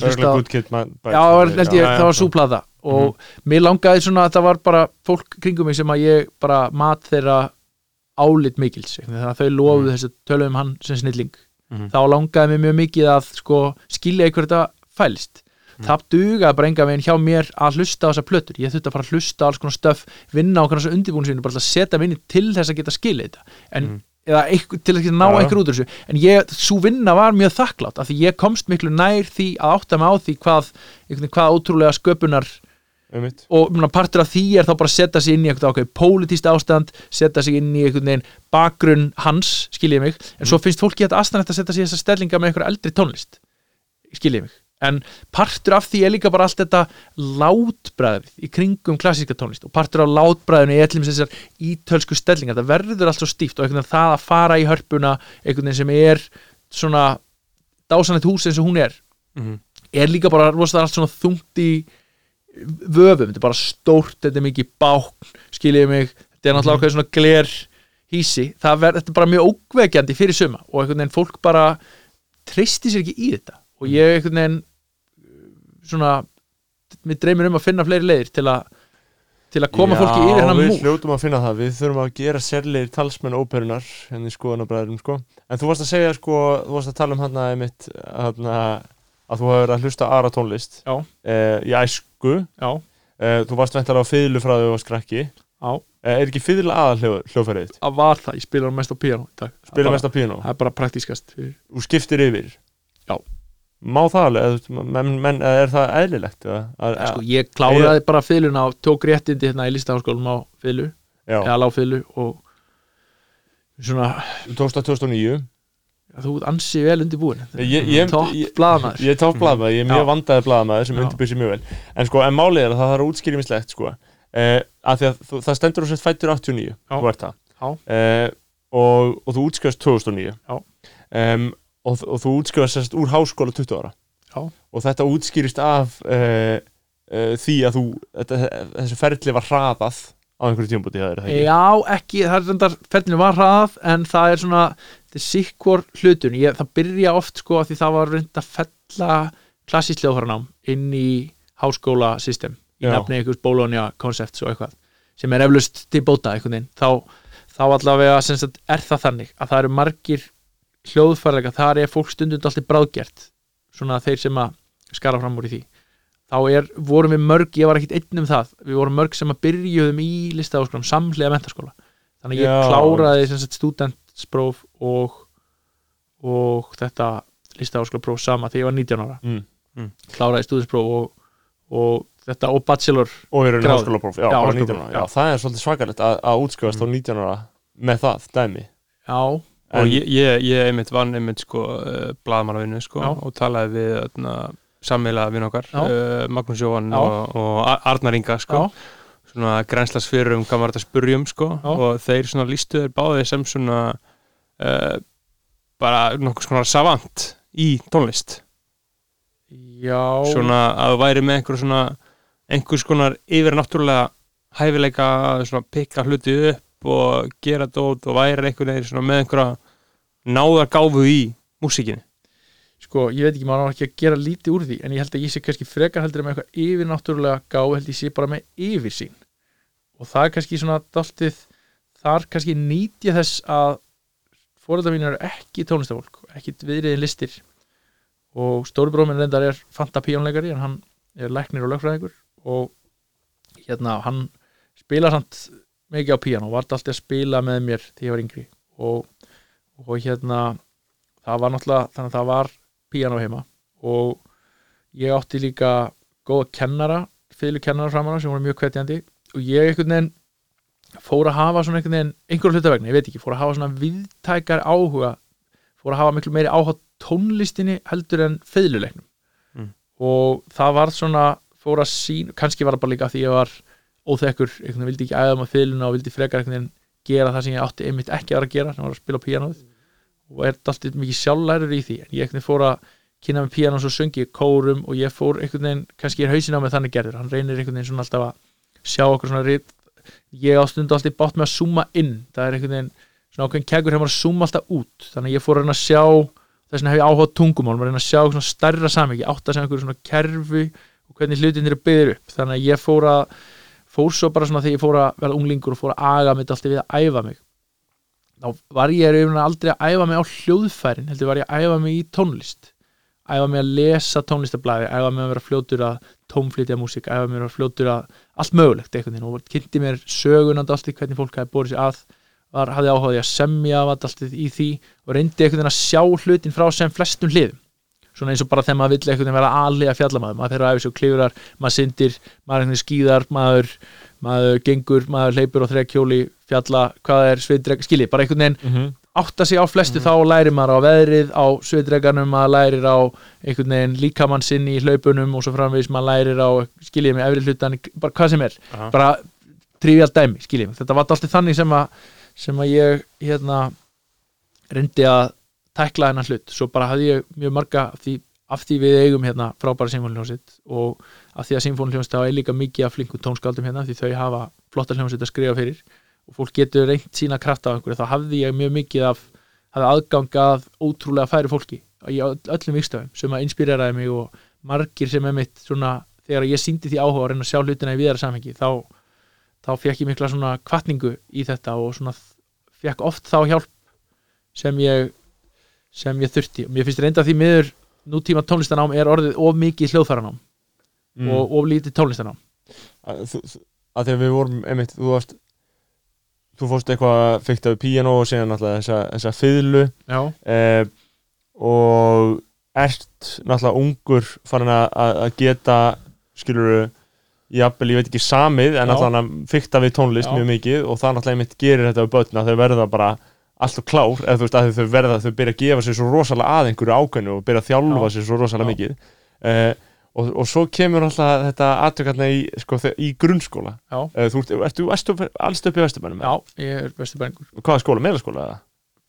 það var, súplata og mér langaði svona að það var bara fólk kringum mig sem að ég bara mat þeirra álit mikils þannig að þau lofuðu Mm. þessu töluðum hann sem snilling Mhm. þá langaði mér mjög mikið að sko, skilja ykkur þetta fælst Mm. það dugaði bara enga veginn hjá mér að hlusta á þessar plötur, ég þurfti að fara að hlusta á alls konar stöf, vinna á okkur þessu undirbúinu sínu bara að setja minni til þess að geta skilja þetta en, Mhm. eða einhver, til að geta ná já. einhver út úr þessu en ég, svo vinna var mjög þakklátt af því ég komst miklu nær því að átta mig á því hvað, hvað ótrúlega sköpunar Einmitt. og partur af því er þá bara að setja sig inn í eitthvað ákveð pólitíst ástand, setja sig inn í einhvern veginn bakgrunn hans, skiljið mig en svo finnst fólki þetta aðstæðan að setja sig í þessa stellinga með einhver eldri tónlist skiljið mig, en partur af því er líka bara allt þetta látbræðið í kringum klassíska tónlist og partur af látbræðinu er allir þessar ítölsku stellingar, það verður allt svo stíft og einhvern veginn það að fara í hörpuna einhvern veginn sem er svona dásanett hús eins og hún er Mhm. er líka bara rosalega allt svona þungt í vöfum, þetta er bara stórt þetta er mikið bákn, skiljiði mig. Þetta er náttúrulega ákveð svona gler hísi, það ver, þetta er bara mjög ókveikjandi fyrir suma og einhvern veginn fólk bara treysti sér ekki í þetta. Og ég einhvern veginn svona mér dreymir um að finna fleiri leiðir til að til að koma fólki yfir hennar Já, við hljótum að finna það, við þurfum að gera sérleir talsmenn óperunar henni í skoðanabræðurum sko. en þú varst að segja sko, þú varst að tala um hann að einmitt hana, að þú hefur að hlusta aðra tónlist Já. eh, í æsku. Já, eh, þú varst væntalega á fiðlu frá því þú varst krakki já, eh, er ekki fiðla aðal hljóðfærið þitt? það var það, ég spila mest á piano í dag. Spila Það mest á píano, Það er bara praktískast. Þú skiptir yfir? Já. Má það alveg, menn, menn, er það eðlilegt eða, að, sko, Ég kláraði bara fiðluna og tók réttindi hérna í listaháskólum á já, eða láfiðlu og svona, þú tókst það 2009 þú ansi vel undirbúin. Ég, ég, topp ég, Ég er topp blaðmaður, ég er mjög vandaði blaðmaður sem sér mjög vel. En sko, en málið er að það þarf að útskýra mislegt sko. Eh, að því að þú, það stendur þú sett fættur 89 Já. Þú ert það. Já. eh, og, og þú útskjöfast 2009 Já. um, og, og þú útskjöfast sérst úr háskóla 20 ára Já. Og þetta útskýrist af eh, eh, því að þú þetta, þessi ferli var hraðað á einhverju er ekki Já, ekki, það er reyndar ferlinu var hrað en það er svona, þetta er sikkvor hlutun, ég, það byrja oft sko að því það var reynd að fella klassísk hljóðhörnám inn í háskóla system, í Já. nafni einhvers Bologna koncepts og eitthvað sem er eflaust til bóta veginn, þá, þá allavega sagt, er það þannig að það eru margir hljóðfærleika, þar er fólk stundum alltaf bráðgert, svona þeir sem að skara fram úr í því þá er, vorum við mörg, ég var ekkit einn um það við vorum mörg sem að byrjuðum í listaháskólam samhliða mentaskóla þannig að ég Já. kláraði sem sagt studentspróf og og þetta listaháskólapróf sama þegar ég var 19 ára mm. kláraði studentspróf og, og þetta og bachelor Og er einu Gráðu. háskólapróf, já, Já, háskólapróf, 19 ára já. Það er svolítið svakalegt að, að útskjöfast á 19 ára með það, dæmi já, og ég, ég, ég einmitt vann einmitt sko uh, blaðmannavinnu sko Já. og talaði við sammeila vinn okkar uh, Magnús Jóhann og, og Ar- Arnar Inga sko. Já, svona grenslas fyrir um hvað var þetta spurjum sko Já. og þeir svona lístu þeir báði sem svona uh, bara nokkuð svona savant í tónlist. Já. Svona að þú væri með einhver svona einhvers konar yfir náttúrulega hæfileika að svona pikka hluti upp og gera dót og væri einhvern veginn með einhverja náðargáfu í músíkinni? Sko, ég veit ekki, maður á ekki að gera lítið úr því en ég held að ég sé kannski frekar heldur með eitthvað yfirnáttúrulega gá, held ég sé bara með yfirsýn. Og það er kannski svona dáltið, þar kannski nýt ég þess að fóreldar mín eru ekki tónlistafólk ekki viðriðin listir. Og stóri bróminn reyndar er fanta píónleikari en hann er læknir og lögfræðingur og hérna, hann spila samt mikið á píano og var alltaf að spila með mér þegar ég var yngri. Og, og hérna það var náttúrulega, þannig að það var píano heima. Og ég átti líka góða kennara fylgur kennara framan á sem voru mjög hvetjandi. Og ég einhvern veginn fór að hafa svona einhvern veginn, einhverjum hlutavegna, ég veit ekki fór að hafa svona viðtækar áhuga fór að hafa miklu meiri áhuga tónlistinni heldur en feðluleiknum Mm. og það var svona fór að sín, kannski var það bara líka því ég var óþekkur, einhvern veginn vildi ekki æða með feðluna og vildi frekar einhvern veginn gera það sem ég átti einmitt ekki að vera að gera sem var að spila á píanóið. Og er alltaf mikið sjálflærur í því. En ég einhvern veginn fór að kynna með píanó og ég kórum og ég fór einhvern veginn kannski er hausin á mig þannig gerður, hann reynir einhvern veginn svona alltaf að sjá okkur svona rit ég á stundu alltaf bátt með að zooma inn. Það er einhvern veginn svona ákveðin kegur hefur að zooma alltaf út. Þannig að ég fór að reyna að sjá þess vegna hef ég áhuga á tungumál að reyna að sjá svona stærra samhengi átt að segja einhverju svona kerfi og hvernig hlutinir eru byggðir upp. Þannig að ég fór að fór svo bara svona þegar ég fór að vera unglingur og fór að aga mig alltaf við að æfa mig. Þá var ég raunin aldrei að æfa mig á hljóðfærin heldur var ég að æfa mig í tónlist. Æfa mig að lesa tónlistablaði æfa mig að vera fljótur að tónflytja músík æfa mig að vera fljótur að allt mögulegt einhvern veginn. Og kynnti mér sögunandi allt í hvernig fólk hafi borið sér að var, hafði áhugaði að semja allt í því og reyndi einhvern veginn að sjá hlutin frá sem flestum hliðum svona eins og bara þegar maður vill veginn vera aðlega fjallamaður, maður þeirra æfis og klifrar maður syndir, maður skýðar maður, maður gengur, maður hleypur á þrekjóli, fjalla, hvað er sviðdreg, skilji, bara einhvern veginn mm -hmm. átta sig á flestu þá lærir maður á veðrið á sviðdreganum, maður lærir á einhvern veginn líkamann sinn í hlaupunum og svo framvegis maður lærir á skiljið með efri hlutan, bara hvað sem er Aha. bara trivial dæmi, skiljið mig þetta var alltaf þannig sem að, sem að ég hérna reyndi að tækla hennar hlut. Svo bara hafði ég mjög marga af því, af því við eigum hérna frábæra symfóniljónsitt og af því að symfóniljónsitt hafa líka mikið af flinkum tónskáldum hérna því þau hafa flottar hljónsitt að skrifa fyrir og fólk getur reynt sína kraft á einhverju. Þá hafði ég mjög mikið af hafði aðgang að ótrúlega færi fólki í öll- öllum vikstöfum sem að inspireraði mig og margir sem er mitt svona þegar ég síndi því áhuga að reyna að sjá hlutina í viðara samhengi þá þá fekk ég mikla svona kvartningu í þetta og svona fekk oft þá hjálp sem ég sem ég þurfti og mér finnst reynda því miður nútíma tónlistanám er orðið of mikið hljóðfæranám mm. og of lítið tónlistanám að, þú, að að við vorum einmitt, þú varst þú fórst eitthvað fyrkt af píanó og síðan náttúrulega þessa, þessa já, eh, og ert náttúrulega ungur farin að, geta skilur jafnvel, ég veit ekki samið en Já. náttúrulega fyrta við tónlist Já. mjög mikið og það náttúrulega einmitt gerir þetta við börn að þau verða bara alltaf klár eða þú veist að þau verða, þau byrja að gefa sér svo rosalega að einhverju ákveðnu og byrja að þjálfa Já. sér svo rosalega Já. mikið eh, og, og svo kemur alltaf þetta aðtökarna í, sko, í grunnskóla eh, þú ert, ertu alls upp í Vesturbænum já, ég er bestu bæringur hvaða skóla, meðlaskóla eða?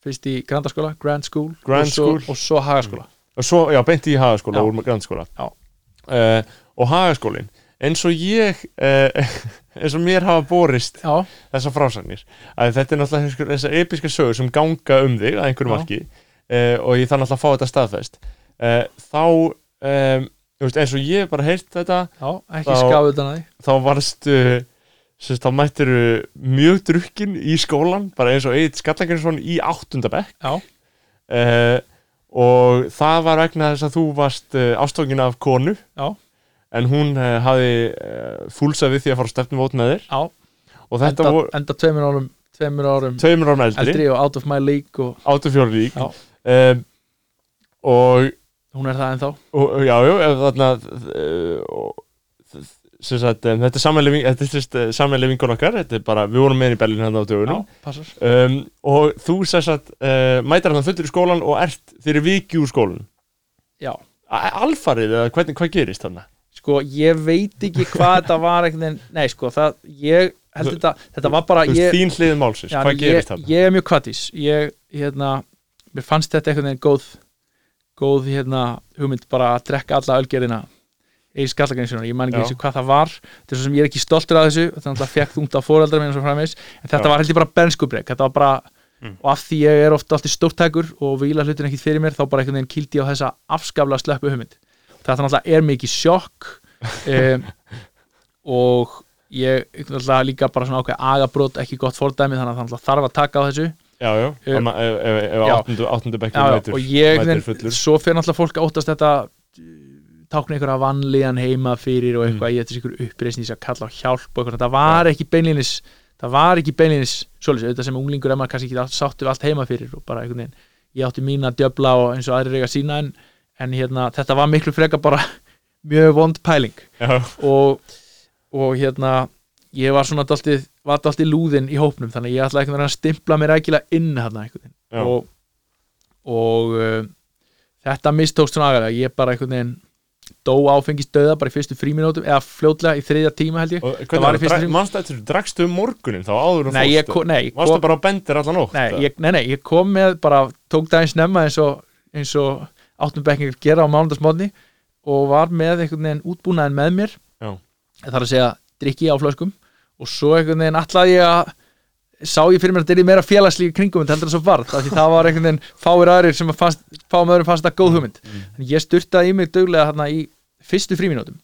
fyrst í Grandaskóla, Grand School Grand og svo, School. og svo Hagaskóla og svo, já, beint í hagaskóla grannskóla Já. uh, og hagaskólin eins og ég uh, [laughs] eins og mér hafa borist já, þessar frásagnir að þetta er náttúrulega þessar- episka sögur sem ganga um þig að einhverju Já. marki uh, og ég þarf náttúrulega að fá þetta staðfest. Uh, þá þú veist, eins og ég bara heyrt þetta já, ekki utan að því þá varstu sérst, þá mættir mjög drukkin í skólan bara eins og Egil Skallaginsson í áttundabekk uh, og það var vegna þess að þú varst uh, ástókin af konu. Já. En hún uh, hafði uh, fúlsað við því að fara stefnumót með þér. Já. Og þetta enda, voru enda tveimur árum tveimur árum tveimur árum eldri, eldri og out of my league og áttu fjóri lík Já. um, og, hún er það ennþá. og já, já, ef þarna og, sem sagt, um, þetta er sammeilið þetta er sammeilið vingun okkar. Þetta er bara, við vorum með í Berlín hann á dögunum. Um, og þú að uh, mætar hann fullur í skólan og ert fyrir viki úr skólan já, alfarið eða hvernig, hvað gerist þarna? Sko, ég veit ekki hvað þetta var veginn, nei, sko, það ég held þetta, þetta var bara ég, þín hliðin málsins, hvað gerist þarna? ég er mjög kvattís ég, hérna, mér fannst þetta einhvern veginn góð góð, hérna, hugmynd bara að drekka alla ölgerðina í skallagreinsjónar, ég man ekki eins og hvað það var. Þetta er svo sem ég er ekki stoltur af þessu. Þetta náttúrulega fekk þungt á fóreldrar minn og svo framvegs en þetta Já. var held ég bara bernskubreik þetta var bara, Mm. og af því ég er ofta alltaf stórtækur og vila hlutin ekkit fyrir mér þá bara einhvern veginn kýldi ég á þessa afskaflega slöppu hugmynd þetta náttúrulega er mikið sjokk um, og ég náttúrulega líka bara svona ákveð agabrót ekki gott fordæmi þannig að það þarf að taka á þessu. Já, já, Eh, ef, ef, ef, ef áttundu, áttundu já, bekkur já, og ég, fullur. svo fyrir náttúrulega fólk að óttast þetta tákna einhverja vanlíðan heima fyrir og eitthvað, ég þetta ykkur uppreisn í þess að kalla á hjálp og eitthvað, það var ekki beinlínis það var ekki beinlínis svolítið, auðvitað sem unglingur er maður kannski ekki sáttu við allt heima fyrir og bara einhvern veginn, ég átti mín að djöbla og eins og aðrir eiga sína en, en hérna, þetta var miklu freka bara [laughs] mjög vond pæling. Og, og hérna ég var svona dálítið, var dálítið lúðinn í hópnum þannig að ég ætlaði veginn að stimpla mér rækilega inn Já. veginn. Og, og uh, þetta mistókst svona agalega, ég bara einhvern veginn dó áfengist döða bara í fyrstu fríminútum eða fljótlega í þriðja tíma held ég. Eftir, drakstu um morgunin þá áður ég, fórstu? nei, Varstu kom, bara á bendir allan nótt? nei, ég, nei, nei, ég kom með bara tók daginn snemma eins og eins og áttum bekkingar gera á mánundagsmóðni og var með einhvern veginn útbúnaðin með mér. Er að segja drikki á flöskum. Og svo einhvern veginn ætlaði ég að sá ég fyrir mér að þetta er meira félagslík kringum en heldur það svo varð, af því það var einhvern veginn fáir aðrir sem að fannst, fáum öðrum fannst þetta góð hugmynd. Mm. en ég styrtaði í mig duglega þarna í fyrstu fríminútum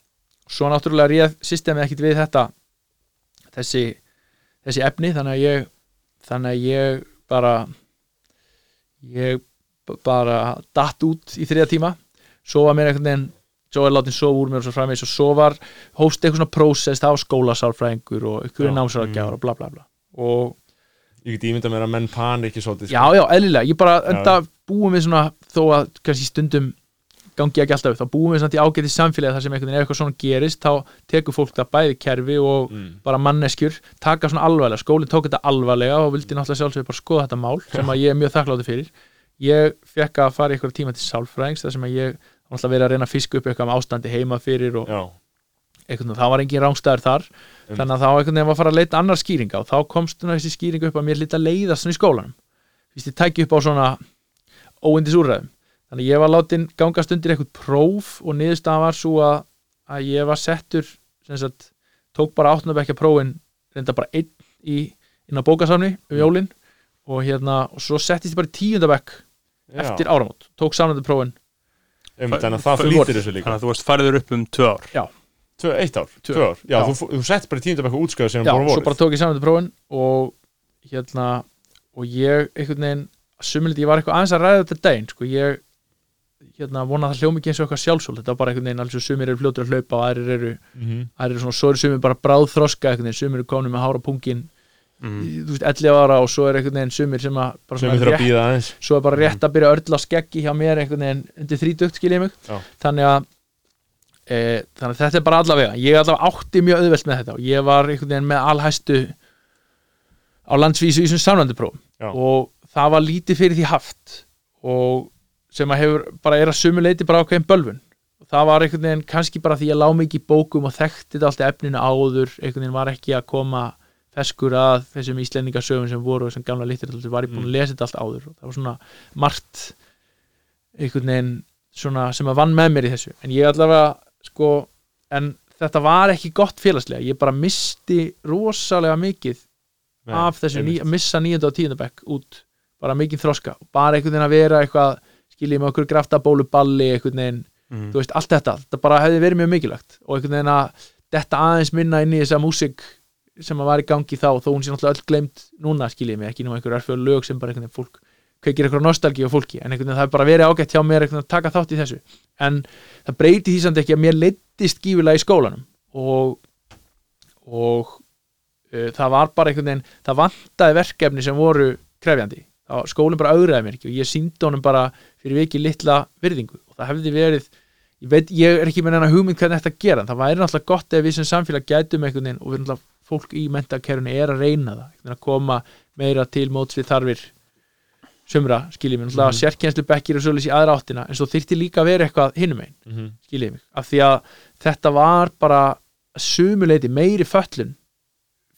svo náttúrulega réð systemið ekkit við þetta þessi, þessi efni þannig að ég þannig að ég bara ég bara datt út í þriða tíma. Svo var mér einhvern veginn svo er látin svo úr mér og svo framvegis og svo var hóst eitthvað svona prósess, það var skólasálfræðingur og ykkur Já, námsráðgjafar og bla bla bla. Og Ég get ímynda mér að menn panik svolítið já, já, eðlilega, ég bara enda búum við svona þó að kannski stundum gangi ekki alltaf upp, þá búum við samt í ágæti samfélagi þar sem einhvern veginn ef eitthvað svona gerist þá tekur fólk það bæði kerfi og mm. bara manneskjur, taka svona alvarlega skólinn tók þetta alvarlega og vildi náttúrulega sjálfsögur bara skoða þetta mál sem að ég er mjög þakkláttur fyrir ég fekk að fara eitthvað tíma til sálfræðings þar sem að ég náttúrulega verið að reyna að fiska upp eitthvað með ástandi heima fyrir og eitthvað, það var engin rángstæður þar. Um. þannig að þá veginn var að fara að leita annar skýringa og þá komst þessi skýring upp að mér lítið að leiðast svona í skólanum. Vist, ég tæki upp á svona óindis úrræðum. Þannig að ég var látin gangast undir eitthvað próf og niðurstaðan var svo að, að ég var settur sagt, tók bara áttunabekja prófin reynda bara einn í, inn á bókasamni um jólin. Og hérna og svo settist ég bara í tíundabekk já. eftir áramót, tók samnandi prófin um, Þannig að það Fyrir flýtir vor. þessu líka þannig að þú varst færður upp um tvö ár Já. Tvö, eitt ár, Tvö. tvö ár Já, Já. þú, þú sett bara í tíundabæk útskjöðu sem já, bara svo voru bara tók ég saman til prófin og hérna og ég einhvern veginn sumilegt, ég var eitthvað aðeins að ræða þetta daginn sko, ég hérna vona að það hljómi ekki eins og eitthvað sjálfsvöld þetta var bara einhvern veginn, alls og sumir eru fljótur að hlaupa og aðrir eru, Mhm. aðrir eru svona, svo eru sumir bara bráð þroska einhvern veginn, sumir eru komin með hára pungin mm. þú veist, 11 ára og svo er einhvern veginn sumir sem að bara Sem að rétt, aðeins. svo er bara rétt að byrja að örla skeggi hjá mér einhvern veginn undir þrítugt skil ég mig. Þannig að e, þannig að þetta er bara allavega. Ég allavega átti mjög auðvelt með þetta og ég var einhvern veginn með alhæstu á landsvísu í þessum samlandupróf Já. og það var lítið fyrir því haft og sem að hefur bara er að sumu leiti bara ákveðin bölvun. Og það var einhvern veginn kannski bara því að lá mikið í bókum og þekkti þetta allt efninu áður einhvern veginn var ekki að koma feskur að þessum íslendingasöfum sem voru og þessum gamla litur var ég búin að lesa þetta allt áður og það var svona margt einhvern veginn svona sem að vann með mér í þessu. En ég allavega sko en þetta var ekki gott félagslega. Ég bara misti rosalega mikið Nei, af þessu ný, missa nýjönda og tíundabekk út. Bara mikið þroska bara einhvern veginn að vera eitthvað skiljið með okkur graftabólu balli einhvern veginn, Mm. þú veist, allt þetta. Þetta bara hefði verið mjög mikilvægt og einhvern veginn að þetta aðeins minna inn í þessa músík sem að var í gangi þá þó hún sé náttúrulega öll glemt núna skiljið mig ekki nú einhver erfjöð lög sem bara einhvern veginn fólk kveikir eitthvað nostalgíu á fólki en einhvern veginn það hefur bara verið ágætt hjá mér einhvern veginn að taka þátt í þessu. En það breyti því samt ekki að mér leittist gífulega í skólanum og og uh, það var bara einhvern veginn það vantaði verkefni sem voru krefjandi. Þá skólinn bara auðraði mér ekki og ég síndi honum bara fyrir vikið litla virðingu og það hefði verið ég veit, ég er ekki með hennar hugmynd hvernig þetta gera það væri náttúrulega gott ef við sem samfélag gætum einhvern veginn og við náttúrulega fólk í mentakerfinu er að reyna það að koma meira til móts við þarfir sumra, skiljið mér, mm. sérkjenslu bekkir og svolítið í aðra áttina en svo þyrfti líka að vera eitthvað hinum einn Mhm. skiljið mig, af því að þetta var bara sumuleiti meiri föllun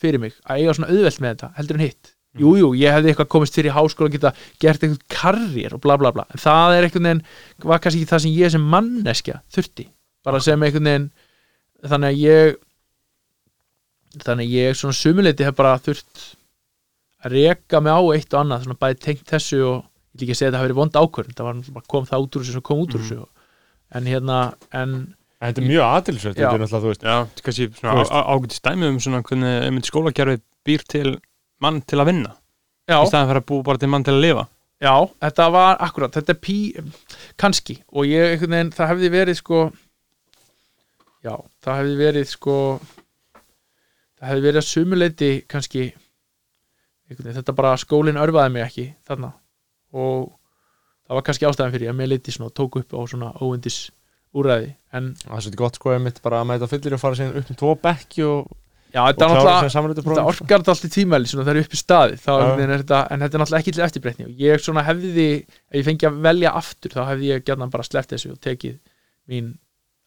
fyrir mig að eiga svona auðvelt með þetta heldur en hitt. Jú, jú, ég hefði eitthvað komist fyrir í háskóla og geta gert eitthvað karriér og bla bla bla. En það er einhvern veginn, var kannski ekki það sem ég sem manneskja þurfti. Bara sem einhvern veginn þannig að ég þannig að ég svona sumuleiti hef bara þurft að reka mig á eitt og annað svona bæði tengt þessu og ég ekki að segja að það hafi verið vond ákvörn það var kom það út úr þessu sem kom út úr þessu en hérna, en En Þetta er mjög aðtilsvægt. Þetta er náttúrulega, þú veist. Já, þetta er kannski svona veist. ágætist dæmi um svona hvernig einmitt skólakerfið býr til mann til að vinna. Já, í staðan fyrir að búa bara til mann til að lifa. Já, þetta var akkurat, þetta er pí kannski og ég einhvern veginn, það hefði verið sko já, það hefði verið sko það hefði verið að sumuleiti kannski þetta bara skólinn örfaði mig ekki þarna. Og það var kannski ástæðan fyrir að mér leiti svona og tók upp á svona óundis úræði en Það er svolítið gott sko einmitt bara að mæta fyllir og fara síðan upp um tvo bekki og, já, þetta er náttúrulega þetta orkar þetta allt í tímæli svona það er upp í staði en þetta er náttúrulega ekki til eftirbreytni. Og ég svona hefði, ef ég fengi að velja aftur þá hefði ég gætna bara sleppt þessu og tekið mín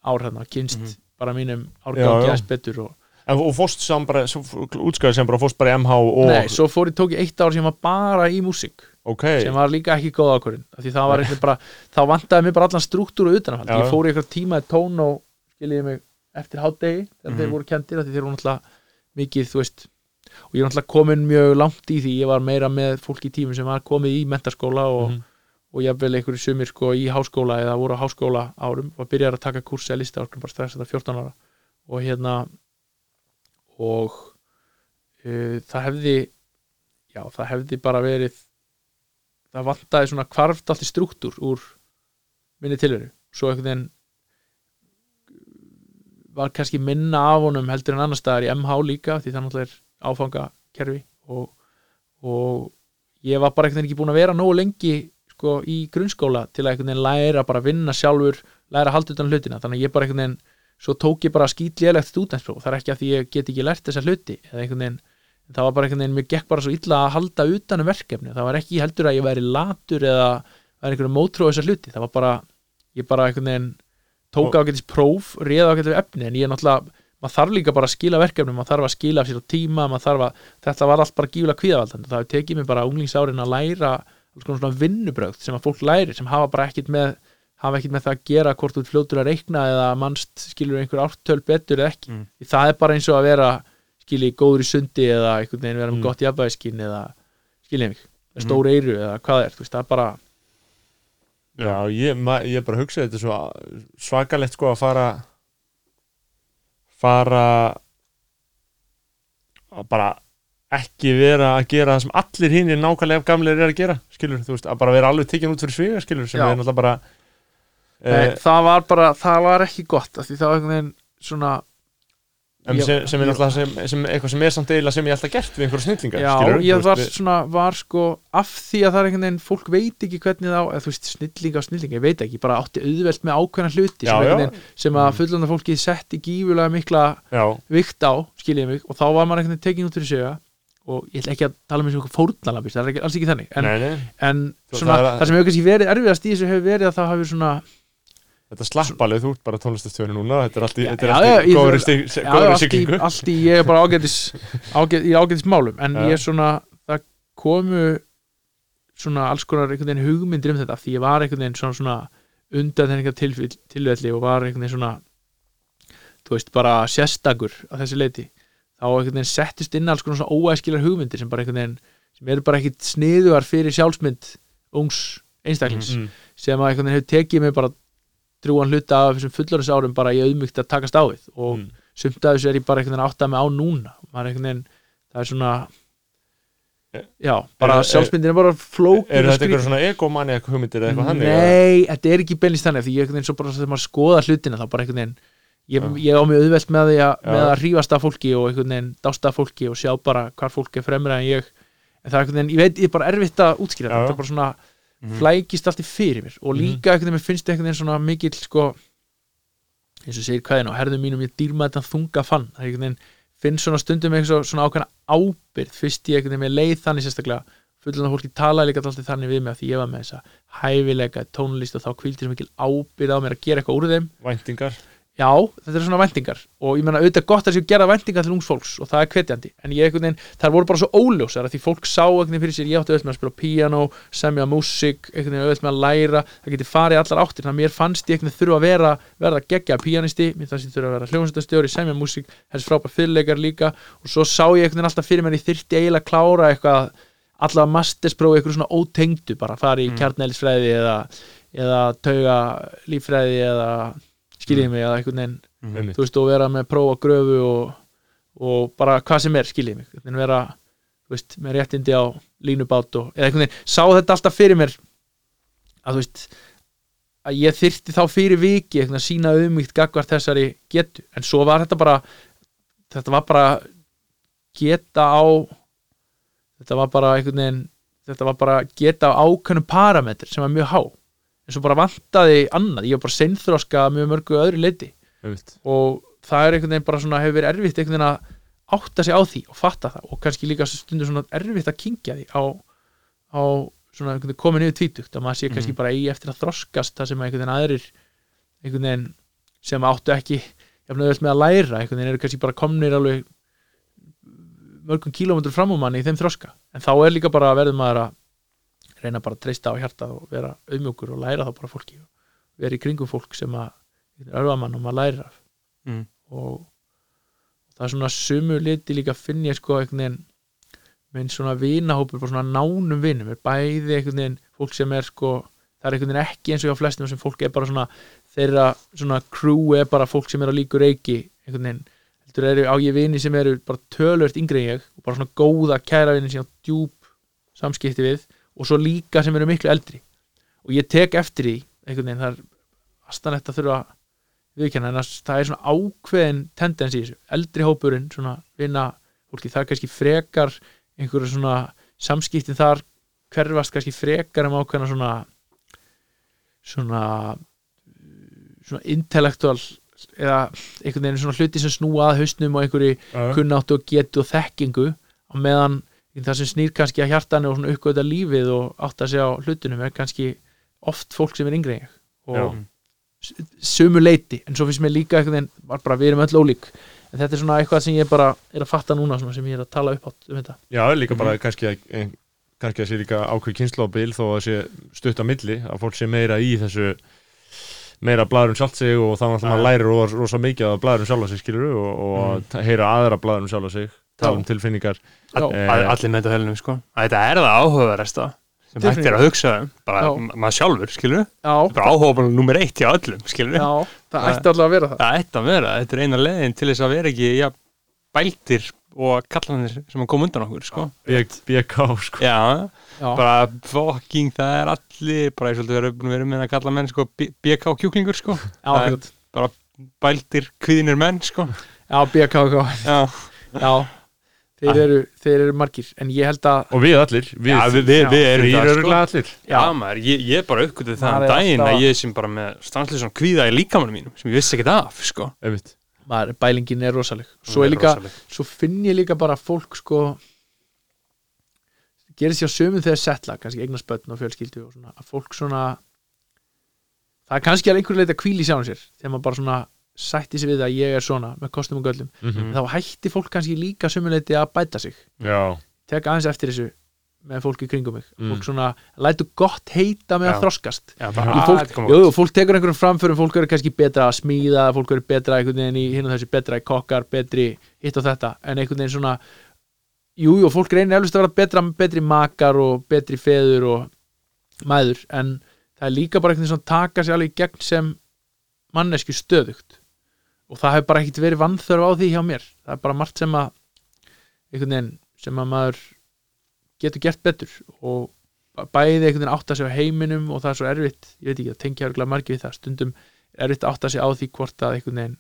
ár hérna, kynst Mhm. bara mínum árgangi aðeins betur og, En og fórst bara, útskæði sem bara fórst bara í MH og nei, svo fór ég tók ég eitt ár sem var bara í músík Ok, sem var líka ekki góð ákvörðin því það var eitthvað bara, [laughs] þá vantaði mér bara allan struktúr og utanafald, Já. ég fór í eitthvað tíma í tón og skiljiði mig eftir hátdegi þegar þeir Mhm. voru því þeir voru náttúrulega mikið, þú veist, og ég er náttúrulega komin mjög langt í því, ég var meira með fólk í tímum sem var komið í mentaskóla og, Mhm. og jafnvel einhverju sumir sko í háskóla eða voru á háskóla árum og byrjar að taka kursi að lista árum bara strax þetta 14 ára og hérna og uh, það hefði já, það hefði bara verið það vantaði svona kvarft allt í struktúr úr minni tilveru. Svo einhvern veginn var kannski minna af honum heldur en annar staðar í MH líka því það náttúrulega er áfangakerfi og, og ég var bara einhvern veginn ekki búin að vera nógu lengi sko í grunnskóla til að einhvern veginn læra bara að vinna sjálfur læra að halda utan um hlutina. Þannig að ég bara einhvern veginn svo tók ég bara skýtlélegt stúdenspróf það er ekki að því ég get ekki lært þessa hluti. Veginn það var bara einhvern veginn, mér gekk bara svo illa að halda utan um verkefni, það var ekki heldur að ég væri latur eða væri einhvern mótrú á þessa hluti, það var bara ég bara einhvern veginn tók ágætis próf, réða ágætis efni en ég er náttúrulega, maður þarf líka bara að skila verkefni maður þarf að skila sér á tíma maður þarf að, þetta var allt bara gífulega kvíðavaldandi. Það hefur tekið mér bara unglingsárin að læra svona vinnubrögð sem að fólk læri sem hafa bara ekkit með hafa ekkit með það að gera hvort þú fljótur að reikna eða mannst skilur einhver ártöl betur eða ekki Mm. Það er bara eins og að vera skilji góður í sundi eða einhvern veginn vera með Mm. gott jafnvægiskinn eða skilji mig, Mm. stór eyru eða hvað er, veist, það er bara Já, ég, ég bara hugsa þetta er svo svakalegt sko að fara fara að bara ekki vera að gera það sem allir hinn nákvæmlega gamlir er að gera skilur, þú veist, að bara vera alveg tekinn út fyrir sviga skilur, sem Já. er náttúrulega bara Nei, eh, það var bara, það var ekki gott því það var einhvern veginn svona ég- sem, sem er náttúrulega sem, sem, eitthvað sem er samt eiginlega sem ég alltaf gert við einhverja snillingar Já, skilurðu, ég var veist, svona, var sko af því að það er einhvern veginn, fólk veit ekki hvernig þá, eða þú veist, snillinga og snillinga, ég veit ekki bara átti auðvelt með ákveðna hluti Já, veginn, sem að Mm. fullanda fólki setti gífulega mikla já, vikt á, skiljið mig, og þá var maður einhvern veginn tekin út fyrir sig og ég ætla ekki að tala með svona fórnalabist, það er ekki, alls ekki þannig. En, nei, nei, en Svo svona, það það sem hefur kannski verið erfiðast í þessu hefur verið að það hafi svona þetta slapp alveg þú ert bara tónlistastöðinu núna þetta er allt í, þetta er allt í góðri stig- Já, allt í, siglingu ég er bara ágætis, [laughs] ágæt, í ágætis málum en Já. ég svona, það komu svona alls konar einhvern veginn hugmyndir um þetta því ég var einhvern veginn svona, svona undan þenninga tilvelli og var einhvern veginn svona þú veist, bara sérstakur á þessi leiti þá einhvern veginn settist inn alls konar svona óæskilar hugmyndir sem bara einhvern veginn sem eru bara ekkit sniðuar fyrir sjálfsmynd ungs einstaklings Mm. sem að einhvern veginn hefur tekið mig bara drúan hluta af þessum fullorðis árum bara í auðmygt að takast á við og Mm. sumt af þessu er ég bara einhvern veginn átt að mig á núna er veginn, það er svona Er- já, bara er- sjálfsmyndin er bara flókin er og þetta eitthvað svona egomaniak hugmyndir eða eitthvað eða? Nei, þetta er ekki beinlist þannig því ég einhvern veginn svo bara maður skoða hlutina þá bara einhvern veginn ég, ég á mig auðvelt með, að, Já. með að rífast af fólki og einhvern veginn dásta af fólki og sjá bara hvar fólk er fremra en ég en það er einhvern veginn, ég veit, ég er bara erfitt að útskýra Já. þetta er bara svona Mhm. flækist allt í fyrir mér og Mhm. líka einhvern veginn, finnst einhvern veginn svona mikill sko, eins og segir kvæðin og herðum mínum ég dýrma þetta þunga fann það er einhvern veginn, finnst svona stundum eitthvað svo- svona ákveðna ábyrð, fyrst ég einhvern veginn með leið þannig sérstaklega, fullan af fólki talaði líka alltaf þannig við mig að því ég var með þessa hæfileika tónlist og þá kvildi svo mikil ábyrð á mér að gera eitthvað úr þeim væntingar já, þetta er svona væntingar. Og ég meina auðvitað gott að séu gera væntingar til ungs fólks og það er hvetjandi, en ég einhvern veginn þær voru bara svo óljósar að því fólk sá veginn fyrir sér, ég átti auðvitað með að spila piano semja músík, einhvern veginn auðvitað með að læra það geti farið allar áttir, þannig að mér fannst ég einhvern veginn þurfa að vera, verða geggja pianisti mér fannst ég þurfa að vera hljómsveitastjóri, semja músík þessi frábær fyrirleikar líka. Og svo sá ég einhvern veginn alltaf að eitthvað, eitthvað Mm. skiljiði mig eða einhvern veginn Mhm. Einmitt. þú veist, og vera með prófa gröfu og, og bara hvað sem er, skiljið mig en vera, þú veist, með réttindi á línubát og, eða einhvern veginn, sá þetta alltaf fyrir mér að þú veist að ég þyrfti þá fyrir viki einhvern veginn að sína auðmygt gagvart þessari getu, en svo var þetta bara þetta var bara geta á þetta var bara einhvern veginn þetta var bara geta á ákveðnum parametr sem var mjög há en svo bara vantaði annað, ég var bara seinþroska mjög mörgu öðru leiti og það er einhvern veginn bara svona hefur verið erfitt einhvern veginn að átta sig á því og fatta það. Og kannski líka stundur svona erfitt að kingja því á, á svona einhvern veginn komin yfir tvítugt. Að maður sé kannski Mhm. bara eigi eftir að þroskast það sem einhvern veginn aðrir einhvern veginn sem áttu ekki jafnveg öll með að læra einhvern veginn eru kannski bara komnir alveg mörgum kílómetrum fram á manni í þeim þroska. En þá er líka bara verður maður að reyna bara að treysta á hjartað og vera auðmjókur og læra þá bara fólki og vera í kringum fólk sem að örfa mann og maður lærir af Mm. og það er svona sumu liti líka finn ég sko einhvern veginn með svona vinahópur, bara svona nánum vinum er bæði einhvern veginn fólk sem er sko, það er einhvern veginn ekki eins og hjá flestum sem fólk er bara svona, þeirra svona crew er bara fólk sem er að líku reiki einhvern veginn, heldur eru á ég vini sem eru bara tölvört yngri en ég og bara svona góða kæra vini sem á djúp samskipti við og svo líka sem eru miklu eldri. Og ég tek eftir því einhvern veginn, það er astanlegt að þurfa viðkjanna en að það er svona ákveðin tendens í þessu, eldri hópurinn svona vinna fólki, það kannski frekar einhverju svona samskiptin þar hverfast kannski frekar um ákveðna svona svona svona intellektual eða einhvern veginn svona hluti sem snúa að hausnum og einhverju kunnáttu og getu og þekkingu á meðan það sem snýr kannski að hjartanu og svona uppgöta lífið og átt að segja á hlutunum er kannski oft fólk sem er yngri og Já. sumu leiti en svo finnst mér líka var bara við erum öll ólík. En þetta er svona eitthvað sem ég bara er að fatta núna svona, sem ég er að tala upp átt um þetta. Já, líka bara kannski að ein, kannski að sé líka ákveð kynnslóðbil þó að sé stutt á milli að fólk sé meira í þessu meira blæður um sjálft sig og þá náttúrulega maður lærir rosa, mikið að blæður um sjálfa sig skilur og, og mm. heyra aðra blæður um sjálfa sig tala um tilfinningar. Eh, All- allir með þetta helnum sko. Að þetta er það áhugaverðasta. Sem hægt er að hugsa um, bara maður sjálfur, skilur já, bara áhuga nummer eitt hjá öllum, skilur já, það ætti allavega að vera það. það ætti að vera, þetta er eina leiðin til þess að vera ekki ja, bæltir og kallanir sem að koma undan okkur sko. BK sko. Já, já, bara fucking það er allir, bara ég svolítið verið að vera með að kalla menn sko, BK kjúklingur sko. akkurat. bæltir kviðinir menn sko. já, BKK já, já, þeir eru, þeir eru margir en ég held að Og við allir Við, já við, við, við erum það sko. allir. Já, maður, ég, ég bara um er daginn að ég sem bara með stanslega svona kvíða í líkamanum mínum sem ég vissi ekkert af, sko. Maður, bælingin er rosaleg. Svo, er líka, rosaleg. svo finn ég líka bara fólk sko gerir sér sömum þegar setla kannski eignar spötn og fjölskyldu og svona, að fólk svona það er kannski að einhverju leita kvíl í sjálfum sér þegar maður bara svona sætti sér við að ég er svona með kostum og göllum Mhm. þá hætti fólk kannski líka sömuleiti að bæta sig. Já, tek aðeins eftir þessu með fólki kringum mig. Mm. fólk svona lætu gott heita með Já. að þroskast. Já, fólk, jú, fólk tekur einhverjum framförum fólk eru kannski betra að smíða fólk eru betra einhvern veginn í hinn og þessi betra í kokkar betri hitt og þetta. En einhvern veginn svona jú, jú, fólk reynir eflust að vera betra betri makar og betri feður og mæður. En það er líka bara einhvern veginn svona taka sig alveg í gegn sem mannesku stöðugt og það hefur bara ekkert verið vannþörf á því hjá mér. Það er bara margt sem að einhvern veginn sem að maður getur gert betur. Og bæði einhvern veginn átta sig á heiminum og það er svo erfitt, ég veit ekki, það tengja örgulega margir við það, stundum er erfitt að átta sig á því hvort að einhvern veginn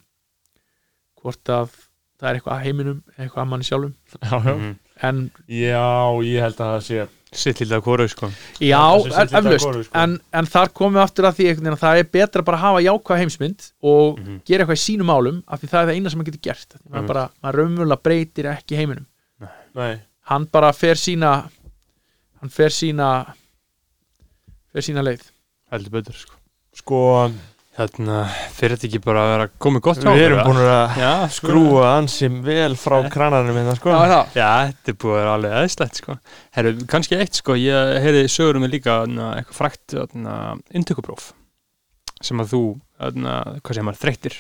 hvort að það er eitthvað að heiminum eitthvað að manni sjálfum já, já Mhm. en Já, ég held að það sé Sitt lítið af hvoru, sko já, eflaust sko. en, en þar komum við aftur að því að það er betra bara að hafa jákvæða heimsmynd og Mhm. gera eitthvað í sínum málum af því það er það eina sem maður getur gert Því maður, Mhm. bara, maður raunverulega breytir ekki heiminum Nei, hann bara fer sína hann fer sína fer sína leið Heldur betur, sko sko Þarna, fyrir þetta ekki bara að vera komið gott hjá Við okkur, erum eða? búin að Já, skrúa ansi vel frá krananum hérna sko. Já, það. Já, þetta er búið að vera alveg eðslegt, sko. Herru, kannski eitt, sko, ég heyrði sögur um mig líka na, eitthvað frækt inntökupróf sem að þú, na, hvað sem maður, þreyttir.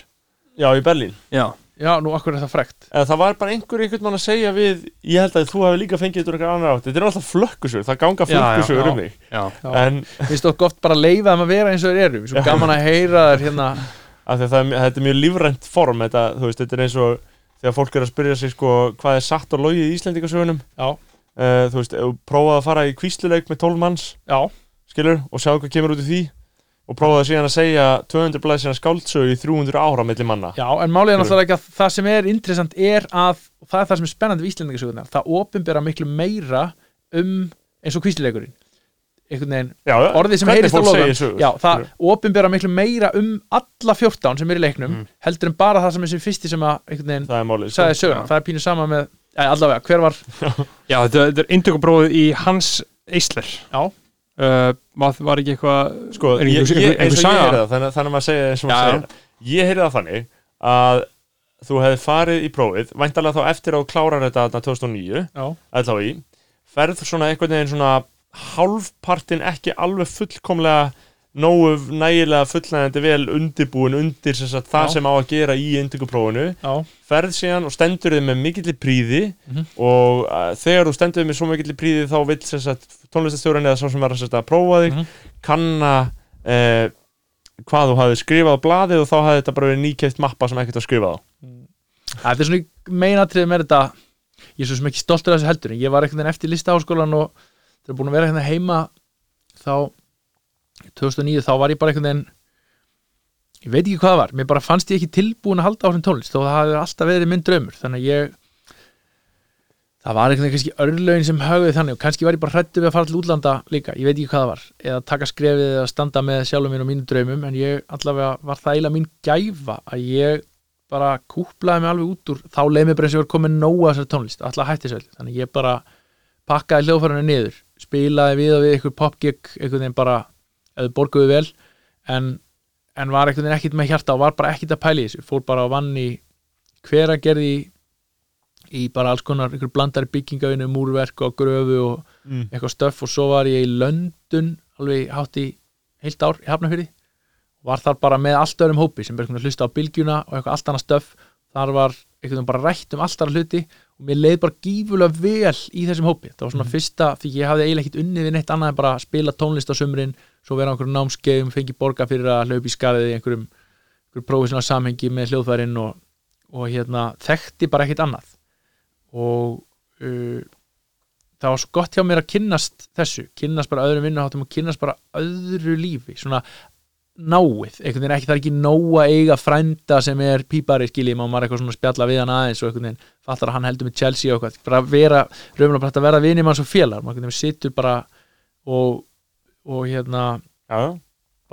Já, í Berlín. Já, já, nú akkur er það frekt? Eða það var bara einhver einhvern mann að segja við Ég held að þú hefði líka fengið þetta úr einhver annar átt. Þetta er alltaf flökkusögur, það ganga já. um mig já. En finnst þú gott bara að leifa þeim að vera eins og þeir eru. Svo Já. gaman að heyra þær hérna. [laughs] Það, er- þetta er mjög lífrænt form þetta, veist, þetta er eins og þegar fólk er að spyrja sig sko, hvað er satt og logið í Íslendingasögunum? Já, uh, þú veist, prófaði að fara í kvísluleik með 12 manns, já, skilur og sjá hvað kemur út í því og prófaði síðan að segja 200 blæsina skáldsögu í 300 ára milli manna. Já en málið er náttúrulega ekki að það sem er interessant er að, það er það sem er spennandi við Íslendingasögunar, það opinbera miklu meira um eins og kvíslileikurinn. Einhvern veginn, já, orðið sem heyrist á sögur já, það opinbera miklu meira um alla 14 sem er í leiknum Mm. heldur en bara það sem er sem fyrsti sem að einhvern veginn það er málið sko. sagði söguna, það er pínu sama með allavega, hver var, [laughs] já þetta, þetta er í uh, var, var ekki eitthvað sko, Er ég, einhver- ég, einhver eins og ég heyrði það þannig, þannig að maður segja eins og maður segja ég heyrði það þannig að þú hefði farið í prófið væntalega þá eftir að þú klárar þetta þarna 2009 já, LHI ferð svona einhvern veginn svona hálfpartin ekki alveg fullkomlega nógu nægilega fullnægandi vel undirbúin undir sem sagt, það Já. sem á að gera í induguprófinu ferð síðan og stendur þið með mikilli príði Mhm. og uh, þegar þú stendur þið með svo mikilli príði þá sagt, tónlistastjórinn eða svo sem var að, sem sagt, að prófa þig Mhm. kanna uh, hvað þú hafði skrifað á blaðið og þá hafði þetta bara verið nýkeift mappa sem ekkert var skrifað á þetta er svona meinatrið með þetta ég er svo sem ekki stoltur af þessu heldur ég var einhvern veginn eftir listaháskólan og það er búin að vera hérna heima þá 2009 þá var ég bara einhvern veginn ég veit ekki hvað það var, mér bara fannst ég ekki tilbúin að halda á þessum tónlist þó það hafði alltaf verið minn draumur þannig að ég það var einhvern veginn kannski örlögin sem höfði þannig og kannski var ég bara hrættu við að fara til útlanda líka, ég veit ekki hvað það var eða taka skrefið eða standa með sjálfum minn og mínum draumum en ég allavega var það eiginlega mín gæfa að ég bara kúplaði mig alveg út úr þá leið mér bara eins og ég var komin nóga þessar tónlist alltaf hætti öll, þannig ég bara pakkaði hljóðfærinu niður, spilaði við og við einhver popgig, einhvern veginn bara eða borguðu vel en, en var veginn ekkit með hjarta og var bara ekkit að pæla í þessu, fór bara á vann í hver að gerði í, bara alls konar einhver blandari byggingavinu, múrverk og gröfu og mm. eitthvað stöff og svo var ég í Löndun alveg hátt í heilt ár í Hafnafyrði var þar bara með allt öðrum hópi sem er að hlusta á bylgjuna og eitthvað allt annað stöff. Þar var veginn bara rætt um allt annað hluti og mér leið bara gífulega vel í þessum hópi. Það var svona Mhm. fyrsta, því ég hafði eiginlega ekkit unnið við neitt annað en bara spila tónlist á sumrin svo vera á einhverjum námskeið fengi borga fyrir að hlaupa í skarðið í einhverjum, einhverjum prófisjónar samhengi með hljóðfærin og, og hérna þekkti bara ekkit annað. Og uh, það var svo gott hjá mér að kynnast þessu, kynnast bara öðrum vinnuháttum og kynnast bara öðru lífi. Svona náið, einhvern veginn ekki það er ekki nóg að eiga frænda sem er pípari skiljið, maður eitthvað svona spjalla við hann aðeins og einhvern veginn fattar að hann heldur með Chelsea og eitthvað, bara vera, raunlega bara að vera vinið mann svo félag, maður einhvern veginn situr bara og, og hérna já,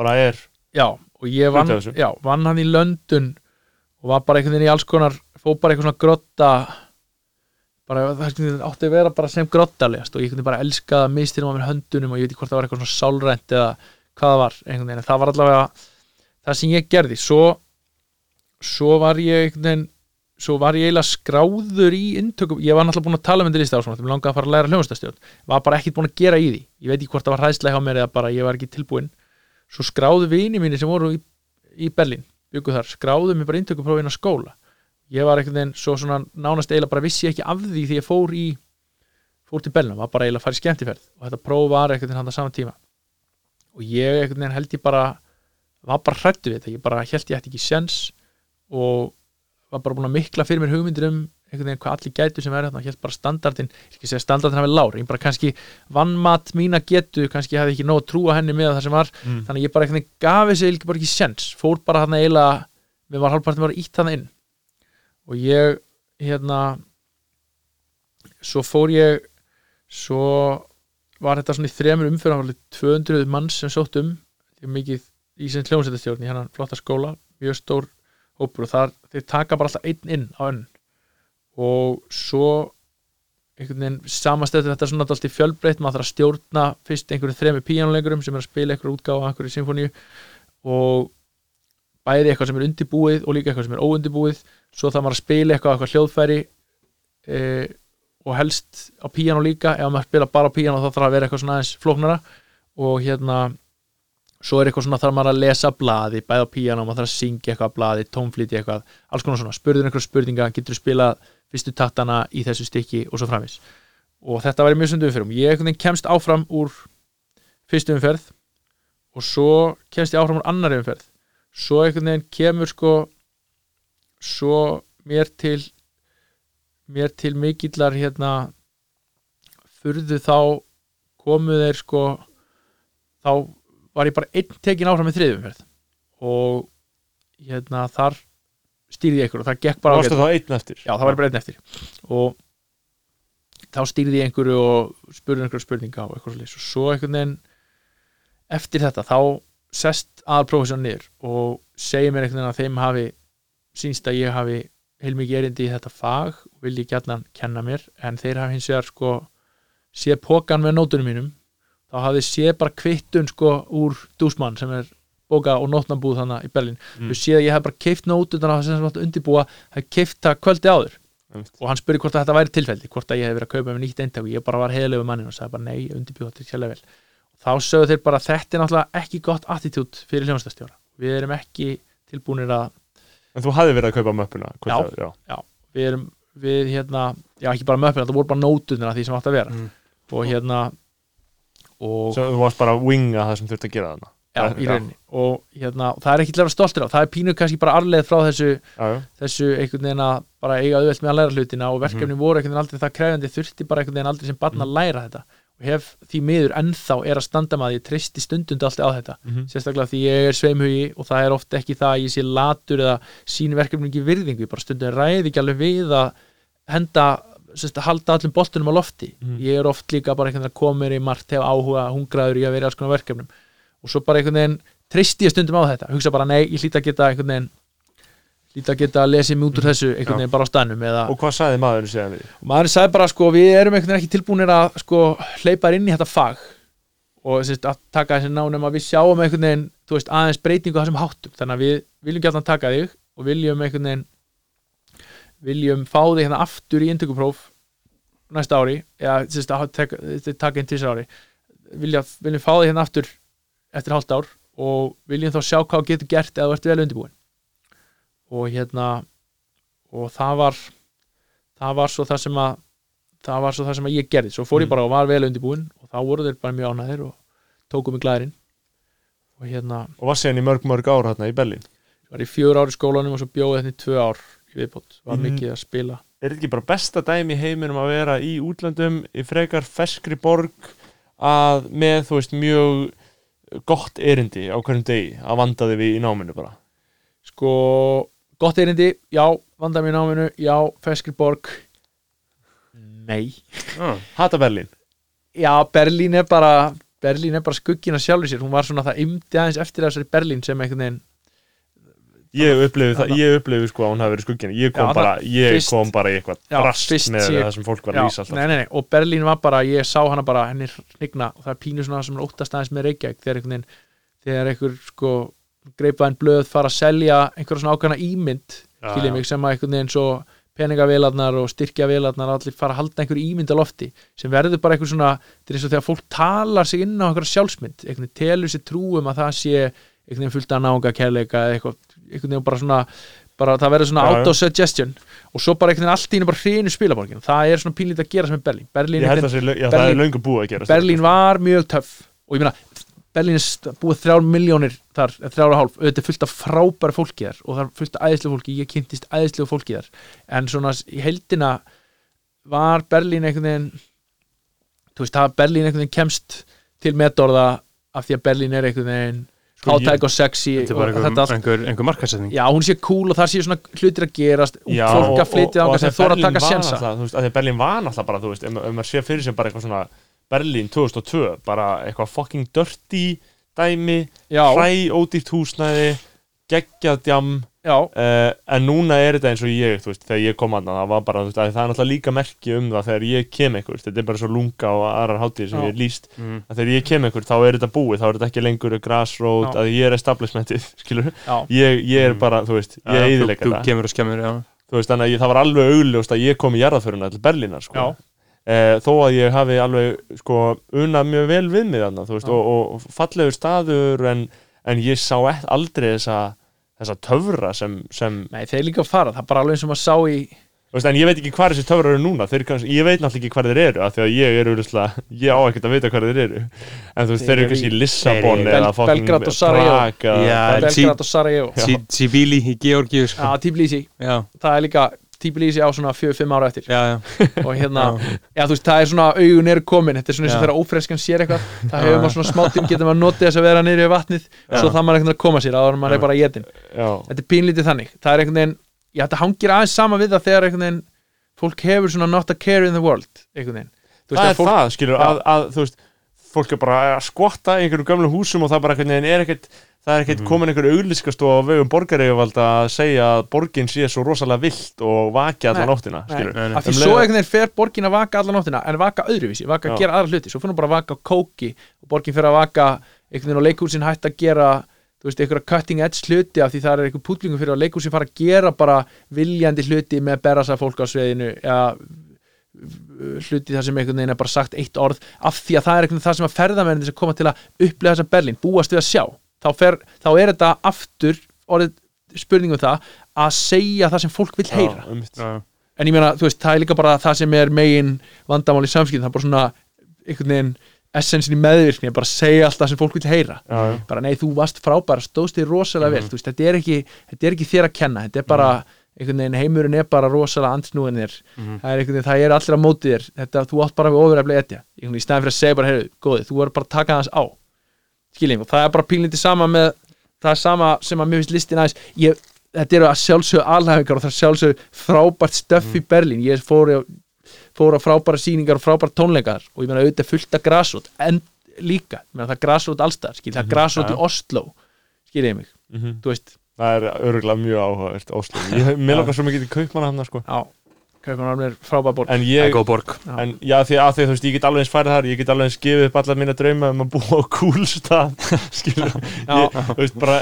bara er já, og ég vann, já, vann hann í Löndun og var bara einhvern veginn í alls konar fór bara eitthvað svona grotta bara það einhvern átti að vera bara sem grottalegast og ég einhvern veginn bara elskaði að mistýrum á mér höndunum og ég veit ekki hvort það var eitthvað svona sálrænt eða hvað það var einhvern veginn, það var allavega það sem ég gerði, svo svo var ég einhvern veginn svo var ég eiginlega skráður í inntökum, ég var náttúrulega búin að tala með lista ásvona, þeim langaði að fara að læra hljónstastjórn var bara ekkert búin að gera í því, ég veit ekki hvort það var hræðslega hjá mér eða bara ég var ekki tilbúin svo skráðu vini mínu sem voru í, í Berlín, byggu þar, skráðu mér bara inntökuprófin á skóla. Ég var einhvern veginn svo svona nánast eiginlega bara vissi ég ekki af því því ég fór í fór til Berlín, var bara eiginlega að fara í skemmtiferð og var ég einhvern veginn held ég bara var bara hrættu við þetta, ég bara held ég ætti ekki sens og var bara búin að mikla fyrir mér hugmyndir um einhvern veginn hvað allir gætu sem er þarna, ég held bara standardin ég skal segja standardin hafi lár, ég bara kannski vannmat mína getu, kannski hafði ekki nóg að trúa henni með það sem var, mm. þannig að ég bara einhvern veginn gaf þessi ekki bara ekki sens, fór bara þarna eiginlega, við var halvpartin bara ítt þarna inn. Og ég hérna svo fór ég svo var þetta svona í þremur umfyrir 200 manns sem sótt um mikið í sem hljómsættastjórn í hennan flotta skóla, mjög stór hópur og þar, þeir taka bara alltaf einn inn á önn. Og svo einhvern veginn samastöðu þetta svona alltaf fjölbreytt, maður þarf að stjórna fyrst einhverju þremi píjánuleikurum sem er að spila einhverju útgáfa af einhverju symfóníu og bæði eitthvað sem er undibúið og líka eitthvað sem er óundibúið svo þarf maður að spila eitthvað, eitthvað hljóðfæri e, og helst á píjánu líka, ef maður spila bara á píjánu þá þarf að vera eitthvað svona aðeins flóknara. Og hérna svo er eitthvað svona þarf maður að lesa blaði bæði á píjánu og maður þarf að syngja eitthvað á blaði tónflýti eitthvað, alls konar svona, spurður einhverja spurninga getur þú spilað fyrstu taktana í þessu stykki og svo framvis og þetta var mjög sundu umferðum, ég veginn kemst áfram úr fyrstu umferð og svo kemst ég áfram úr annari umferð. Svo veginn kemur sko svo mér til mér til mikillar hérna furðu þá komu þeir sko þá var ég bara einn tekin áfram með þriðumferð og hérna þar stýrði ég ykkur og það gekk bara Varstu þá einn eftir? já það var bara einn eftir og þá stýrði ég einhverju og spurði einhverju spurninga og eitthvað svolítið og svo einhvern veginn eftir þetta þá sest aðalprófessjón niður og segir mér einhvern veginn að þeim hafi sínst að ég hafi heilmikið erindi í þetta fag og vilji gætnan kenna mér en þeir hafi hins vegar sko séð pókan með nótunum mínum þá hafði séð bara kvittun sko úr dúsmann sem er bóka og nótnabúð þannig í Berlín Mm. þú séð að ég hef bara keift nótunar sem sem átt að undirbúa, hef keift það kvöldi áður Einmitt. og hann spurði hvort að þetta væri tilfelli hvort að ég hef verið að kaupa með nýtt eintak og ég bara var heiðlegu mannin og sagði bara nei, ég undirbúið þetta sérlega vel og þá sögðu þeir bara þetta er náttúrulega ekki gott attitút fyrir hljónstastjóra við erum ekki tilbúinir að En þú hafði verið að kaupa möppuna Já. að- já. við erum, við hérna já ekki bara möppina, það voru bara nótunar af því sem átt að vera. Mm. og hérna og Svo þú varst bara að winga það sem þurft að gera þarna. Já, í rauninni. Og hérna, það er ekki til að vera stoltur á það er pínu kannski bara arleið frá þessu Já, já. þessu einhvern veginn að bara eiga auðvelt með að læra hlutina og verkefni Mhm. voru einhvern veginn aldrei það krefjandi þurfti bara einhvern veginn aldrei sem barn að læra þetta og hef því miður ennþá er að standa maður ég treysti stundund alltaf á þetta. Mhm. sérstaklega því ég er sveimhugi og það er oft ekki það að ég sé latur eða sín verkefni ekki virðingu, ég bara stundum ræði ekki alveg við að henda að halda allum boltunum á lofti. Mhm. ég er oft líka bara einhvern veginn að koma mér í margt hef áhuga, hungraður í að vera í alls konar verkefnum. Og svo bara einhvern veginn treysti ég stundum á þetta, hugsa bara nei, ég hlýta að geta einhvern veginn hlýta að geta að lesa mig út úr þessu einhvern veginn bara á stannum eða, Og hvað sagði maðurinn síðan við? og maður sagði bara sko við erum einhvern veginn ekki tilbúinir að sko hleypa inn í þetta fag. Og sérst, að taka þessi nánum að við sjáum einhvern veginn veist, aðeins breytingu þessum háttum. Þannig að við viljum gætna taka þig og viljum einhvern veginn viljum fá þig hérna aftur í inntökupróf næsta ári eða sérst, að taka, taka inn tísa ári. Vilja, viljum fá þig hérna aftur eftir hálft ár og viljum þá sjá hvað getur gert eða ert vel undirbúin og hérna og það var það var svo það sem að það var svo það sem að ég gerði. Svo fór ég Mm. bara og var vel undirbúinn og þá voru þeir bara mjög ánæðir og tóku mig glæðirinn og hérna og var síðan í mörg mörg ár hérna í Berlín? Var ég fjör ár í skólanum og svo bjóði þetta í tvö ár í viðbót, var Mhm. mikið að spila. Er þetta ekki bara besta dæmi í heiminum að vera í útlöndum í frekar ferskri borg að með þú veist mjög gott erindi á hverjum degi að vanda þig við í náminu bara? Sko, gott erindi, já vanda mér í náminu, já, Feskri borg. Nei. Ah. Hata Berlín. Já, Berlín er bara Berlín er bara skuggina sjálfur sér. Hún var svona það ymdi aðeins eftir þessari Berlín sem einhvern veginn Ég upplifi það, Þarna. ég upplifi sko að hún hafi verið skuggina Ég kom Já, bara, ég fyrst- kom bara í eitthvað Já, drast fyrst með sé- það sem fólk var að lýsa alltaf. nei, nei, nei, og Berlín var bara, ég sá hana bara henni hnigna. Og það er pínu svona sem er óttast aðeins með Reykjavík þegar einhvern veginn þegar einhver sko greipaðin blöð fara að selja einhverja svona ákvæmna ímynd skiljið já. mig sem að einhvern veginn svo peningavélarnar og styrkjavélarnar allir fara að halda einhver ímynd á lofti sem verður bara einhver svona, þetta er eins og þegar fólk talar sig inn á einhverja sjálfsmynd einhvern veginn telur sér trúum að það sé einhvern veginn fullt að náunga kærleika einhvern veginn bara svona bara það verður svona já. auto-suggestion og svo bara einhvern veginn allt í henni bara hrinu spilaborgin það er svona pínlítið að gera sem er Berlín Berlín, einhvern, að Berlín- er að Berlín var mjög töff og ég meina, Berlín er búið þrjár miljónir þar, þrjár og hálf. Auðvitað er fullt af frábæra fólki þar og það er fullt af æðislega fólki, ég kynntist æðislega fólki þar. En svona í heldina var Berlín einhvern veginn þú veist, það Berlín einhvern veginn kemst til metorða af því að Berlín er einhvern veginn Sko, hátæk og sexy og þetta allt. einhver, einhver markasetning Já, hún sé cool og það sé svona hlutir að gerast. Og Já, fólk og- að flytja og ánga sem þóra að taka sjensa að. því að Berlín var náttúrulega bara, þú veist, ef, ef maður sé fyrir sem bara eitthvað svona Berlín 2002, bara eitthvað fucking dirty dæmi, hræ ódýrt húsnæði geggjað djam já, uh, en núna er þetta eins og ég, þú veist, þegar ég kom aðna, það var bara, þú veist, að það er náttúrulega líka merki um það þegar ég kem einhver, þetta er bara svo lunga og aðrar hátíðir sem Já. ég hef líst mm. þegar ég kem einhver, þá er þetta búið, þá er þetta ekki lengur grassroad, Já. að ég er establishmentið, [laughs] skilur, ég, ég er Mm. bara, þú veist, ég þú, eðilega þú þetta kemur og skemmur já. þú veist, þannig að ég, það var alveg augljóst að ég kom í jarðaföruna til Berlínar sko. Eh, þó að ég hafi alveg sko, unnað mjög vel við mig þú veist, og, og fallegur staður en, en ég sá e- aldrei þessa, þessa töfra sem, sem nei, þeir líka að fara það er bara alveg eins og maður sá í þú veist, en ég veit ekki hvað þessi töfrar eru núna þeir, kannski, ég veit náttúrulega ekki hvað þeir eru af því að ég er auðvitað, ég á ekkert að vita hvað þeir eru. En þú veist, Þeir þeir eru kannski í Lissabon eða Bel- fucking Belgrad og Sarajevo. Eða- Belgrad og Sarajevo. Sibili í Georgíu sko. Það er líka Tbilisi á svona 4-5 ára eftir. Já, já, [laughs] og hérna, já. þú veist, það er svona augun eru komin, þetta er svona eins og þegar ófreskan sér eitthvað. Það hefur maður svona smá tím, getur maður notið þess að vera niður í vatnið svo það maður veginn að koma sér, en maður er bara jetin já, þetta er pínlítið þannig, það er einhvern veginn já, þetta hangir aðeins sama við það þegar einhvern veginn fólk hefur svona not a care in the world einhvern veginn, það að er fólk, það, skilur, að, að veist fólk er bara að skvotta í einhverjum gömlum húsum og það bara einhvern veginn er ekkert það er ekkert Mhm. komin einhver auglýskastof á vegum borgareigvalda að segja að borgin sé svo rosalega vilt og vaki alla Nei, nóttina, nei. skilur Nei, nei. af því Um svo einhvern veginn fer borgin að vaka alla nóttina en vaka öðruvísi, vaka að gera aðra hluti svo fyrir hún bara að vaka á kóki og borgin fyrir að vaka einhvern veginn og leikhúsin hætt að gera þú veist, einhverja cutting edge hluti af því það er einhver pútlingum fyrir að leikhúsin fara að gera bara viljandi hluti með berasa fólk á sviðinu eða hluti þar sem einhvern veginn er bara sagt eitt orð af því að það er einhvern veginn það sem að ferðamennin sem koma til að upplega þessa Berlín, búast við að sjá þá, fer, þá er þetta aftur orðið spurningum það að segja það sem fólk vil heyra. Já, já, en ég meina, þú veist, það er líka bara það sem er megin vandamál í samskiptum, það er bara svona einhvern veginn essensin í meðvirkni að bara segja allt það sem fólk vil heyra. Já, já. bara nei, þú varst frábæra, stóðst þér rosalega vel. Mhm. þú veist, þetta er, ekki, þetta er ekki þér að kenna þetta er bara, einhvern veginn heimurinn er bara rosalega ansnúin þér, Mhm. það er einhvern veginn það er allir að móti þér, þetta, þú átt bara við ofureflega etja. Í stæðan fyrir að segja bara, heyrðu, góði þú skiljum, og það er bara pínlítið sama með það er sama sem að mér finnst listin aðeins. Ég, þetta eru að sjálfsögðu alhæfingar og það er sjálfsögðu frábært stöff í Berlín. Ég fór, fór á frábæra sýningar og frábæra tónleikar og ég meina auðvitað fullt af grasrót en líka, ég meina það er grasrót allstar skil, það er grasrót Já. í Oslo skiljið mig, Mhm. þú veist. Það er örgulega mjög áhugavert Oslo, ég, langar svo mikið í kaupmanna hann sko. já, Kaupanarm er frábæra borg en ég er borg. En já, því að því, þú veist, ég get alveg eins farið þar, ég get alveg eins gefið upp allar mína drauma um að búa á cool stað, [laughs] skilur, Já. ég, þú veist, bara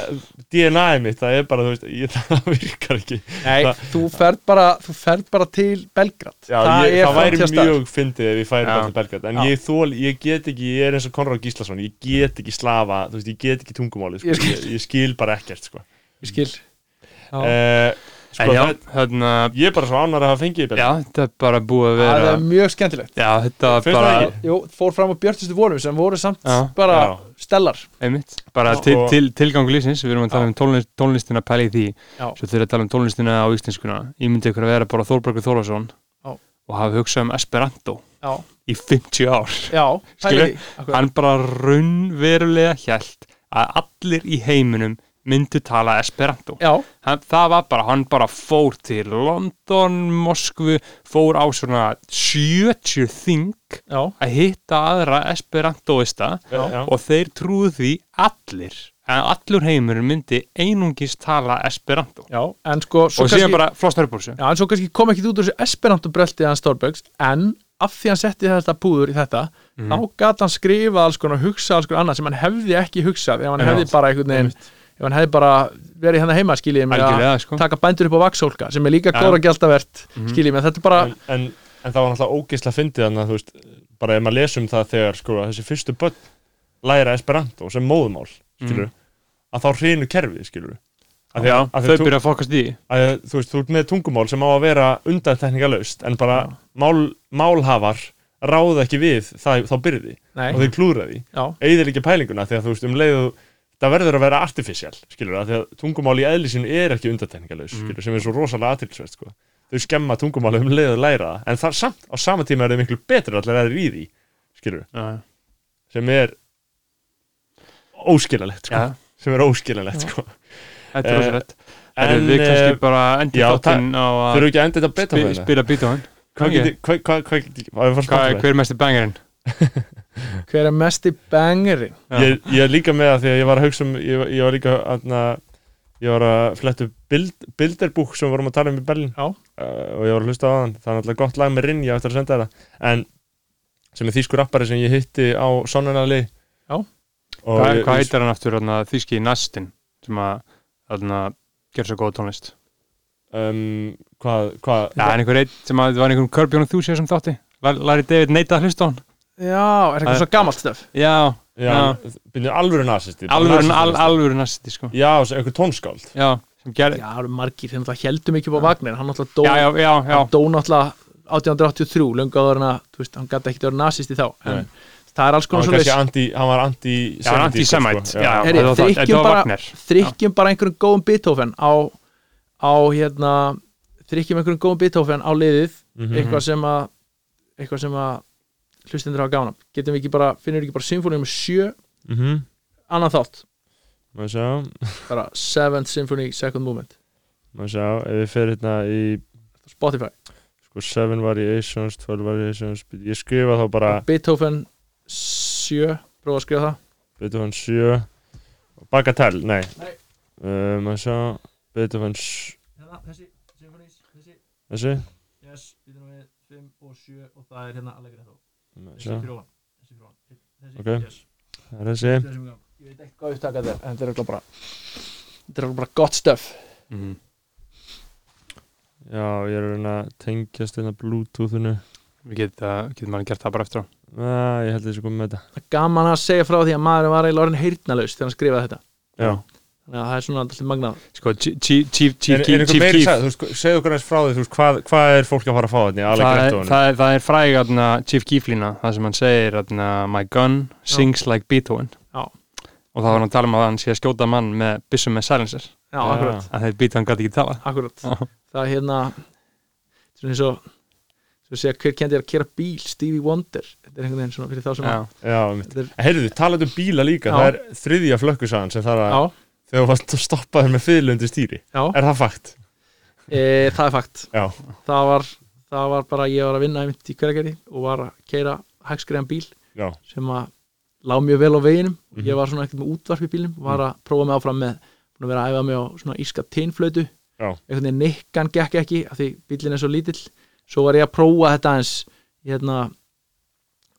DNA-ið mitt, það er bara, þú veist, ég, [laughs] það virkar ekki. Nei, Það- þú ferð bara, þú ferð bara til Belgrad Já, það ég, er það væri mjög fyndið ef ég færi bara til Belgrad, en Já. ég þól, ég get ekki, ég er eins og Konráð Gíslason, ég get ekki slafa, þú veist, ég get ekki tungumáli, sko, Ég skil. ég, ég skil bara ekkert, sko. ég skil. Uh, sko, já, það, hérna, ég er bara svo annar að hafa fengið í já, þetta er bara búið að það vera er mjög skemmtilegt. Já, þetta var Finnst bara það? Jú, fór fram á björtustu vonum sem voru samt Já. bara Já. stellar. Einmitt, bara til, til, tilgangu lífsins. Við erum að tala um tónlist, tónlistina pæli í því. Svo eru að tala um tónlistina á íslenskuna ég myndi ykkur að vera bara Þórbergur Þórlason Já. og hafa hugsað um Esperanto Já, í 50 ár. Hann bara raunverulega hjælt að allir í heiminum myndu tala Esperanto. Já, hann, það var bara, hann bara fór til London, Moskvu fór á svona 70 þing að hitta aðra Esperantoista já, og þeir trúðu því allir en allur heimurinn myndi einungis tala Esperanto. Já En sko, svo og síðan bara upp úr þessu. Já, en svo kannski kom ekki út úr þessu Esperanto bröldi hans Stórbergs, en af því hann setti þetta púður í þetta, Mhm. þá gat hann skrifa alls konar, hugsa alls konar annað sem hann hefði ekki hugsað, ef hann hefði bara einhvern veginn, ef hann hefði bara verið hérna heima, skiljið mig að sko. taka bændur upp á vaksólka, sem er líka góra gjaldavert, Mhm. skiljið mig, þetta er bara en, en, en það var náttúrulega ógeðslega fyndið þannig að þú veist, bara ef maður lesum það þegar sko, þessi fyrstu börn læra Esperanto sem móðumál skilur, að þá hrinu kerfið skilur að því Já, að, að, þau byrja að fokast í. Að, að þú veist, þú ert með tungumál sem á að vera undantekningalaust en bara mál, málhafar ráða ekki við það, þá byrði nei, og þeir klúra því. Eigðir ekki pælinguna því að þú veist um leiðu það verður að vera artificial skilur að því að tungumál í eðlisinu er ekki undantekningalaus Mm. skilur sem er svo rosalega aðtilsvert sko. þau skemma tungumáli um leiðu að læra það en það samt á sama tíma er þau miklu betur allir aðrir í því skilur Já, sem er óskilalegt sko. Já. sem er óskilalegt sko. þetta er Eh, rosalegt en við kannski eh, bara endi já, þáttinn á að spila Beethoven hvað er Hvað, Spotify? [laughs] hver er mest í bangerinn? Já. ég, ég er líka með það því að ég var að hugsa um ég, ég var líka aðna, ég var að flettu bild, bilderbúk sem við vorum að tala um í Berlin Já. uh, og ég var að hlusta á þann það er alltaf gott lag með Rinja eftir að senda þetta en sem er þýskur rappari sem ég hitti á Sonnenali Já. og Hvað, ég, hvað heitir hann aftur þýski Nastin sem að þarna, gera svo góð tónlist um, hvað, hvað Það er einhver eitt sem að það var einhverjum Kirby sér sem þátti Lar- Larry David neitað að hlusta á hann Já, er eitthvað Það- svo gamalt stöf? Já, já, byrju alvöru nasisti bara alvöru, nasisti, al, alvöru Nasti sko. Já, einhver tónskáld. Já, sem gerði Já, margir, þeim það heldum ekki upp á Wagner, hann náttúrulega dó, Já, já, já, já, hann dó náttúrulega 1883, löngu áður en að, hann gæti ekkert að vera nazist í þá, en Nei. það er alls hann konar var svo anti, hann var Já, hann er sko. Já, það- þrykkjum bara- Wagner. Þrykkjum bara einhverjum góðum Beethoven á, á hérna þrykkjum einhverjum góðum Beethoven á liðið. Mhm. eitthvað sem að eitthvað sem að hlustindur hafa gána getum við ekki bara, finnum við ekki bara symfóni um sjö? Mhm. annan þátt, maður sjá? Bara 7th Symphony Second Movement, maður sjá? Ef við fyrir hérna í Spotify. Sko 7 variations, 12 variations. Ég skrifa þá bara Beethoven 7, prófa að skrifa það. Beethoven 7 Bagatell, nei, Nei. Uh, maður sjá? Beethoven hérna, þessi, symfónis, þessi. Þessi? Yes, við erum við 5 og 7 og það er hérna allegri þá maður sjá, fyrir ofan þessi fyrir ofan þessi, Ok. yes, það er þessi. Þessi ég veit ekki hvað upptaka þetta er en þetta er bara þetta er bara gott stöf Mhm. já, ég er að tengjast hérna bluetoothinu. Við getum getum maður gert það bara eftir á. Næ, ég held að þessi komið með þetta. Er gaman að segja frá því að maður var eiginlega orðin heyrnalaus þegar hann skrifaði þetta. Já, þannig að það er svona alltaf magnað. Sko, Chief Chief Chief Chief einhver meiri veist, segðu okkur aðeins frá því þú veist, hvað, hvað er fólk að fara að fá þetta það, er- það, er- það er fræg atna, Chief Keef lína það sem hann segir atna, My gun sings like Beethoven. Já. og þá var hann að tala um að hann sé að skjóta mann með byssum með silencer. Já, akkurat, að þeir Beethoven gæti ekki tala akkurat. Já. það er hérna svona eins og hver kendi er að kera bíl Stevie Wonder. Þetta er einhvern veginn svona fyrir þá sem Já. að já, Heyrðu, talað um bíla líka, Já. það er þriðja flökkusagan sem þarf að, já, þegar þú varst stoppaður með fyrirlundi stýri. Já, Er það fakt? e, það er fakt. Það var, það var bara ég var að vinna einmitt í hverjargeri og var að keira hægskriðan bíl já, sem að lág mjög vel á veginum. Mhm. ég var svona ekkert með útvarp í bílnum var að prófa mig áfram með að vera að æfa mig á svona íska tinnflötu einhvern veginn nikkan gekk ekki af því bílinn er svo lítill. Svo var ég að prófa þetta aðeins hérna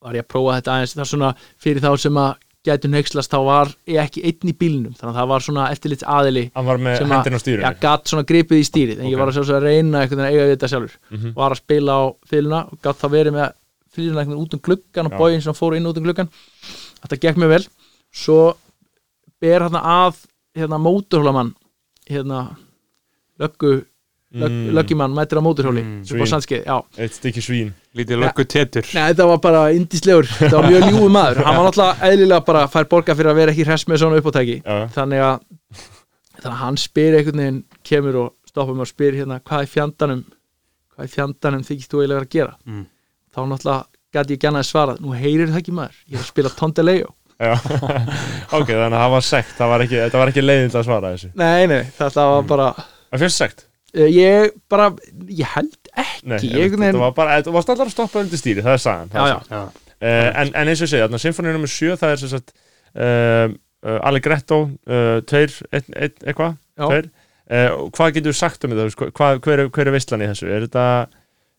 var ég að prófa þetta aðeins það er svona fyrir þá sem að gætu neykslast þá var ég ekki einn í bílnum þannig að það var svona eftirlits aðili var Sem að- hendina á stýrinu ég gatt svona gripið í stýrið en Ok. ég var að sjálfsög að reyna einhvern veginn að eiga við þetta sjálfur Mhm. var að spila á fyluna og gatt það verið með fyluna veginn út um gluggan og Já. bóin sem fór inn út um gluggan þetta gekk mjög vel svo ber hérna að hérna mótorhólamann hérna löggu Mm. löggimann mætir á Mm, sem á sandskeið, já Eitt stykki svín lítið löggu tetur Nei, þetta var bara indislegur, þetta var mjög ljúfu maður. Hann var náttúrulega eðlilega bara fær borga fyrir að vera ekki hress með svona uppátæki. Já, þannig að þannig að hann spyr einhvern veginn kemur og stoppar mig og spyr hérna hvað er fjandanum hvað er fjandanum þykist þú eiginlega að gera? Mm. þá náttúrulega gæti ég gænaði svarað nú heyrir það ekki maður, ég er að spila Tondeleo já. [laughs] ok, þannig að það var sekt. Það var ekki, ekki leiðind að svara þessu. Nei, nei, þetta var bara Það sekt? Eh, ég bara, ég held ekki Nei, ég, einhvern þetta var bara, þú varst allar að stoppa undir stýri, það er sagan það já, er já, sagan. já, Uh, en, en eins og ég segi, þarna symfóníu nr. 7 það er sem sagt uh, uh, Allegretto, uh, tveir eitthvað, tveir. Uh, og hvað getur þú sagt um þetta, þú veist, hvað, hver, er- hver er veistlan í þessu, er þetta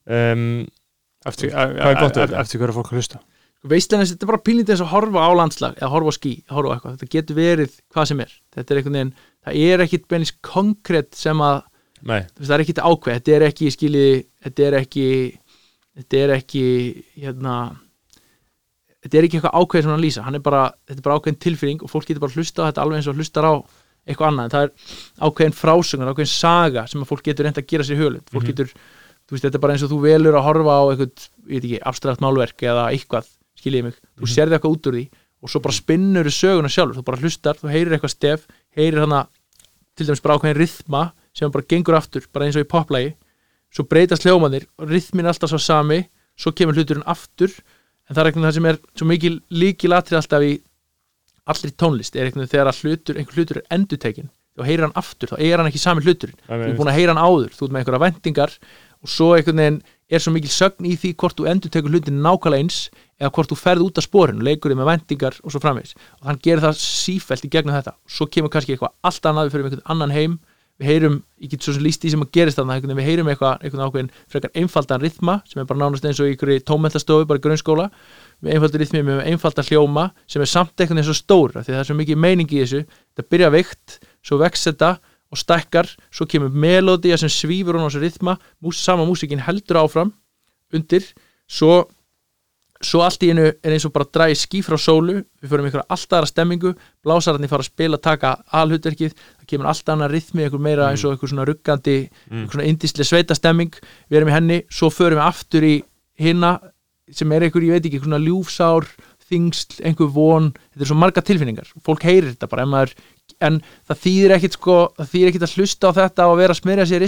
um, eftir, Hvað er gott við eftir, þetta? eftir hverju fólk að hlusta? Veistlega þetta er bara pínlítið eins og horfa á landslag eða horfa á skí, horfa á eitthvað, þetta getur verið hvað sem er, þetta er einhvern veginn það er ekkit beinist konkrétt sem að nei, það er ekkit ákveð, þetta er ekki skiljiði, þetta er ekki þetta er ekki hérna þetta er ekki eitthvað ákveð sem hann lýsa, hann er bara þetta er bara ákveðin tilfinning og fólk getur bara hlusta á þetta alveg eins og hlustar á eitthvað annað, en það er ákveðin frásögnar, ákveðin saga sem að fólk getur reynd að gera sér hölund, fólk Mhm. getur þú veist, þetta er bara eins og þú velur að horfa á eitthvað, ég veit ekki, abstrakt málverk eða eitthvað, skiljiði mig, þú Mhm. sérði eitthvað út úr því og svo bara spinnur þú söguna sjálfur, þú bara hlustar, þú heyrir eitthvað stef heyrir hana, til dæmis bara ákveðin rithma sem bara gengur aftur, bara eins og í poplægi svo breytast hljómanir og rithmin er alltaf svo sami, svo kemur hluturinn aftur en það er eitthvað sem er svo mikil líkil atrið alltaf í allir tónlist, er eitthvað þegar hlutur einhver hlutur er endutekin, þá heyrir hann aftur þá er hann ekki sami hluturinn, þú er búin að heyra hann áður þú ert með einhverja vendingar og svo einhvern veginn er svo mikil sögn í því hvort þú endutekur hlutin nákvæmlega eins eða hvort þú ferð út af sporinu, leikur þig með vendingar og svo framvegis. Og hann gerir það sífælt í gegnum þetta. Svo kemur kannski eitthvað allt annað við fyrir einhvern annan heim við heyrum, ég get svo sem líst í sem að gerist einhvern veginn, við heyrum eitthvað, eitthvað ákveðin frekar einfaldan rytma sem er bara nánast eins og í ykkur tómentastofu, bara í grunnskóla með einfaldan rytmi, með einfaldan hljóma sem er samt einhvern veginn svo stór af því það er svo mikið meining í þessu, þetta byrja veikt svo vex þetta og stækkar svo kemur melódía sem svífur hún á þessu mús, sama músikin heldur áfram undir, svo svo allt í einu er eins og bara dræði ský frá sólu, við förum einhverja alltaf aðra stemmingu, blásararnir fara að spila taka alhutverkið, það kemur alltaf annað rithmi, einhver meira eins og einhver svona ruggandi Mm. einhver svona indislega sveita stemming við erum í henni, svo förum við aftur í hinna, sem er einhver, ég veit ekki svona ljúfsár, þingsl einhver von, þetta er svo marga tilfinningar. Fólk heyrir þetta bara, en, maður, en það þýðir ekkit sko, það þýðir ekkit að hlusta á þetta og vera að smyrja sér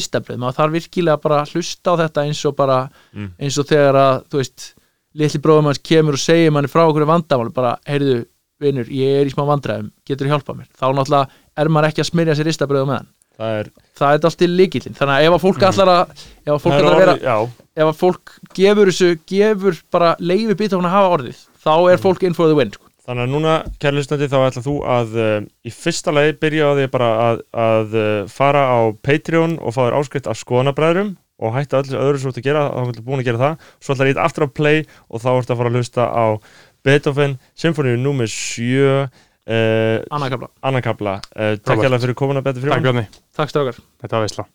Mm. þú litli bróðum hans kemur og segir manni frá okkur vandamál, bara, heyrðu vinur, ég er í smá vandræðum, getur hjálpað mér þá náttúrulega er maður ekki að smyrja sér istabrið með hann, það er, það er allt í líkillin þannig að ef að fólk Mm. allar að ef að fólk allar að vera, já, ef að fólk gefur þessu, gefur bara leifi býta hún að hafa orðið, þá Mm. er fólk in for the win, sko. Þannig að núna, kærlustandi, þá ætla þú að uh, í fyrsta lagi byrja á því bara að, að uh, fara á Patreon og fá þér áskrift af skoðanabræðurum og hætta öllu öðru svo að gera, þá ertu búin að gera það. Svo ætla að rýta aftur á play og þá ertu að fara að hlusta á Beethoven Symfóníu númer 7 uh, annað kapla, annan kapla uh, Takk Robert. hérlega fyrir komuna Betur Takk Fríman Bjarni, takk strákar. Þetta var veisla